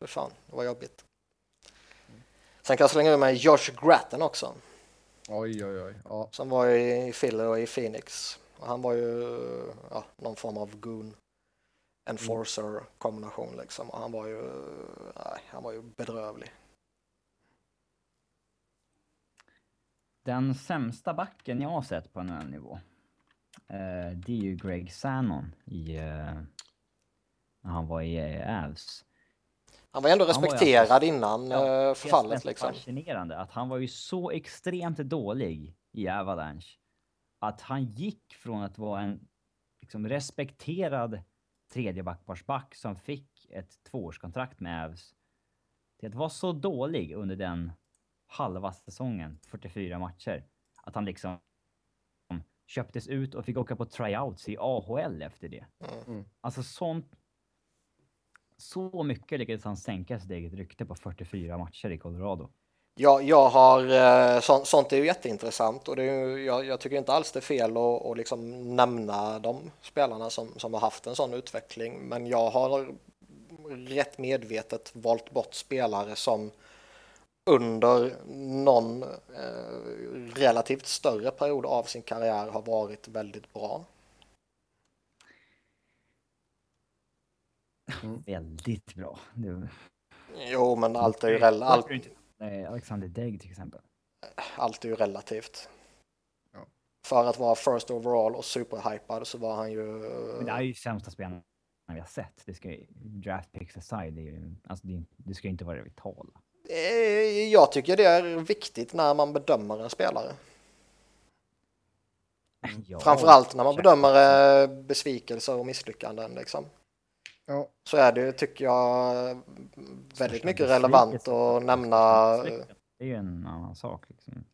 För fan, det var jobbigt. Sen kan jag slänga ur mig Josh Gratton också. Oj, oj, oj. Ja. Som var i Philly och i Phoenix. Och han var ju ja, någon form av goon enforcer kombination liksom. Och han var ju, nej, han var ju bedrövlig. Den sämsta backen jag har sett på en nivå. Eh, det är ju Greg Sannon i, eh, när han var i eh, Avs. Han var ändå respekterad alltså, innan ja, förfallet liksom. fascinerande att han var ju så extremt dålig i Avalanche. Att han gick från att vara en liksom, respekterad tredje backparsback som fick ett tvåårskontrakt med Avs till att vara så dålig under den halva säsongen, 44 matcher, att han liksom köptes ut och fick åka på tryouts i AHL efter det. Mm. Alltså sånt... Så mycket lyckades han sänka sitt eget rykte på 44 matcher i Colorado. Ja, jag har, eh, så, sånt är ju jätteintressant och det är, jag, jag tycker inte alls det är fel att, att liksom nämna de spelarna som, som har haft en sån utveckling. Men jag har rätt medvetet valt bort spelare som under någon eh, relativt större period av sin karriär har varit väldigt bra. Mm. Väldigt bra. Jo, men allt är ju relativt. Alexander Degg till exempel. Allt är ju relativt. Ja. För att vara first overall och superhypad så var han ju... Men det är ju sämsta spelaren vi har sett. Det ska ju, draft picks aside, det, är ju, alltså det, det ska ju inte vara det vitala. Eh, jag tycker det är viktigt när man bedömer en spelare. Ja, Framförallt när man bedömer eh, besvikelser och misslyckanden liksom. Ja. Så är det tycker jag, väldigt mycket relevant att nämna. Det är ju en annan sak. Liksom.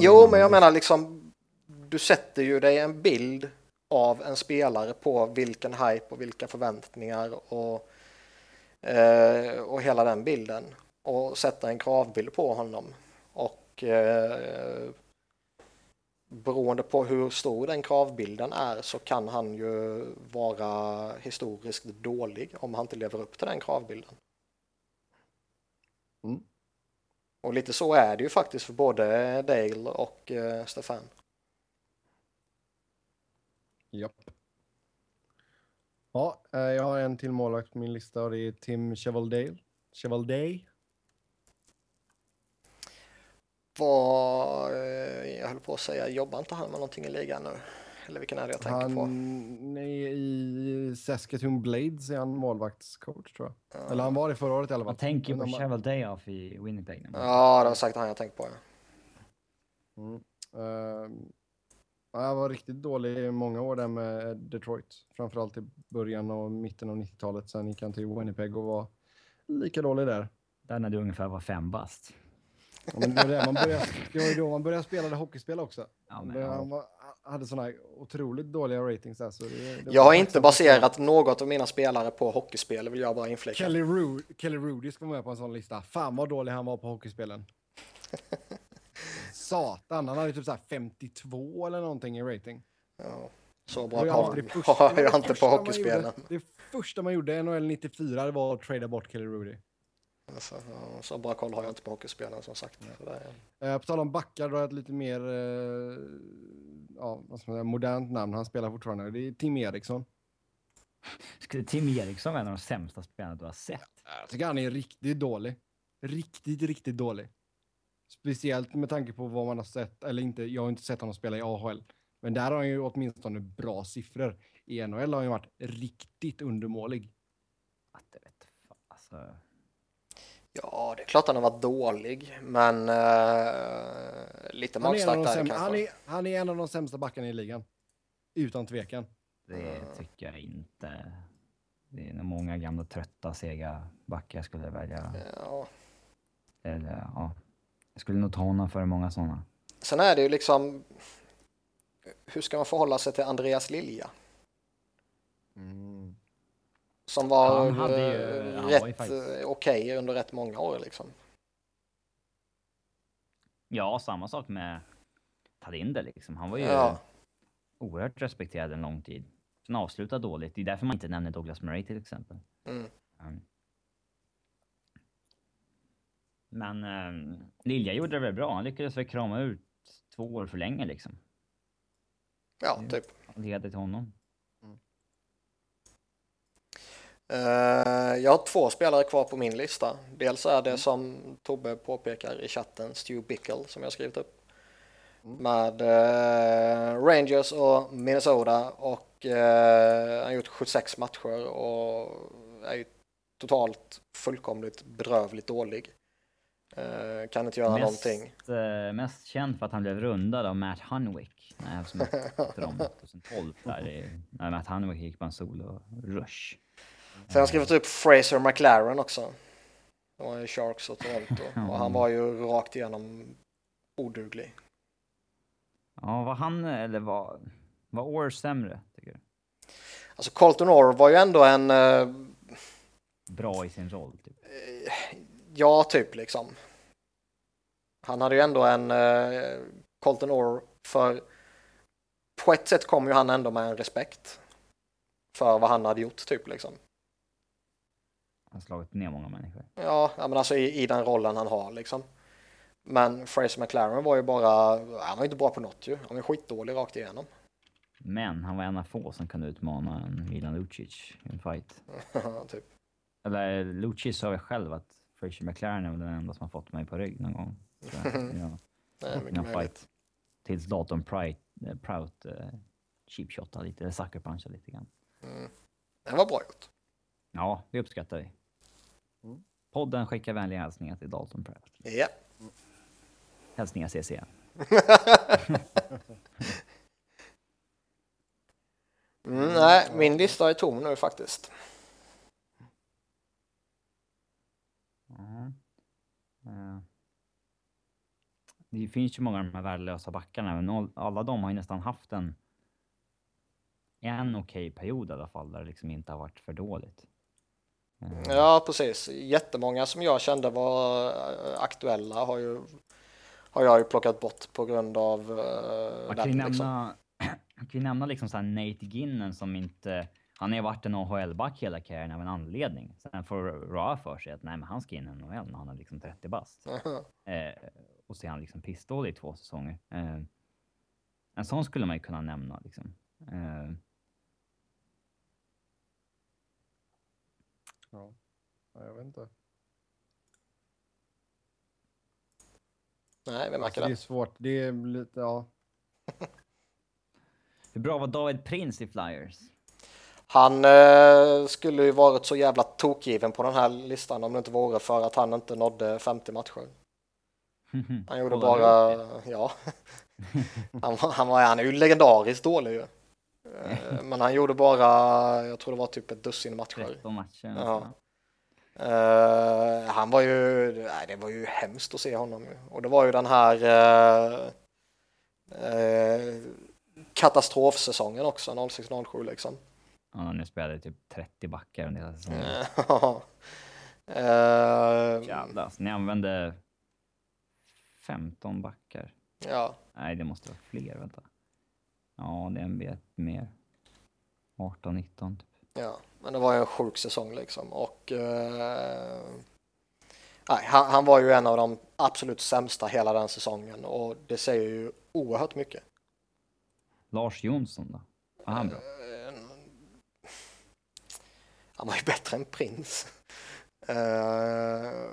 Jo, men jag menar liksom, du sätter ju dig en bild av en spelare på vilken hype och vilka förväntningar och, eh, och hela den bilden och sätta en kravbild på honom. Och eh, beroende på hur stor den kravbilden är så kan han ju vara historiskt dålig om han inte lever upp till den kravbilden. Mm. Och lite så är det ju faktiskt för både Dale och eh, Stefan. Japp. Ja, eh, jag har en till målvakt på min lista och det är Tim Chevaldale. Chevalday. Var, eh, jag höll på att säga, jobbar inte han med någonting i ligan nu? Eller vilken är det jag tänker han, på? Han är i Saskatoon Blades är han målvaktscoach tror jag. Ja. Eller han var det förra året i alla fall. Jag tänker på Cheval off i Winnipeg. Ja, det var sagt han jag tänkte på. Ja. Mm. Uh, jag var riktigt dålig i många år där med Detroit. Framförallt i början och mitten av 90-talet. Sen gick han till Winnipeg och var lika dålig där. Där när du ungefär var fem bast. Ja, men det, var det. Man började, det var ju då man började spela hockeyspel också. Ja, men. Han var, hade sådana otroligt dåliga ratings där. Så det, det jag har inte baserat något av mina spelare på hockeyspel, vill jag bara inflika. Kelly, Ru Kelly Rudy ska vara med på en sån lista. Fan vad dålig han var på hockeyspelen. Satan, han hade typ så 52 eller någonting i rating. Ja, så bra har jag inte på hockeyspelen. Det första man gjorde NHL 94 var att trada bort Kelly Rudy. Alltså, så bra koll har jag inte på hockeyspelaren som sagt. Eh, på tal om backar, då har jag ett lite mer eh, ja, vad ska man säga, modernt namn. Han spelar fortfarande. Det är Tim Eriksson. Skulle Tim Eriksson vara en av de sämsta spelarna du har sett? Jag tycker han är riktigt dålig. Riktigt, riktigt dålig. Speciellt med tanke på vad man har sett, eller inte, jag har inte sett honom spela i AHL. Men där har han ju åtminstone bra siffror. I NHL har han ju varit riktigt undermålig. Att det vet alltså... Ja, det är klart han har varit dålig, men uh, lite magstarkt är det kanske. Han är, han är en av de sämsta backarna i ligan. Utan tvekan. Det tycker jag inte. Det är nog många gamla trötta, sega backar jag skulle välja. Ja. Eller, ja. Jag skulle nog ta honom för många sådana. Sen är det ju liksom... Hur ska man förhålla sig till Andreas Lilja? Mm. Som var ju, rätt okej okay under rätt många år liksom. Ja, samma sak med Talinder liksom. Han var ju ja. oerhört respekterad en lång tid. Sen avslutade dåligt. Det är därför man inte nämner Douglas Murray till exempel. Mm. Um. Men um, Lilja gjorde det väl bra. Han lyckades väl krama ut två år för länge liksom. Ja, typ. Leder till honom. Eh, jag har två spelare kvar på min lista. Dels är det mm. som Tobbe påpekar i chatten Stu Bickle som jag skrivit upp. Mm. Med uh, Rangers och Minnesota och uh, han har gjort 76 matcher och är ju totalt fullkomligt bedrövligt dålig. Kan inte göra mest, någonting. Mest känd för att han blev rundad av Matt Hunwick. Nej, som jag dem 2012 där, när Matt Hunwick gick på en solo-rush. Sen har jag skrivit upp Fraser McLaren också. Det var ju Sharks och Toronto. Och han var ju rakt igenom oduglig. Ja, var han, eller var, var Orr sämre, tycker du? Alltså Colton Orr var ju ändå en... Uh, Bra i sin roll, typ. Uh, ja, typ liksom. Han hade ju ändå en uh, Colton Orr för på ett sätt kom ju han ändå med en respekt för vad han hade gjort, typ liksom. Han har slagit ner många människor. Ja, men alltså i, i den rollen han har liksom. Men Fraser McLaren var ju bara, han var inte bra på något ju. Han var skitdålig rakt igenom. Men han var en av få som kunde utmana en Milan Lucic i en fight. typ. Eller Lucic sa väl själv att Fraser McLaren är väl den enda som har fått mig på rygg någon gång. ja. Nej, en fight. Tills Prout, eh, Prout uh, cheapshotade lite, eller sucker punchade lite grann. Mm. Det var bra gjort. Ja, det uppskattar vi. Podden skickar vänliga hälsningar till Dalton Pratt. Ja. Hälsningar CC. Mm, nej, min lista är tom nu faktiskt. Mm. Det finns ju många av de här värdelösa backarna, men alla de har ju nästan haft en en okej okay period i alla fall, där det liksom inte har varit för dåligt. Mm. Ja, precis. Jättemånga som jag kände var eh, aktuella har ju har jag ju plockat bort på grund av man kan ju liksom. nämna, kan ju nämna liksom så Nate Ginnen som inte han har ju varit en AHL-back hela karriären av en anledning. Sen får Ra för sig att nej, men han ska in i NHL när han är liksom 30 bast. eh, och så är han liksom pissdålig i två säsonger. Eh, en sån skulle man ju kunna nämna liksom. Eh, Ja, jag vet inte. Nej, vem märker alltså, det? Det är svårt. Det är lite, ja. Hur bra var David Prince i Flyers? Han eh, skulle ju varit så jävla tokgiven på den här listan om det inte vore för att han inte nådde 50 matcher. Han gjorde bara, ja. Han, han, var, han är ju legendariskt dålig ju. Eh, men han gjorde bara, jag tror det var typ ett dussin matcher. 13 matcher. Ja. Uh, han var ju, nej, det var ju hemskt att se honom. Och det var ju den här uh, uh, katastrofsäsongen också, 06-07 liksom. Ja, nu spelade typ 30 backar under hela säsongen. uh, Jävlar, så ni använde 15 backar? Ja. Nej, det måste vara fler, vänta. Ja, det är en bit mer. 18, 19 typ. Ja, men det var ju en sjuk säsong liksom och eh, nej, han, han, var ju en av de absolut sämsta hela den säsongen och det säger ju oerhört mycket. Lars Jonsson då? Var han bra? Eh, han var ju bättre än Prins. Eh,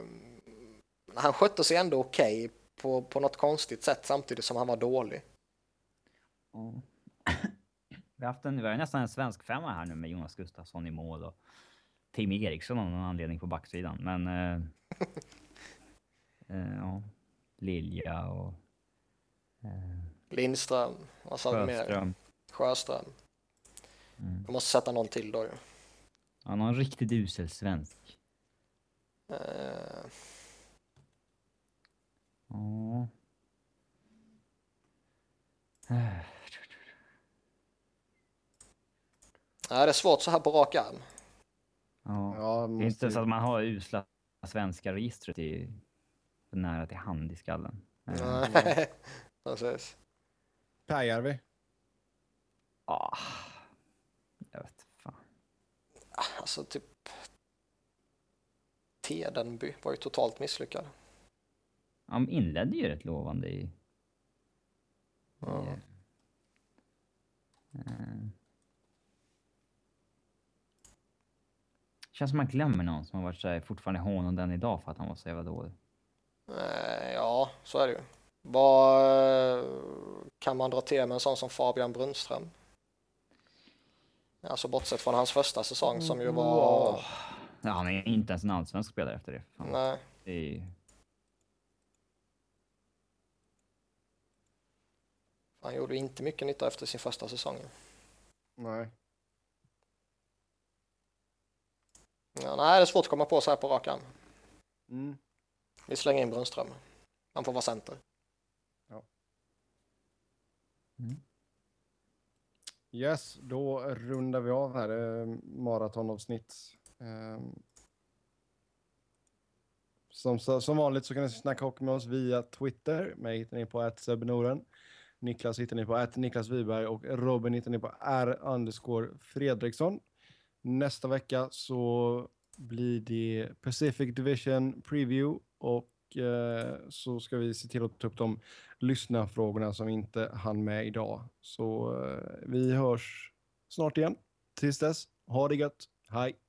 han skötte sig ändå okej okay på, på något konstigt sätt samtidigt som han var dålig. Mm. Vi har, haft en, vi har nästan en svensk femma här nu med Jonas Gustafsson i mål och Tim Eriksson av någon anledning på backsidan. Men... Eh, eh, ja, Lilja och... Eh, Lindström. Vad sa vi mer? Sjöström. Mm. Jag måste sätta någon till då ju. Ja, någon riktigt usel svensk. Uh... Ja. Ja, det är svårt så här på rak arm. Ja, ja måste... inte så att man har usla svenska registret i, nära till hand i skallen. Nej, precis. Pääjärvi? Ja, jag vet fan. Alltså typ Tedenby var ju totalt misslyckad. Han inledde ju rätt lovande i... Ja. I, Känns som man glömmer någon som har varit så fortfarande hånad den idag för att han var så jävla dålig. Eh, ja, så är det ju. Vad kan man dra till med en sån som Fabian Brunström? Alltså bortsett från hans första säsong som ju var... Ja, han är inte ens en allsvensk spelare efter det. Fan. Nej. Det är... Han gjorde inte mycket nytta efter sin första säsong. Nej. Ja, nej, det är svårt att komma på så här på rak arm. Mm. Vi slänger in Brunström. Han får vara center. Ja. Mm. Yes, då rundar vi av här eh, maratonavsnitt. Eh, som, som vanligt så kan ni snacka hockey med oss via Twitter. Mig hittar ni på @sebnoren. Niklas hittar ni på Niklas Wiberg och Robin hittar ni på R Fredriksson. Nästa vecka så blir det Pacific Division Preview och eh, så ska vi se till att ta upp de lyssnarfrågorna som inte hann med idag. Så eh, vi hörs snart igen. Tills dess, ha det gött. Hej!